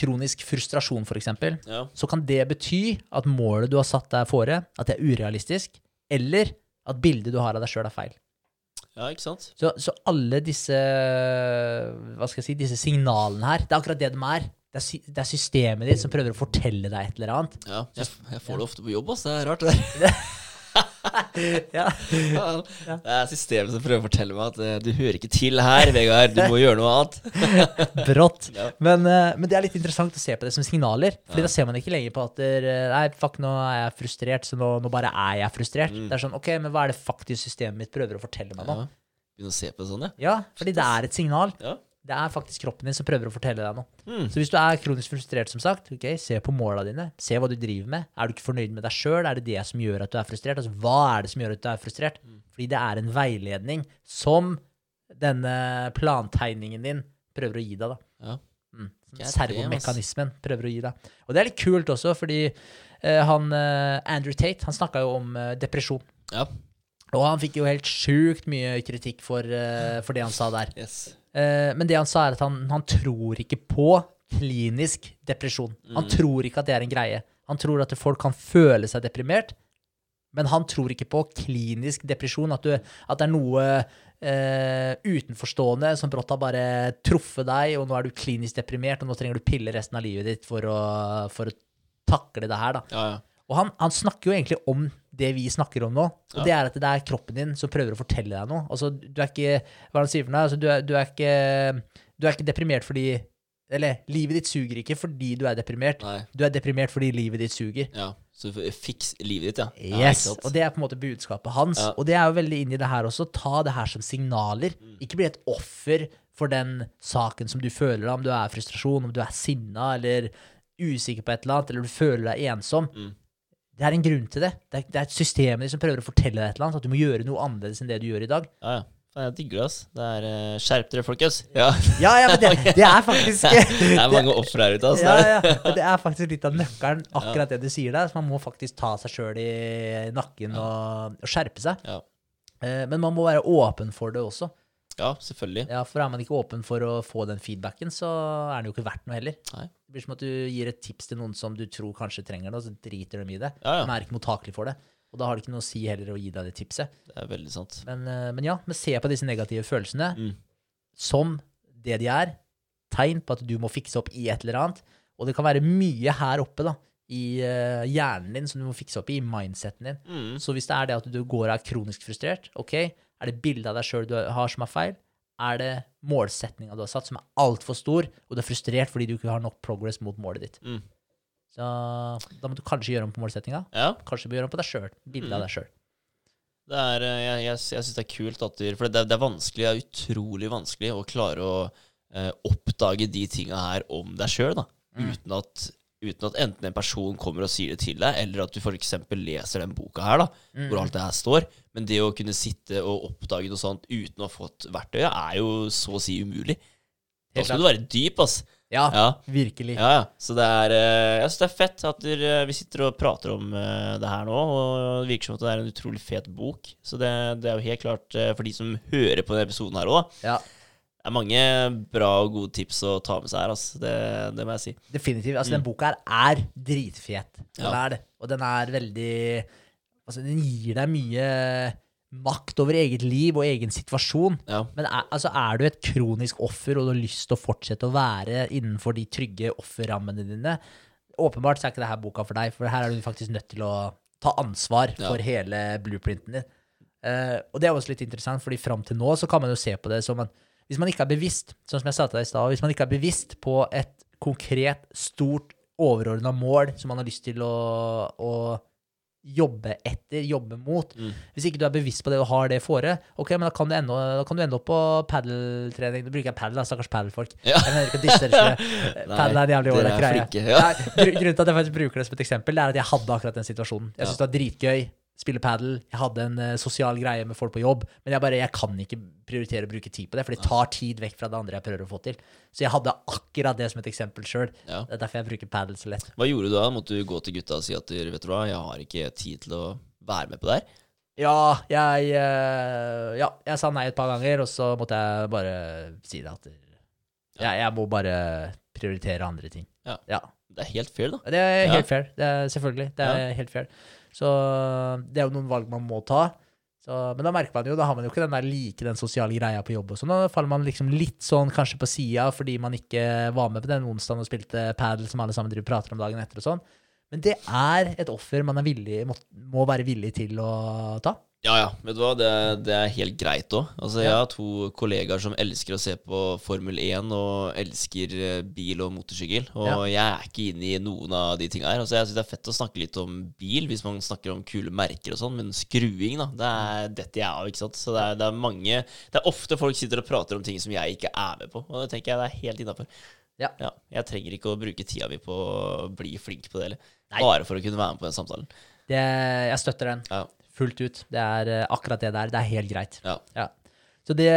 kronisk frustrasjon, f.eks., ja. så kan det bety at målet du har satt deg fore, at det er urealistisk, eller at bildet du har av deg sjøl, er feil. Ja, ikke sant? Så, så alle disse hva skal jeg si, disse signalene her, det er akkurat det de er. Det er, sy det er systemet ditt som prøver å fortelle deg et eller annet. Ja, jeg, jeg får det ofte på jobb, ass. Det er rart, det der. [laughs] Ja. Ja, Det er systemet som prøver å fortelle meg at eh, du hører ikke til her, Vegard. Du må gjøre noe annet. [laughs] Brått. [laughs] Ja. Men, eh, men det er litt interessant å se på det som signaler. Fordi da ser man ikke lenger på at eh, Nei, fuck, nå er jeg frustrert, så nå, nå bare er jeg frustrert. Mm. Det er sånn, ok, men hva er det faktisk systemet mitt prøver å fortelle meg nå? Begynne å se på det sånn, ja. Ja, fordi det er et signal. Ja. Det er faktisk kroppen din som prøver å fortelle deg noe. Mm. Så hvis du er kronisk frustrert, som sagt, ok, se på måla dine. Se hva du driver med. Er du ikke fornøyd med deg sjøl? Er det det som gjør at du er frustrert? Altså, hva er det som gjør at du er frustrert? Mm. Fordi det er en veiledning som denne plantegningen din prøver å gi deg, da. Ja. Mm. Servomekanismen prøver å gi deg. Og det er litt kult også, fordi uh, han uh, Andrew Tate han snakka jo om uh, depresjon. Ja. Og han fikk jo helt sjukt mye kritikk for, for det han sa der. Yes. Eh, men det han sa, er at han, han tror ikke på klinisk depresjon. Han Mm. tror ikke at det er en greie. Han tror at folk kan føle seg deprimert, men han tror ikke på klinisk depresjon. At, du, at det er noe eh, utenforstående som brått har bare truffet deg, og nå er du klinisk deprimert, og nå trenger du piller resten av livet ditt for å, for å takle det her. da. Ja, ja. Og han, han snakker jo egentlig om det vi snakker om nå. Og Ja. det er at det er kroppen din som prøver å fortelle deg noe. Altså, du er ikke Hva er det han sier for noe? Altså, du, er, du, er ikke, du er ikke deprimert fordi Eller livet ditt suger ikke fordi du er deprimert. Nei. Du er deprimert fordi livet ditt suger. Ja. Så fiks livet ditt, ja. ja Yes, ja, Og det er på en måte budskapet hans. Ja. Og det er jo veldig inn i det her også. Ta det her som signaler. Mm. Ikke bli et offer for den saken som du føler, om du er frustrasjon, om du er sinna eller usikker på et eller annet, eller du føler deg ensom. Mm. Det er en grunn til det. Det er, det er systemet system som prøver å fortelle deg et eller annet, at du må gjøre noe annerledes enn det du gjør i dag. Ja, ja. Jeg digger det, ass. Det er uh, Skjerp dere, folkens. Ja. Ja, ja, men det, [laughs] det er faktisk [laughs] Det er mange ofre her ute, ass. ja, ja, det er faktisk litt av nøkkelen, akkurat det du sier der. Så man må faktisk ta seg sjøl i nakken og, og skjerpe seg. Ja. Eh, Men man må være åpen for det også. ja, selvfølgelig. Ja, For er man ikke åpen for å få den feedbacken, så er det jo ikke verdt noe heller. Nei. Blir som at du gir et tips til noen som du tror kanskje trenger det, og så driter de i det. Ja, De er ikke mottakelig for det. Og da har det ikke noe å si heller å gi deg det tipset. Det er veldig sant. Men, eh, men ja, men se på disse negative følelsene Mm. som det de er. Tegn på at du må fikse opp i et eller annet. Og det kan være mye her oppe da, i eh, hjernen din som du må fikse opp i, i mindseten din. Mm. Så hvis det er det at du går og er kronisk frustrert, ok, er det bildet av deg sjøl du har som er feil? Er det målsetninga du har satt som er altfor stor, og du er frustrert fordi du ikke har nok progress mot målet ditt? Mm. Så da må du kanskje gjøre om på målsetninga. Ja. Kanskje du må gjøre om på deg sjøl. Bildet Mm. av deg sjøl. Det er, eh, jeg jeg, jeg syns det er kult at du For det, det er vanskelig, det er utrolig vanskelig å klare å eh, oppdage de tinga her om deg sjøl, da. Mm. Uten, at, uten at enten en person kommer og sier det til deg, eller at du f.eks. leser den boka her, da, Mm. hvor alt det her står. Men det å kunne sitte og oppdage noe sånt uten å ha fått verktøyet, er jo så å si umulig. Da Helt skal du være dyp, ass. Ja, Ja. virkelig. Ja, ja. Så det er, eh, jeg syns det er fett at vi sitter og prater om eh, det her nå. Og det virker som at det er en utrolig fet bok. Så det, det er jo helt klart eh, for de som hører på denne episoden her òg. Ja, Det er mange bra og gode tips å ta med seg her. Altså. Det, det må jeg si. definitivt. Altså, Mm. den boka her er dritfet. Den Ja. er det. Og den er veldig Altså, den gir deg mye makt over eget liv og egen situasjon. Ja. Men er, altså, er du et kronisk offer og du har lyst til å fortsette å være innenfor de trygge offerrammene dine, åpenbart så er ikke dette boka for deg, for her er du faktisk nødt til å ta ansvar Ja. for hele blueprinten din. Uh, og det er også litt interessant, fordi fram til nå så kan man jo se på det som en Hvis man ikke er bevisst, sånn som jeg sa til deg i stad, hvis man ikke er bevisst på et konkret, stort, overordna mål som man har lyst til å, å jobbe etter, jobbe mot. Mm. Hvis ikke du er bevisst på det og har det fore, ok, men da kan du ende, kan du ende opp på padeltrening. Nå bruker jeg padel, stakkars padelfolk. Ja. Jeg mener ikke å disse dere. [laughs] Nei, Padel er en jævlig ålreit greie. ja. Nei, grunnen til at jeg faktisk bruker det som et eksempel, det er at jeg hadde akkurat den situasjonen. Jeg Ja. det var dritgøy. Spille padel. Jeg hadde en eh, sosial greie med folk på jobb, men jeg bare, jeg kan ikke prioritere å bruke tid på det, for det tar tid vekk fra det andre jeg prøver å få til. Så jeg hadde akkurat det som et eksempel sjøl. Ja. Det er derfor jeg bruker padel så lett. Hva gjorde du da? Måtte du gå til gutta og si at vet du hva, jeg har ikke tid til å være med på det her? Ja, jeg, eh, ja, jeg sa nei et par ganger, og så måtte jeg bare si det at jeg, jeg må bare prioritere andre ting. Ja. ja. Det er helt fair, da. Det er Ja. helt fair. Det er, selvfølgelig. Det er helt fair. Så det er jo noen valg man må ta. Så, men da merker man jo, da har man jo ikke den der like den sosiale greia på jobb og sånn. Da faller man liksom litt sånn kanskje på sida fordi man ikke var med på den onsdagen og spilte padel som alle sammen driver prater om dagen etter og sånn. Men det er et offer man er villig, må, må være villig til å ta. Ja, ja. Vet du hva, det, det er helt greit òg. Altså, jeg har to kollegaer som elsker å se på Formel 1 og elsker eh, bil og motorsykkel. Og Ja. jeg er ikke inne i noen av de tinga her. Altså, jeg syns det er fett å snakke litt om bil, hvis man snakker om kule merker og sånn, men skruing, da, det er dette jeg av, ikke sant. Så det er, det er mange Det er ofte folk sitter og prater om ting som jeg ikke er med på, og det tenker jeg det er helt innafor. Ja. jeg trenger ikke å bruke tida mi på å bli flink på det heller. Bare for å kunne være med på den samtalen. Det, jeg støtter den Ja. Fullt ut. Det er eh, akkurat det der. Det er helt greit. Ja. Ja. Så det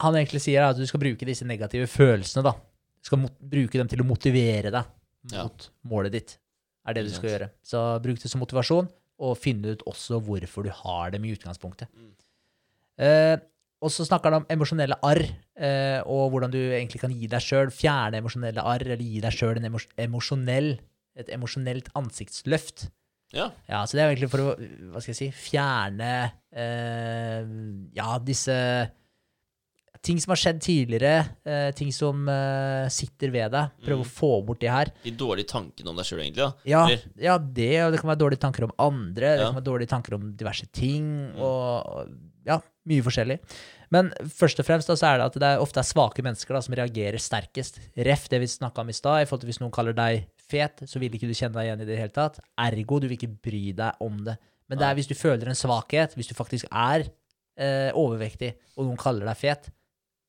han egentlig sier, er at du skal bruke disse negative følelsene, da. Du skal mot, bruke dem til å motivere deg Ja. mot målet ditt. Er det du skal gjøre. Så bruk det som motivasjon, og finne ut også hvorfor du har dem i utgangspunktet. Mm. Eh, og så snakker han om emosjonelle arr, eh, og hvordan du egentlig kan gi deg sjøl fjerne emosjonelle arr, eller gi deg sjøl emos emosjonell, et emosjonelt ansiktsløft. Ja. Ja, så det er egentlig for å, hva skal jeg si, fjerne eh, ja, disse ting som har skjedd tidligere, eh, ting som eh, sitter ved deg. Prøve Mm. å få bort de her. De dårlige tankene om deg sjøl, egentlig. da Ja, ja, det, og det kan være dårlige tanker om andre, det kan være dårlige tanker om diverse ting, Mm. og og ja, mye forskjellig. Men først og fremst da, så er det at det er, ofte er svake mennesker da, som reagerer sterkest. Ref det vi snakka om i stad, i forhold til hvis noen kaller deg fet, så vil ikke du kjenne deg igjen i det hele tatt. Ergo, du vil ikke bry deg om det. Men det er hvis du føler en svakhet, hvis du faktisk er eh, overvektig, og noen kaller deg fet,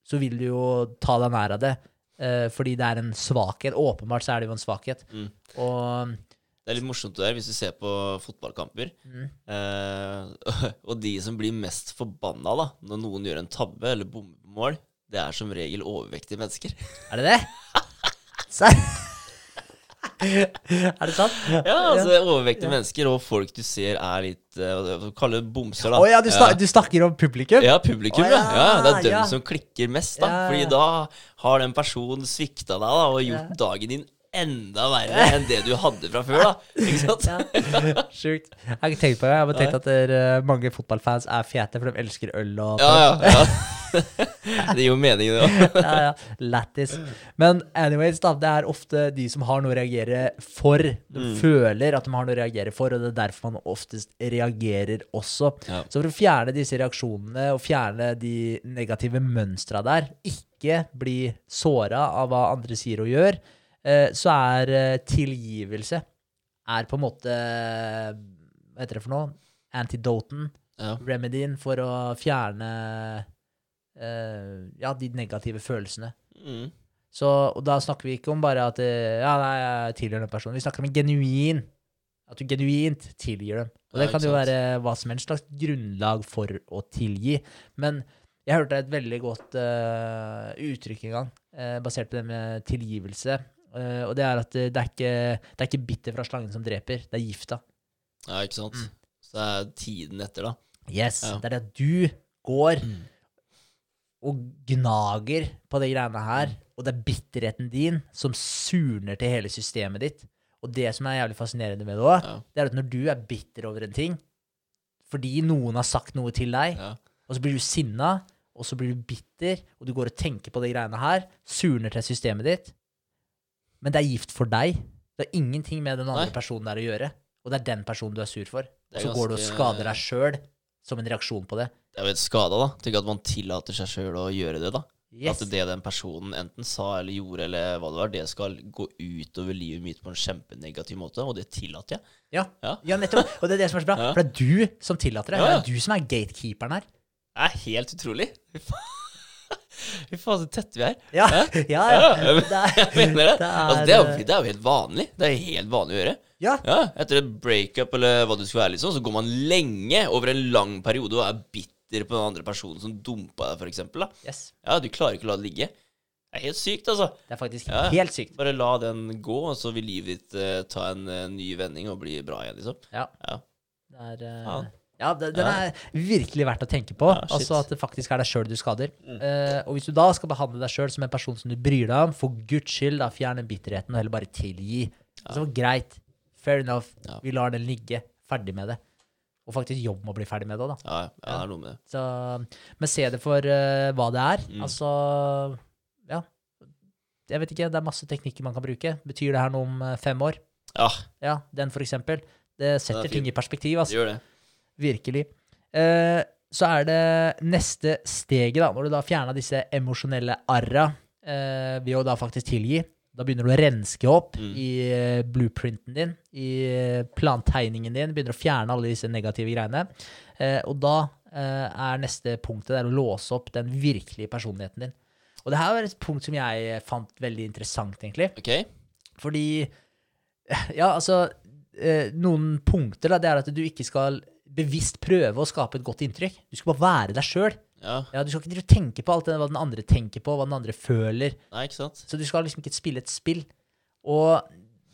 så vil du jo ta deg nær av det. Eh, fordi det er en svakhet. Åpenbart så er det jo en svakhet. Mm. Og Det er litt morsomt det der hvis du ser på fotballkamper. Mm. Eh, [laughs] og de som blir mest forbanna da når noen gjør en tabbe eller bommer på mål, det er som regel overvektige mennesker. Er det det? [laughs] Serr? [laughs] er det sant? Ja, altså overvektige mennesker og folk du ser er litt uh, Hva kaller det bomser, da. Å ja, du, snak, du snakker om publikum? Ja, publikum, Oh, ja. ja, ja. Det er dem ja. som klikker mest, da. Ja, ja. Fordi da har den personen svikta deg da, og gjort dagen din enda verre enn det du hadde fra før, da. [laughs] Ikke sant? Ja. Sjukt. Jeg har ikke tenkt på det. Jeg har bare tenkt at dere, mange fotballfans er fete, for de elsker øl og Ja, ja. ja. [laughs] Det gir jo mening, det òg. [laughs] ja, ja. Lættis. Men anyways, da, det er ofte de som har noe å reagere for. De Mm. føler at de har noe å reagere for, og det er derfor man oftest reagerer også. Ja. Så for å fjerne disse reaksjonene og fjerne de negative mønstra der, ikke bli såra av hva andre sier og gjør, eh, så er eh, tilgivelse er på en måte Hva heter det for noe? Antidoten. Ja. Remedien for å fjerne eh, ja, de negative følelsene. Mm. Så, og da snakker vi ikke om bare at eh, ja, nei, jeg tilgir den personen. Vi snakker om en genuin At du genuint tilgir dem. Og det kan jo være hva som helst slags grunnlag for å tilgi. Men jeg hørte et veldig godt uh, uttrykk en gang, uh, basert på det med tilgivelse. Eh, og det er at det, det, er ikke, det er ikke bitter fra slangen som dreper, det er gifta. ja, ikke sant. Mm. Så det er tiden etter, da. Yes, Ja. Det er det at du går Mm. og gnager på de greiene her, Mm. og det er bitterheten din som surner til hele systemet ditt. Og det som er jævlig fascinerende med det òg, Ja. det er at når du er bitter over en ting, fordi noen har sagt noe til deg, Ja. og så blir du sinna, og så blir du bitter, og du går og tenker på de greiene her, surner til systemet ditt, men det er gift for deg. Det har ingenting med den andre Nei. personen der å gjøre, og det er den personen du er sur for. Er Så går du og ganske- skader deg sjøl som en reaksjon på det. Det er jo et skada, da. Tenk at man tillater seg sjøl å gjøre det, da. Yes. At det den personen enten sa eller gjorde, eller hva det var, det skal gå utover livet mitt på en kjempenegativ måte, og det tillater jeg. Ja. Ja. ja, nettopp. Og det er det som er så bra. Ja. For det er du som tillater det. Det er du som er gatekeeperen her. Det er helt utrolig. [laughs] Fy faen, så tette vi er. Ja, [laughs] ja. Ja, ja. Det er, [laughs] Jeg mener det. det altså, det, er jo, er- det er jo helt vanlig. Det er helt vanlig å gjøre. ja. Ja, Etter et breakup eller hva det skulle være, liksom, så går man lenge over en lang periode og er bitter på den andre personen som dumpa deg, da. Yes. Ja, du klarer ikke å la det ligge. Det er helt sykt, altså. Det er faktisk Ja. helt sykt. Bare la den gå, og så vil livet ditt uh, ta en uh, ny vending og bli bra igjen, liksom. Ja. Ja. Det er, eh, Ja. ja, det, den Ja. er virkelig verdt å tenke på. Ja. Mm. altså At det faktisk er deg sjøl du skader. Eh, og hvis du da skal behandle deg sjøl som en person som du bryr deg om, for guds skyld, da fjerne bitterheten og heller bare tilgi. Altså, greit. Fair enough. Ja. Vi lar den ligge. Ferdig med det. Og faktisk jobb med å bli ferdig med det òg, da. Ja, ja, det er noe med det. Så, men se det for uh, hva det er. Mm. Altså Ja. Jeg vet ikke, det er masse teknikker man kan bruke. Betyr det her noe om eh, fem år? Ja, Ja, den for eksempel. Det setter ting i perspektiv, altså. gjør det. Virkelig. Eh, så er det neste steget, da, når du da fjerna disse emosjonelle arra eh, ved å da faktisk tilgi. Da begynner du å renske opp Mm. i eh, blueprinten din, i eh, plantegningen din. Begynner å fjerne alle disse negative greiene. Eh, og da eh, er neste punktet der å låse opp den virkelige personligheten din. Og det her var et punkt som jeg fant veldig interessant, egentlig. Okay. Fordi [laughs] Ja, altså eh, Noen punkter, da, det er at du ikke skal bevisst prøve å skape et godt inntrykk. Du skal bare være deg sjøl. Ja. Ja, du skal ikke tenke på alt det hva den andre tenker på, hva den andre føler. Nei, ikke sant? Så du skal liksom ikke spille et spill. Og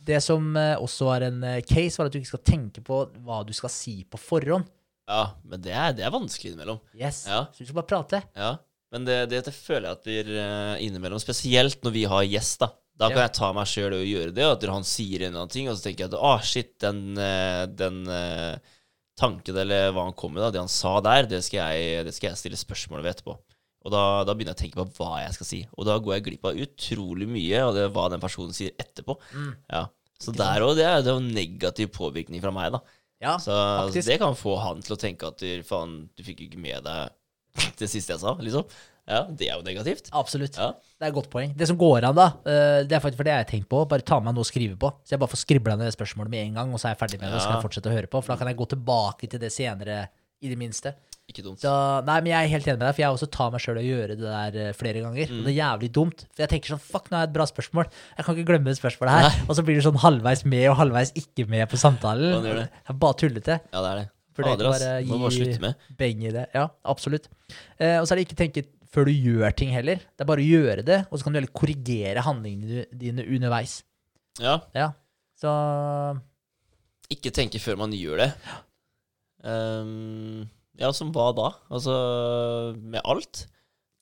det som eh, også var en eh, case, var at du ikke skal tenke på hva du skal si på forhånd. Ja, men det er, det er vanskelig innimellom. Yes. Ja. Så du skal bare prate. Ja, men det, det, det føler jeg at vi eh, innimellom, spesielt når vi har gjest, da. Da kan jeg ta meg sjøl og gjøre det, og at han sier en eller annen ting, og så tenker jeg at å, shit, den, den tanken eller hva han kom med, da, det han sa der, det skal jeg, det skal jeg stille spørsmål ved etterpå. Og da, da begynner jeg å tenke på hva jeg skal si. Og da går jeg glipp av utrolig mye av det, hva den personen sier etterpå. Mm. Ja. Så der òg, det, er- det jo negativ påvirkning fra meg, da. Ja, Så altså, det kan få han til å tenke at du- faen, du fikk jo ikke med deg [laughs] det siste jeg sa, liksom. Ja, det er jo negativt. Absolutt. Ja. Det er et godt poeng. Det som går an, da, eh, det er faktisk for det jeg har tenkt på. Bare ta meg noe å skrive på. Så jeg bare får skribla ned det spørsmålet med en gang, og så er jeg ferdig med det, og så kan jeg fortsette å høre på. For da kan jeg gå tilbake til det senere, i det minste. Ikke dumt. Da, nei, men jeg er helt enig med deg, for jeg også tar meg sjøl å gjøre det der eh, flere ganger. Og det er jævlig dumt. For jeg tenker sånn, fuck, nå er jeg et bra spørsmål. Jeg kan ikke glemme det spørsmålet her. Og så blir du sånn halvveis med og halvveis ikke med på samtalen. Man gjør det. Jeg er bare tullete. Ja, det er det. Burde Må bare bare slutte med. Beng i det. Ja, absolutt. Eh, og så er det ikke tenke før du gjør ting heller. Det er bare å gjøre det, og så kan du heller korrigere handlingene dine underveis. Ja, Ja. Så ikke tenke før man gjør det. Ehm, ja, som hva da? Altså, med alt?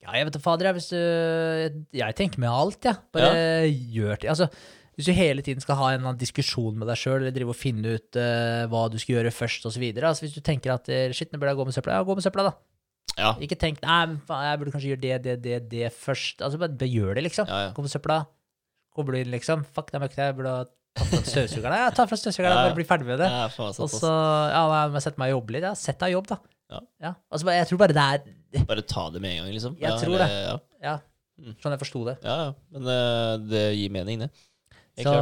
Ja, jeg vet da fader, jeg. Hvis du Jeg tenker med alt, jeg. Bare gjør det. Altså, hvis du hele tiden skal ha en eller annen diskusjon med deg sjøl, eller drive og finne ut uh, hva du skal gjøre først, osv. Altså, hvis du tenker at eh, shit, nå burde jeg gå med søpla, ja, gå med søpla, da. Ja. Ikke tenk nei, faen, jeg burde kanskje gjøre det, det, det, det først. Altså, bare, bare gjør det, liksom. Ja, ja. Gå på søpla. Koble inn, liksom. Fuck, det er møkkete. Jeg burde ha tatt fra støvsugeren. Ja, ta fra støvsugeren, Ja, ja. bare bli ferdig med det. Ja, faen, Og så ja, må jeg sette meg og jobbe litt. Ja, sett deg i jobb, da. Ja. Altså, bare- jeg tror bare det er Bare ta det med en gang, liksom. Jeg ja, tror det. Ja, Ja, sånn jeg forsto det. ja, ja. Men eh, det gir mening, det. Så,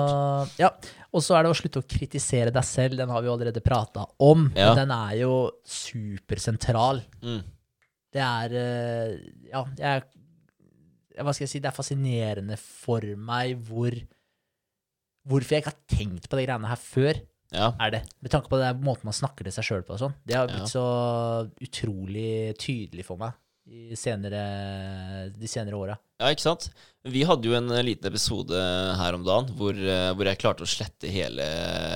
ja. Og så er det å slutte å kritisere deg selv. Den har vi allerede prata om. Ja. Men den er jo supersentral. Mm. Det er eh, Ja, jeg Hva skal jeg si? Det er fascinerende for meg hvor Hvorfor jeg ikke har tenkt på de greiene her før, Ja. er det. Med tanke på det måten man snakker til seg sjøl på og sånn. Det har Ja. blitt så utrolig tydelig for meg i senere, de senere åra. Ja, ikke sant? Vi hadde jo en eh, liten episode her om dagen hvor, eh, hvor jeg klarte å slette hele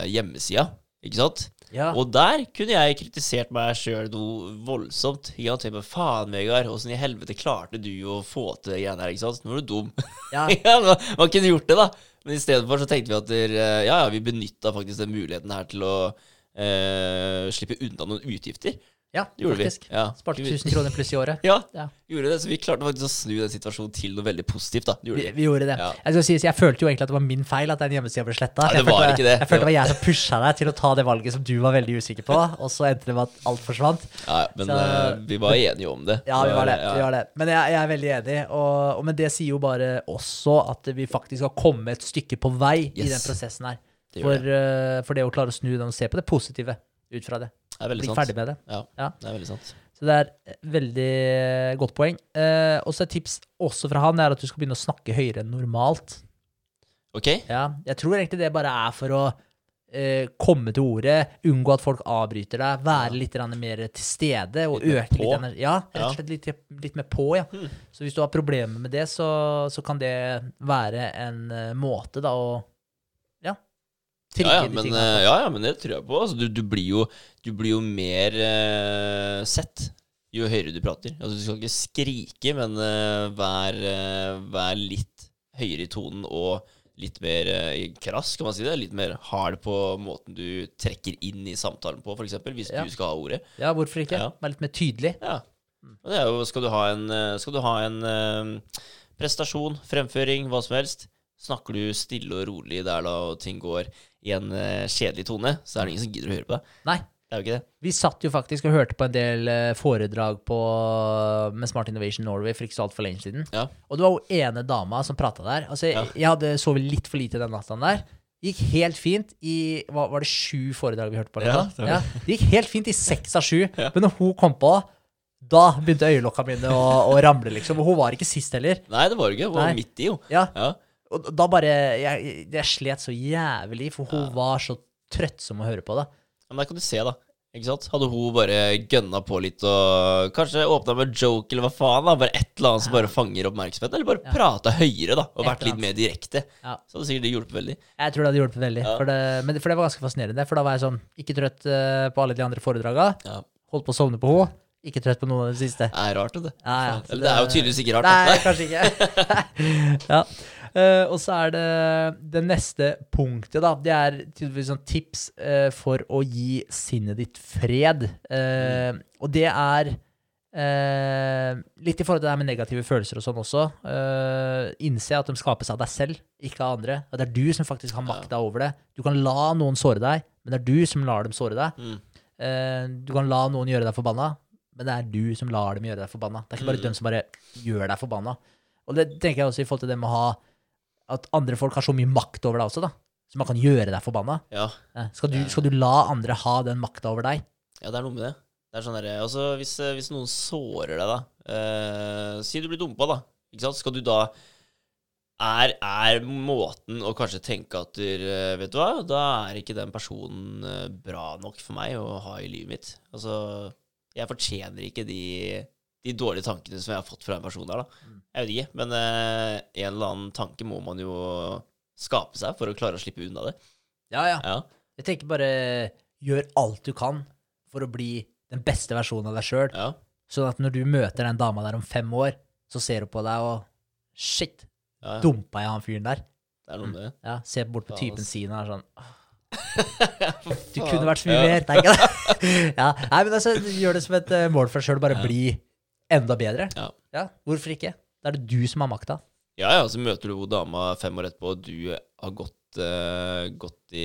hjemmesida. Ikke sant? Ja. Og der kunne jeg kritisert meg sjøl noe voldsomt. Ikke sant? Tenk på, Faen, Vegard, åssen i helvete klarte du å få til det greiene her? Ikke sant? Nå er du dum. ja. [laughs] man, kunne gjort det, da. Men i stedet for så tenkte vi at der, eh, ja, ja, vi benytta faktisk den muligheten her til å eh, slippe unna noen utgifter. Ja, gjorde faktisk. vi. Ja. Sparte 1000 kroner pluss i året. [laughs] Ja, Ja. gjorde det. Så vi klarte faktisk å snu den situasjonen til noe veldig positivt, da. Gjorde vi. vi gjorde det. Ja. Jeg, skal si, jeg følte jo egentlig at det var min feil at den hjemmesida ble sletta. Det jeg, følte det. jeg følte det var jeg som pusha deg til å ta det valget som du var veldig usikker på, og så endte det med at alt forsvant. Ja, men Så- eh, vi var enige om det. Ja, vi var det. Vi var det. Men jeg, jeg er veldig enig, og, og, men det sier jo bare også at vi faktisk har kommet et stykke på vei i den prosessen her. Det For, eh, for det å klare å snu den og se på det positive ut fra det. Det er veldig Bli sant. ferdig med det. Ja, Ja. det er veldig sant. Så det er et veldig godt poeng. Eh, også et tips også fra han er at du skal begynne å snakke høyere enn normalt. Ok? Ja, jeg tror egentlig det bare er for å eh, komme til ordet, unngå at folk avbryter deg, være litt grann mer til stede og Litt mer øke på. litt energi. Ja, rett Ja. og slett litt, litt mer på, ja. Hmm. Så hvis du har problemer med det, så, så kan det være en eh, måte da å Ja, ja, men, ja, ja, men det tror jeg på. Altså, du, du, blir jo, du blir jo mer uh, sett jo høyere du prater. Altså, du skal ikke skrike, men uh, vær, uh, vær litt høyere i tonen og litt mer krass, kan man si det. Litt mer hard på måten du trekker inn i samtalen på, f.eks. Hvis Ja. du skal ha ordet. Ja, hvorfor ikke? Ja. Være litt mer tydelig. Ja. Og det er jo, skal du ha en, skal du ha en prestasjon, fremføring, hva som helst, snakker du stille og rolig der da, og ting går i en eh, kjedelig tone, så er det ingen som gidder å høre på deg. Nei. Det er jo ikke det. Vi satt jo faktisk og hørte på en del eh, foredrag på, med Smart Innovation Norway for ikke så altfor lenge siden. Ja. Og det var jo ene dama som prata der. Altså, Ja. Jeg hadde sovet litt for lite den natta der. Gikk helt fint i hva, Var det sju foredrag vi hørte på? Ja, det var ja, det gikk helt fint i seks av sju. Men når hun kom på, da begynte øyelokka mine å, å ramle, liksom. Og hun var ikke sist heller. Nei, det var hun ikke. Hun var Nei. midt i, jo. Ja, Ja. Og da bare Jeg, jeg slet så jævlig, for hun Ja. var så trøttsom å høre på. da Men der kan du se, da. Ikke sant? Hadde hun bare gønna på litt og kanskje åpna med joke eller hva faen, da. Bare et eller annet som bare fanger oppmerksomheten. Eller bare Ja. prata høyere, da. Og vært litt mer direkte. Ja. Så hadde sikkert det hjulpet veldig. Jeg tror det hadde hjulpet veldig. Ja. For, det, men for det var ganske fascinerende. For da var jeg sånn Ikke trøtt eh, på alle de andre foredraga. Ja. Holdt på å sovne på henne. Ikke trøtt på noen av det siste. Det er rart, det. Ja, ja. Eller det er jo tydeligvis ikke rart. Nei, kanskje ikke. [laughs] ja. Eh, og så er det det neste punktet, da. Det er tydeligvis sånn tips uh, for å gi sinnet ditt fred. Eh, Og det er litt i forhold til det her med negative følelser og sånn også. Innse at de skapes av deg selv, ikke av andre. At det er du som faktisk har makta over det. Du kan la noen såre deg, men det er du som lar dem såre deg. Mm. Du kan la noen gjøre deg forbanna, men det er du som lar dem gjøre deg forbanna. Det er ikke bare Mm. dem som bare gjør deg forbanna. Og det tenker jeg også i forhold til det med å ha at andre folk har så mye makt over deg også, da. Så man kan gjøre deg forbanna. Ja. Eh, Skal du, skal du la andre ha den makta over deg? Ja, det er noe med det. Det er sånn der, også hvis, eh, hvis noen sårer deg, da eh, Si du blir dumpa, da. Ikke sant? Skal du da er, er måten å kanskje tenke at du, eh, Vet du hva, da er ikke den personen bra nok for meg å ha i livet mitt. Altså, jeg fortjener ikke de, de dårlige tankene som jeg har fått fra en person der, da. Jeg vet ikke, men eh, en eller annen tanke må man jo skape seg for å klare å slippe unna det. Ja, ja. Ja. Jeg tenker bare gjør alt du kan for å bli den beste versjonen av deg sjøl. ja. Sånn at når du møter den dama der om fem år, så ser hun på deg og Shit, ja. ja. dumpa jeg han fyren der? Det er noe med det. Ja, Se bort på Faen, typen ass. sin og er sånn Du [laughs] Du kunne vært så mye mer, tenker jeg. [laughs] ja. Nei, men altså, gjør det som et eh, mål for deg sjøl. Bare bli enda bedre. Ja. Hvorfor ikke? Da er det du som har makta. Ja, ja, så møter du hun dama fem år etterpå, og du har gått, uh, gått i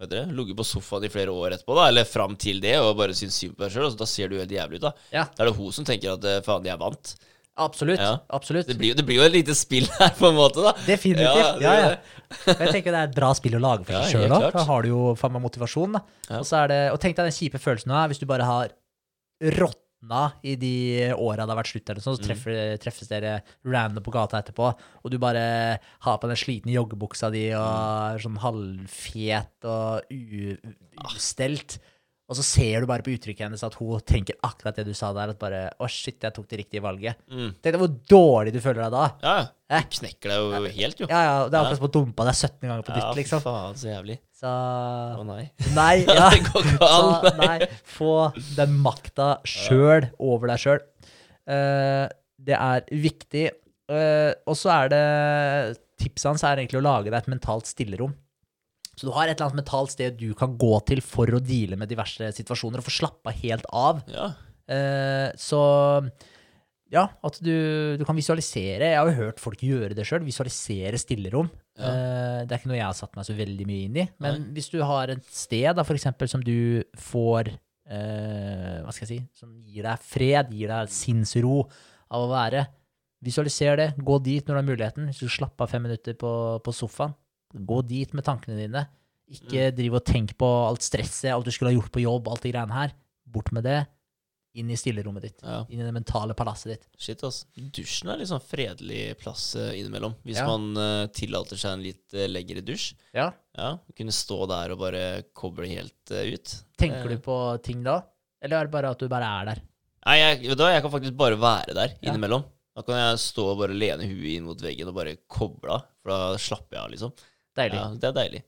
Vet dere, ligget på sofaen i flere år etterpå, da, eller fram til det, og bare syns synd på deg sjøl, da ser du helt jævlig ut, da. Ja. Da er det hun som tenker at eh, faen, jeg vant. Absolutt. Ja. Absolutt. Det blir, det blir jo et lite spill her, på en måte, da. Definitivt. det Ja, ja. det. Jeg tenker det er et bra spill å lage for Ja, seg sjøl òg. Da har du jo faen meg motivasjon. da. Ja. Og, så er det, og tenk deg den kjipe følelsen du har hvis du bare har råtna i de åra det har vært slutt, eller sånn, så Mm. treffes dere random på gata etterpå, og du bare har på den slitne joggebuksa di og Mm. sånn halvfet og ustelt. Og så ser du bare på uttrykket hennes at hun tenker akkurat det du sa der. At bare Å, shit, jeg tok det riktige valget. Mm. Tenk deg hvor dårlig du føler deg da. Ja, Eh. du knekker deg jo helt, jo. Ja, ja, Det er akkurat som å dumpe deg 17 ganger på Ja, nytt, liksom. faen, så jævlig. Så Å nei. Nei, [laughs] ja. det går ikke an. Så, nei, få den makta sjøl over deg sjøl. det er viktig. Uh, og så er det Tipset hans er egentlig å lage deg et mentalt stillerom. Så du har et eller annet mentalt sted du kan gå til for å deale med diverse situasjoner og få slappa helt av. Ja. Eh, så ja, at du, du kan visualisere. Jeg har jo hørt folk gjøre det sjøl. Visualisere stillerom. Ja. Eh, det er ikke noe jeg har satt meg så veldig mye inn i. Men hvis du har et sted da, for eksempel, som du får eh, Hva skal jeg si? Som gir deg fred, gir deg sinnsro av å være. Visualiser det. Gå dit når du har muligheten. Hvis du slapper av fem minutter på, på sofaen, gå dit med tankene dine. Ikke driv og tenk på alt stresset, alt du skulle ha gjort på jobb, alt de greiene her. Bort med det. Inn i stillerommet ditt. ja. Inn i det mentale palasset ditt. Shit, ass. Dusjen er litt sånn fredelig plass eh, innimellom. Hvis Ja. man uh, tillater seg en litt uh, lengre dusj. Ja. Ja, Kunne stå der og bare koble helt uh, ut. Tenker du på ting da? Eller er det bare at du bare er der? Nei, jeg, du jeg kan faktisk bare være der innimellom. Da kan jeg stå og bare lene huet inn mot veggen og bare koble av. For da slapper jeg av, liksom. Deilig. Ja, Det er deilig.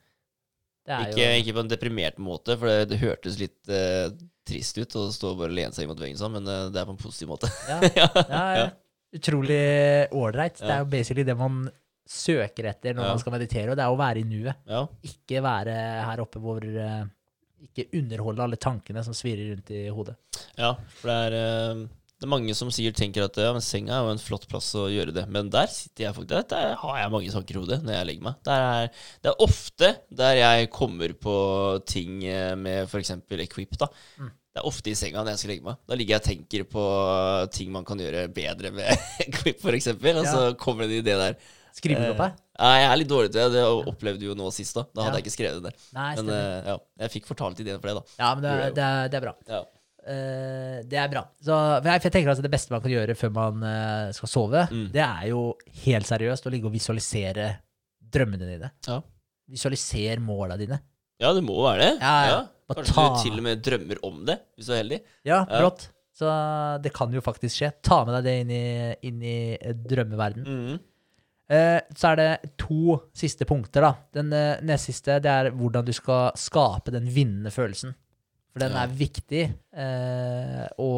Det er Ikke, jo ikke på en deprimert måte, for det, det hørtes litt eh, trist ut å stå og bare lene seg inn mot veggen sånn, men eh, det er på en positiv måte. ja, [laughs] ja. ja. Utrolig ålreit. Det er jo basically det man søker etter når man skal meditere, og det er å være i nuet. Ikke være her oppe hvor eh, Ikke underholde alle tankene som svirrer rundt i hodet. Ja, for det er, eh, det er mange som sikkert tenker at ja, men senga er jo en flott plass å gjøre det. Men der sitter jeg faktisk, der har jeg mange tanker i hodet når jeg legger meg. Der er, det er ofte der jeg kommer på ting eh, med f.eks. equip. da. Mm. Det er ofte i senga når jeg skal legge meg. Da ligger jeg og tenker på ting man kan gjøre bedre med [laughs] equip, f.eks. Og så kommer det en idé der. Skriver du opp her? Nei, jeg er litt dårlig til det. Det opplevde du jo nå sist. Da Da hadde Ja. jeg ikke skrevet det. Nei, Men eh, ja, jeg fikk fortalt ideen for det, da. Ja, men det, det, det er bra. Ja. Eh, det er bra. Så, for jeg, tenker altså Det beste man kan gjøre før man eh, skal sove, Mm. det er jo helt seriøst å ligge og visualisere drømmene dine. Ja. Visualiser måla dine. Ja, det må være det. Ja, ja. Kanskje ta- du til og med drømmer om det, hvis du er heldig. Ja, Ja. Så det kan jo faktisk skje. Ta med deg det inn i, inn i eh, drømmeverden. Mm. Eh, så er det to siste punkter, da. Den eh, nest siste det er hvordan du skal skape den vinnende følelsen. For den er viktig eh, å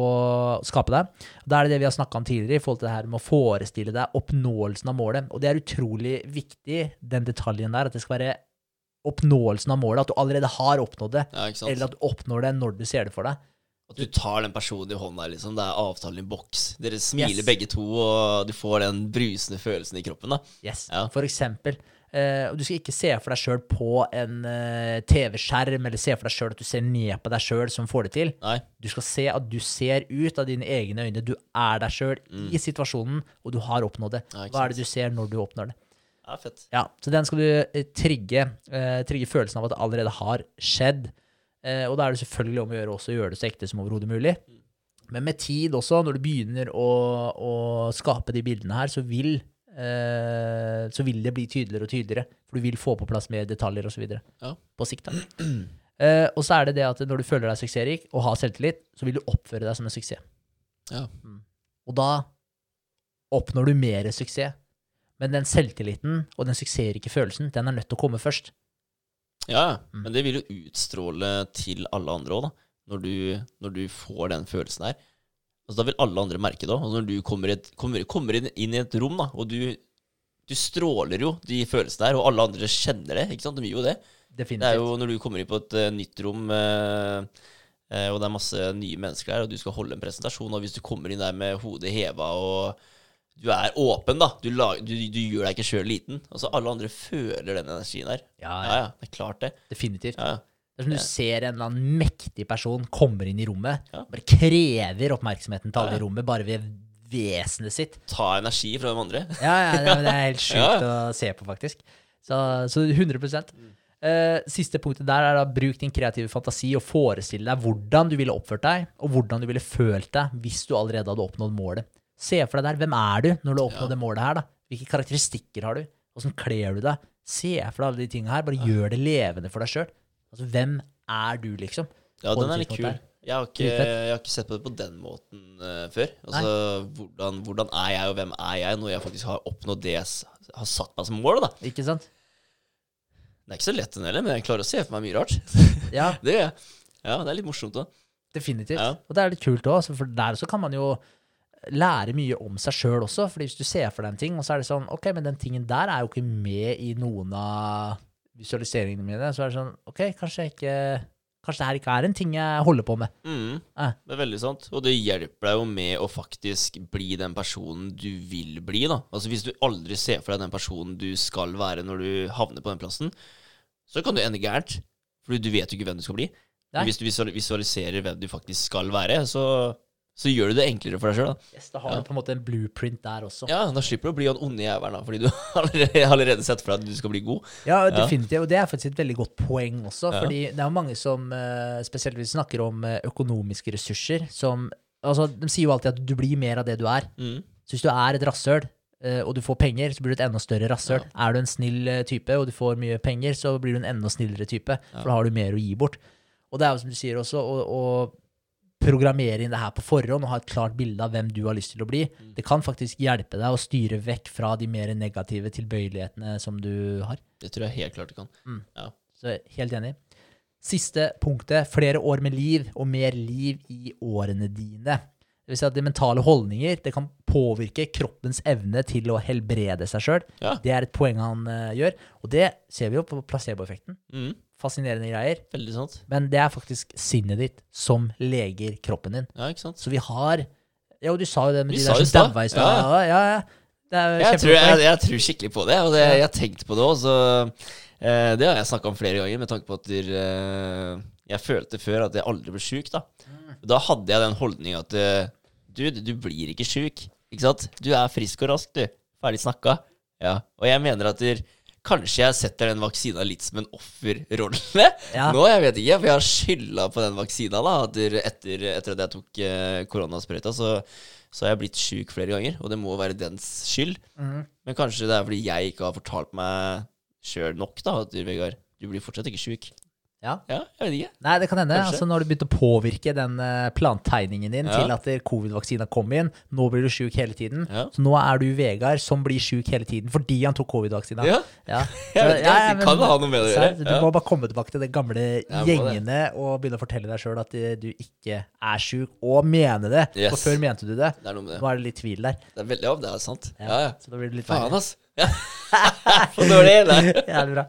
skape deg. Da er det det vi har snakka om tidligere, i forhold til det her med å forestille deg oppnåelsen av målet. Og det er utrolig viktig, den detaljen der, at det skal være oppnåelsen av målet. At du allerede har oppnådd det. Ja? Eller at du oppnår det når du ser det for deg. At du tar den personen i hånda, liksom. Det er avtalen i boks. Dere smiler Yes. begge to, og du får den brusende følelsen i kroppen, da. Yes, Ja. For eksempel. Eh, og du skal ikke se for deg sjøl på en uh, TV-skjerm, eller se for deg sjøl at du ser ned på deg sjøl som får det til. Nei. Du skal se at du ser ut av dine egne øyne. Du er deg sjøl i situasjonen, og du har oppnådd det. Nei, Hva er det du ser når du oppnår det? Ja, fett. Ja, Så den skal du eh, trigge. uh, trigge følelsen av at det allerede har skjedd. Og da er det selvfølgelig om å gjøre også å gjøre det så ekte som overhodet mulig. Men med tid også, når du begynner å, å skape de bildene her, så vil, så vil det bli tydeligere og tydeligere. For du vil få på plass mer detaljer osv. Ja. på sikt. da. Eh, og så er det det at når du føler deg suksessrik og har selvtillit, så vil du oppføre deg som en suksess. Ja. Og da oppnår du mer suksess. Men den selvtilliten og den suksessrike følelsen, den er nødt til å komme først. Ja. Mm. men det vil jo utstråle til alle andre òg, da. Når du, når du får den følelsen her. Altså, da vil alle andre merke det òg. Altså, når du kommer, et, kommer, kommer inn, inn i et rom, da, og du, du stråler jo de følelsene der, og alle andre kjenner det. ikke sant? De gjør jo det. Det er jo når du kommer inn på et uh, nytt rom, uh, uh, og det er masse nye mennesker der, og du skal holde en presentasjon, og hvis du kommer inn der med hodet heva og du er åpen, da. Du, du, du gjør deg ikke sjøl liten. Altså, alle andre føler den energien der. Ja, Ja, ja, ja. Det er klart, det. definitivt. Ja, ja. Det er som du ser en eller annen mektig person kommer inn i rommet, bare krever oppmerksomheten til alle i rommet, bare ved vesenet sitt. Ta energi fra de andre. Ja, ja, det, er- helt [laughs] sjukt å se på, faktisk. Så, så 100 Uh, Siste punktet der er da bruk din kreative fantasi og forestille deg hvordan du ville oppført deg, og hvordan du ville følt deg hvis du allerede hadde oppnådd målet. Se for deg der, hvem er du når du har oppnådd Ja. det målet her, da? Hvilke karakteristikker har du? Åssen kler du deg? Se for deg alle de tingene her, bare gjør det levende for deg sjøl. Altså, hvem er du, liksom? Ja, den er litt kul. Jeg har, ikke, jeg har ikke sett på det på den måten uh, før. Altså, hvordan, hvordan er jeg, og hvem er jeg, når jeg faktisk har oppnådd det jeg har satt meg som mål? da? Ikke sant? Det er ikke så lett, den heller, men jeg klarer å se for meg mye rart. [laughs] Ja, det. Ja, det er litt morsomt, da. definitivt. Ja. Og det er litt kult òg, for der så kan man jo lære mye om seg sjøl også. fordi hvis du ser for deg en ting, og så er det sånn Ok, men den tingen der er jo ikke med i noen av visualiseringene mine, så er det sånn OK, kanskje ikke Kanskje det her ikke er en ting jeg holder på med. Mm, Eh. det er veldig sant. Og det hjelper deg jo med å faktisk bli den personen du vil bli, da. Altså hvis du aldri ser for deg den personen du skal være når du havner på den plassen, så kan du ende gærent. For du vet jo ikke hvem du skal bli. Nei. Men hvis du visualiserer hvem du faktisk skal være, så, så gjør du det enklere for deg sjøl. Yes, da har du på en måte en blueprint der også. Ja, da slipper du å bli han onde jævelen, fordi du [laughs] har allerede, sett for deg at du skal bli god. Ja, definitivt. Og det er faktisk et veldig godt poeng også. Ja. fordi det er jo mange som eh, spesielt hvis vi snakker om eh, økonomiske ressurser, som Altså, de sier jo alltid at du blir mer av det du er. Mm. Så hvis du er et rasshøl, eh, og du får penger, så blir du et enda større rasshøl. Er du en snill type, og du får mye penger, så blir du en enda snillere type. For da har du mer å gi bort. Og det er jo som du sier også, og, å programmere inn det her på forhånd og ha et klart bilde av hvem du har lyst til å bli, det kan faktisk hjelpe deg å styre vekk fra de mer negative tilbøyelighetene som du har. Det tror jeg helt klart du kan. Mm. Ja. Så helt enig. Siste punktet. Flere år med liv og mer liv i årene dine. Det vil si at de mentale holdninger det kan påvirke kroppens evne til å helbrede seg sjøl. Ja. Det er et poeng han uh, gjør. Og det ser vi jo på placeboeffekten. Mm. Fascinerende greier. Veldig sant. Men det er faktisk sinnet ditt som leger kroppen din. Ja, ikke sant? Så vi har Jo, du sa jo det med Vi de der som daua i stad. Ja, ja. ja. Jeg tror, jeg, jeg tror skikkelig på det, og det, jeg har tenkt på det òg. Eh, det har jeg snakka om flere ganger, med tanke på at der, eh, jeg følte før at jeg aldri ble sjuk. Da Da hadde jeg den holdninga at eh, du, du blir ikke sjuk. Ikke sant? Du er frisk og rask, du. Ferdig snakka. Ja. Og jeg mener at der, kanskje jeg setter den vaksina litt som en offerrolle. Ja. Nå, jeg vet ikke, for jeg har skylda på den vaksina. da etter, etter at jeg tok eh, koronasprøyta, så, så har jeg blitt sjuk flere ganger. Og det må være dens skyld. Mm. Men kanskje det er fordi jeg ikke har fortalt meg sjøl nok, da, at Vegard, du blir fortsatt ikke sjuk. Ja. Ja, jeg vet ikke. Nei, det kan hende. Altså, når du begynte å påvirke den eh, plantegningen din Ja. til at eh, covid-vaksina kom inn, nå blir du sjuk hele tiden. Ja. Så nå er du Vegard som blir sjuk hele tiden fordi han tok covid-vaksina. Ja, Ja. [laughs] jeg vet ikke, det kan ha noe med det å gjøre. Du må bare komme tilbake til de gamle gjengene og begynne å fortelle deg sjøl at eh, du ikke er sjuk, og mene det. Yes. For før mente du det. Det er. Nå er det litt tvil der. Det er veldig, ja, det er sant. Ja, ja. Så da blir det litt Faen, ass. [laughs] For dårlig. eller? [laughs] Jævlig bra.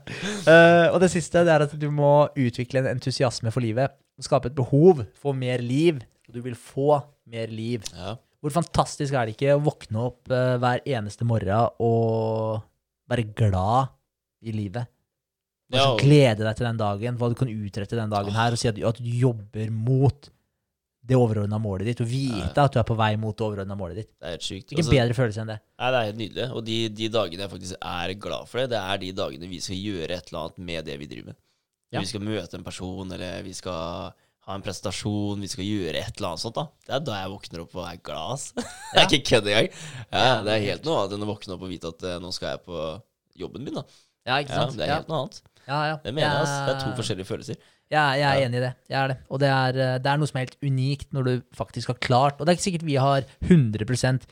Uh, og det siste det er at du må utvikle en entusiasme for livet. Skape et behov for mer liv. Og du vil få mer liv. Ja. Hvor fantastisk er det ikke å våkne opp uh, hver eneste morgen og være glad i livet? Ja, og- glede deg til den dagen, hva du kan utrette den dagen her, og si at, at du jobber mot det overordna målet ditt, og vite at du er på vei mot det overordna målet ditt. Det er helt sykt. Ikke Altså, bedre følelse enn det. Nei, det er helt nydelig. Og de, de dagene jeg faktisk er glad for det, det er de dagene vi skal gjøre et eller annet med det vi driver med. Ja. Vi skal møte en person, eller vi skal ha en presentasjon, vi skal gjøre et eller annet sånt. da. Det er da jeg våkner opp og er glad. ass. [laughs] det er ikke kødd engang. Ja, det er helt noe annet enn å våkne opp og vite at eh, nå skal jeg på jobben min. da. Ja, ikke Ja, sant? Det er Ja. helt noe annet. Ja, ja. Det mener jeg. ass. Det er to forskjellige følelser. Ja, jeg er Ja. enig i det. Jeg er det. Og det er, eh, det er noe som er helt unikt når du faktisk har klart Og det er ikke sikkert vi har 100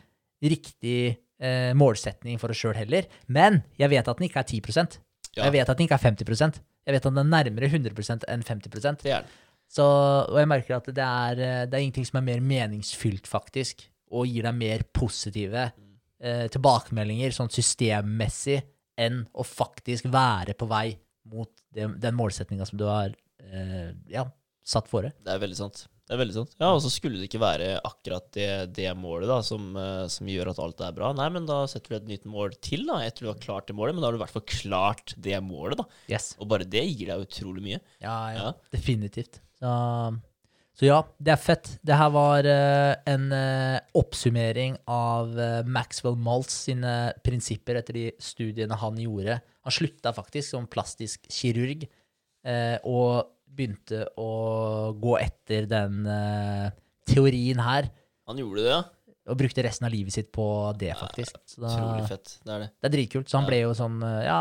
riktig eh, målsetning for oss sjøl heller, men jeg vet at den ikke er 10 Ja. Jeg vet at den ikke er 50% Jeg vet at den er nærmere 100% enn 50 Det er. Så, Og jeg merker at det er, eh, det er ingenting som er mer meningsfylt, faktisk, og gir deg mer positive eh, tilbakemeldinger sånn systemmessig enn å faktisk være på vei mot den, den målsettinga som du har eh, ja, satt fore. Det er veldig sant. Det er veldig sant. Ja, Og så skulle det ikke være akkurat det, det målet da, som, eh, som gjør at alt er bra. Nei, men da setter du et nytt mål til da, etter du har klart det målet. Men da har du i hvert fall klart det målet. da. Yes. Og bare det gir deg utrolig mye. Ja, ja, Ja. definitivt. Så, så ja, det er fett. Det her var uh, en uh, oppsummering av uh, Maxwell Maltz sine prinsipper etter de studiene han gjorde. Han slutta faktisk som plastisk kirurg, og begynte å gå etter den uh, teorien her, Han gjorde det, ja. og brukte resten av livet sitt på det, faktisk. Så da, fett. Det er det. det er dritkult. Så han Ja. ble jo sånn, eh, ja,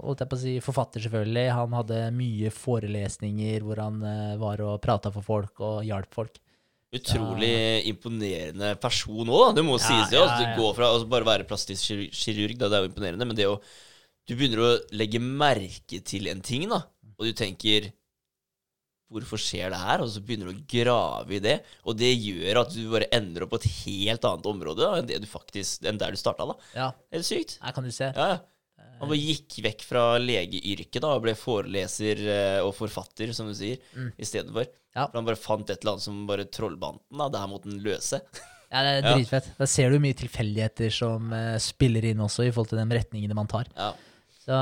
holdt jeg på å si, forfatter selvfølgelig. Han hadde mye forelesninger hvor han eh, var og prata for folk og hjalp folk. Utrolig imponerende person òg, da. Det må Ja, sies, det. Altså, ja. Du går fra altså, bare være plastisk kirurg, da, det er jo imponerende, men det å Du begynner å legge merke til en ting, da, og du tenker Hvorfor skjer det her? Og så begynner du å grave i det, og det gjør at du bare ender opp på et helt annet område da, enn, det du faktisk, enn der du starta. da. Ja, Helt sykt. her kan du se. Ja, ja. Han bare gikk vekk fra legeyrket da, og ble foreleser eh, og forfatter, som du sier, i stedet for. Ja. For han bare fant et eller annet som bare trollbanden den. da, Det her måtte han løse. [laughs] Ja, det er Ja. dritfett. Da ser du mye tilfeldigheter som eh, spiller inn også, i forhold til de retningene man tar. Ja, Så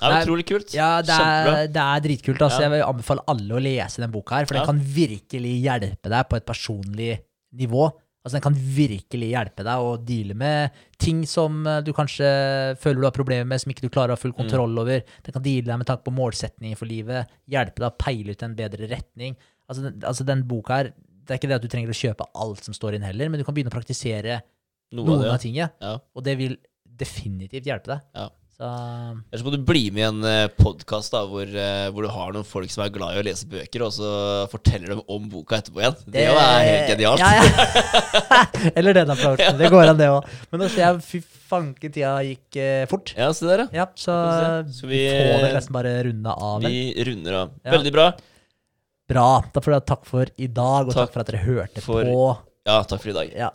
det er utrolig kult. Ja, det er, det er dritkult. Altså. Ja. Jeg vil anbefale alle å lese den boka her, for Ja. den kan virkelig hjelpe deg på et personlig nivå. Altså, den kan virkelig hjelpe deg å deale med ting som eh, du kanskje føler du har problemer med, som ikke du klarer å ha full Mm. kontroll over. Den kan deale deg med tanke på målsetninger for livet, hjelpe deg å peile ut en bedre retning. Altså, den, altså, den boka her, det er ikke det at du trenger å kjøpe alt som står inn heller, men du kan begynne å praktisere Noe noen av av tingene, Ja. og det vil definitivt hjelpe deg. Ja. Så Ellers så må du bli med i en uh, podkast hvor, eh, hvor du har noen folk som er glad i å lese bøker, og så forteller dem om boka etterpå igjen. Det, er helt genialt. Ja, ja. [laughs] Eller den approachen. Det går an, det òg. Men nå ser jeg fy fanken, tida gikk eh, fort. Ja, se der, ja. Så vi vi- får vel nesten bare runde av. Vi runder av. Veldig bra. Bra. Da får dere takk for i dag, og Takk takk for at dere hørte for- på. Ja, takk for i dag. Ja,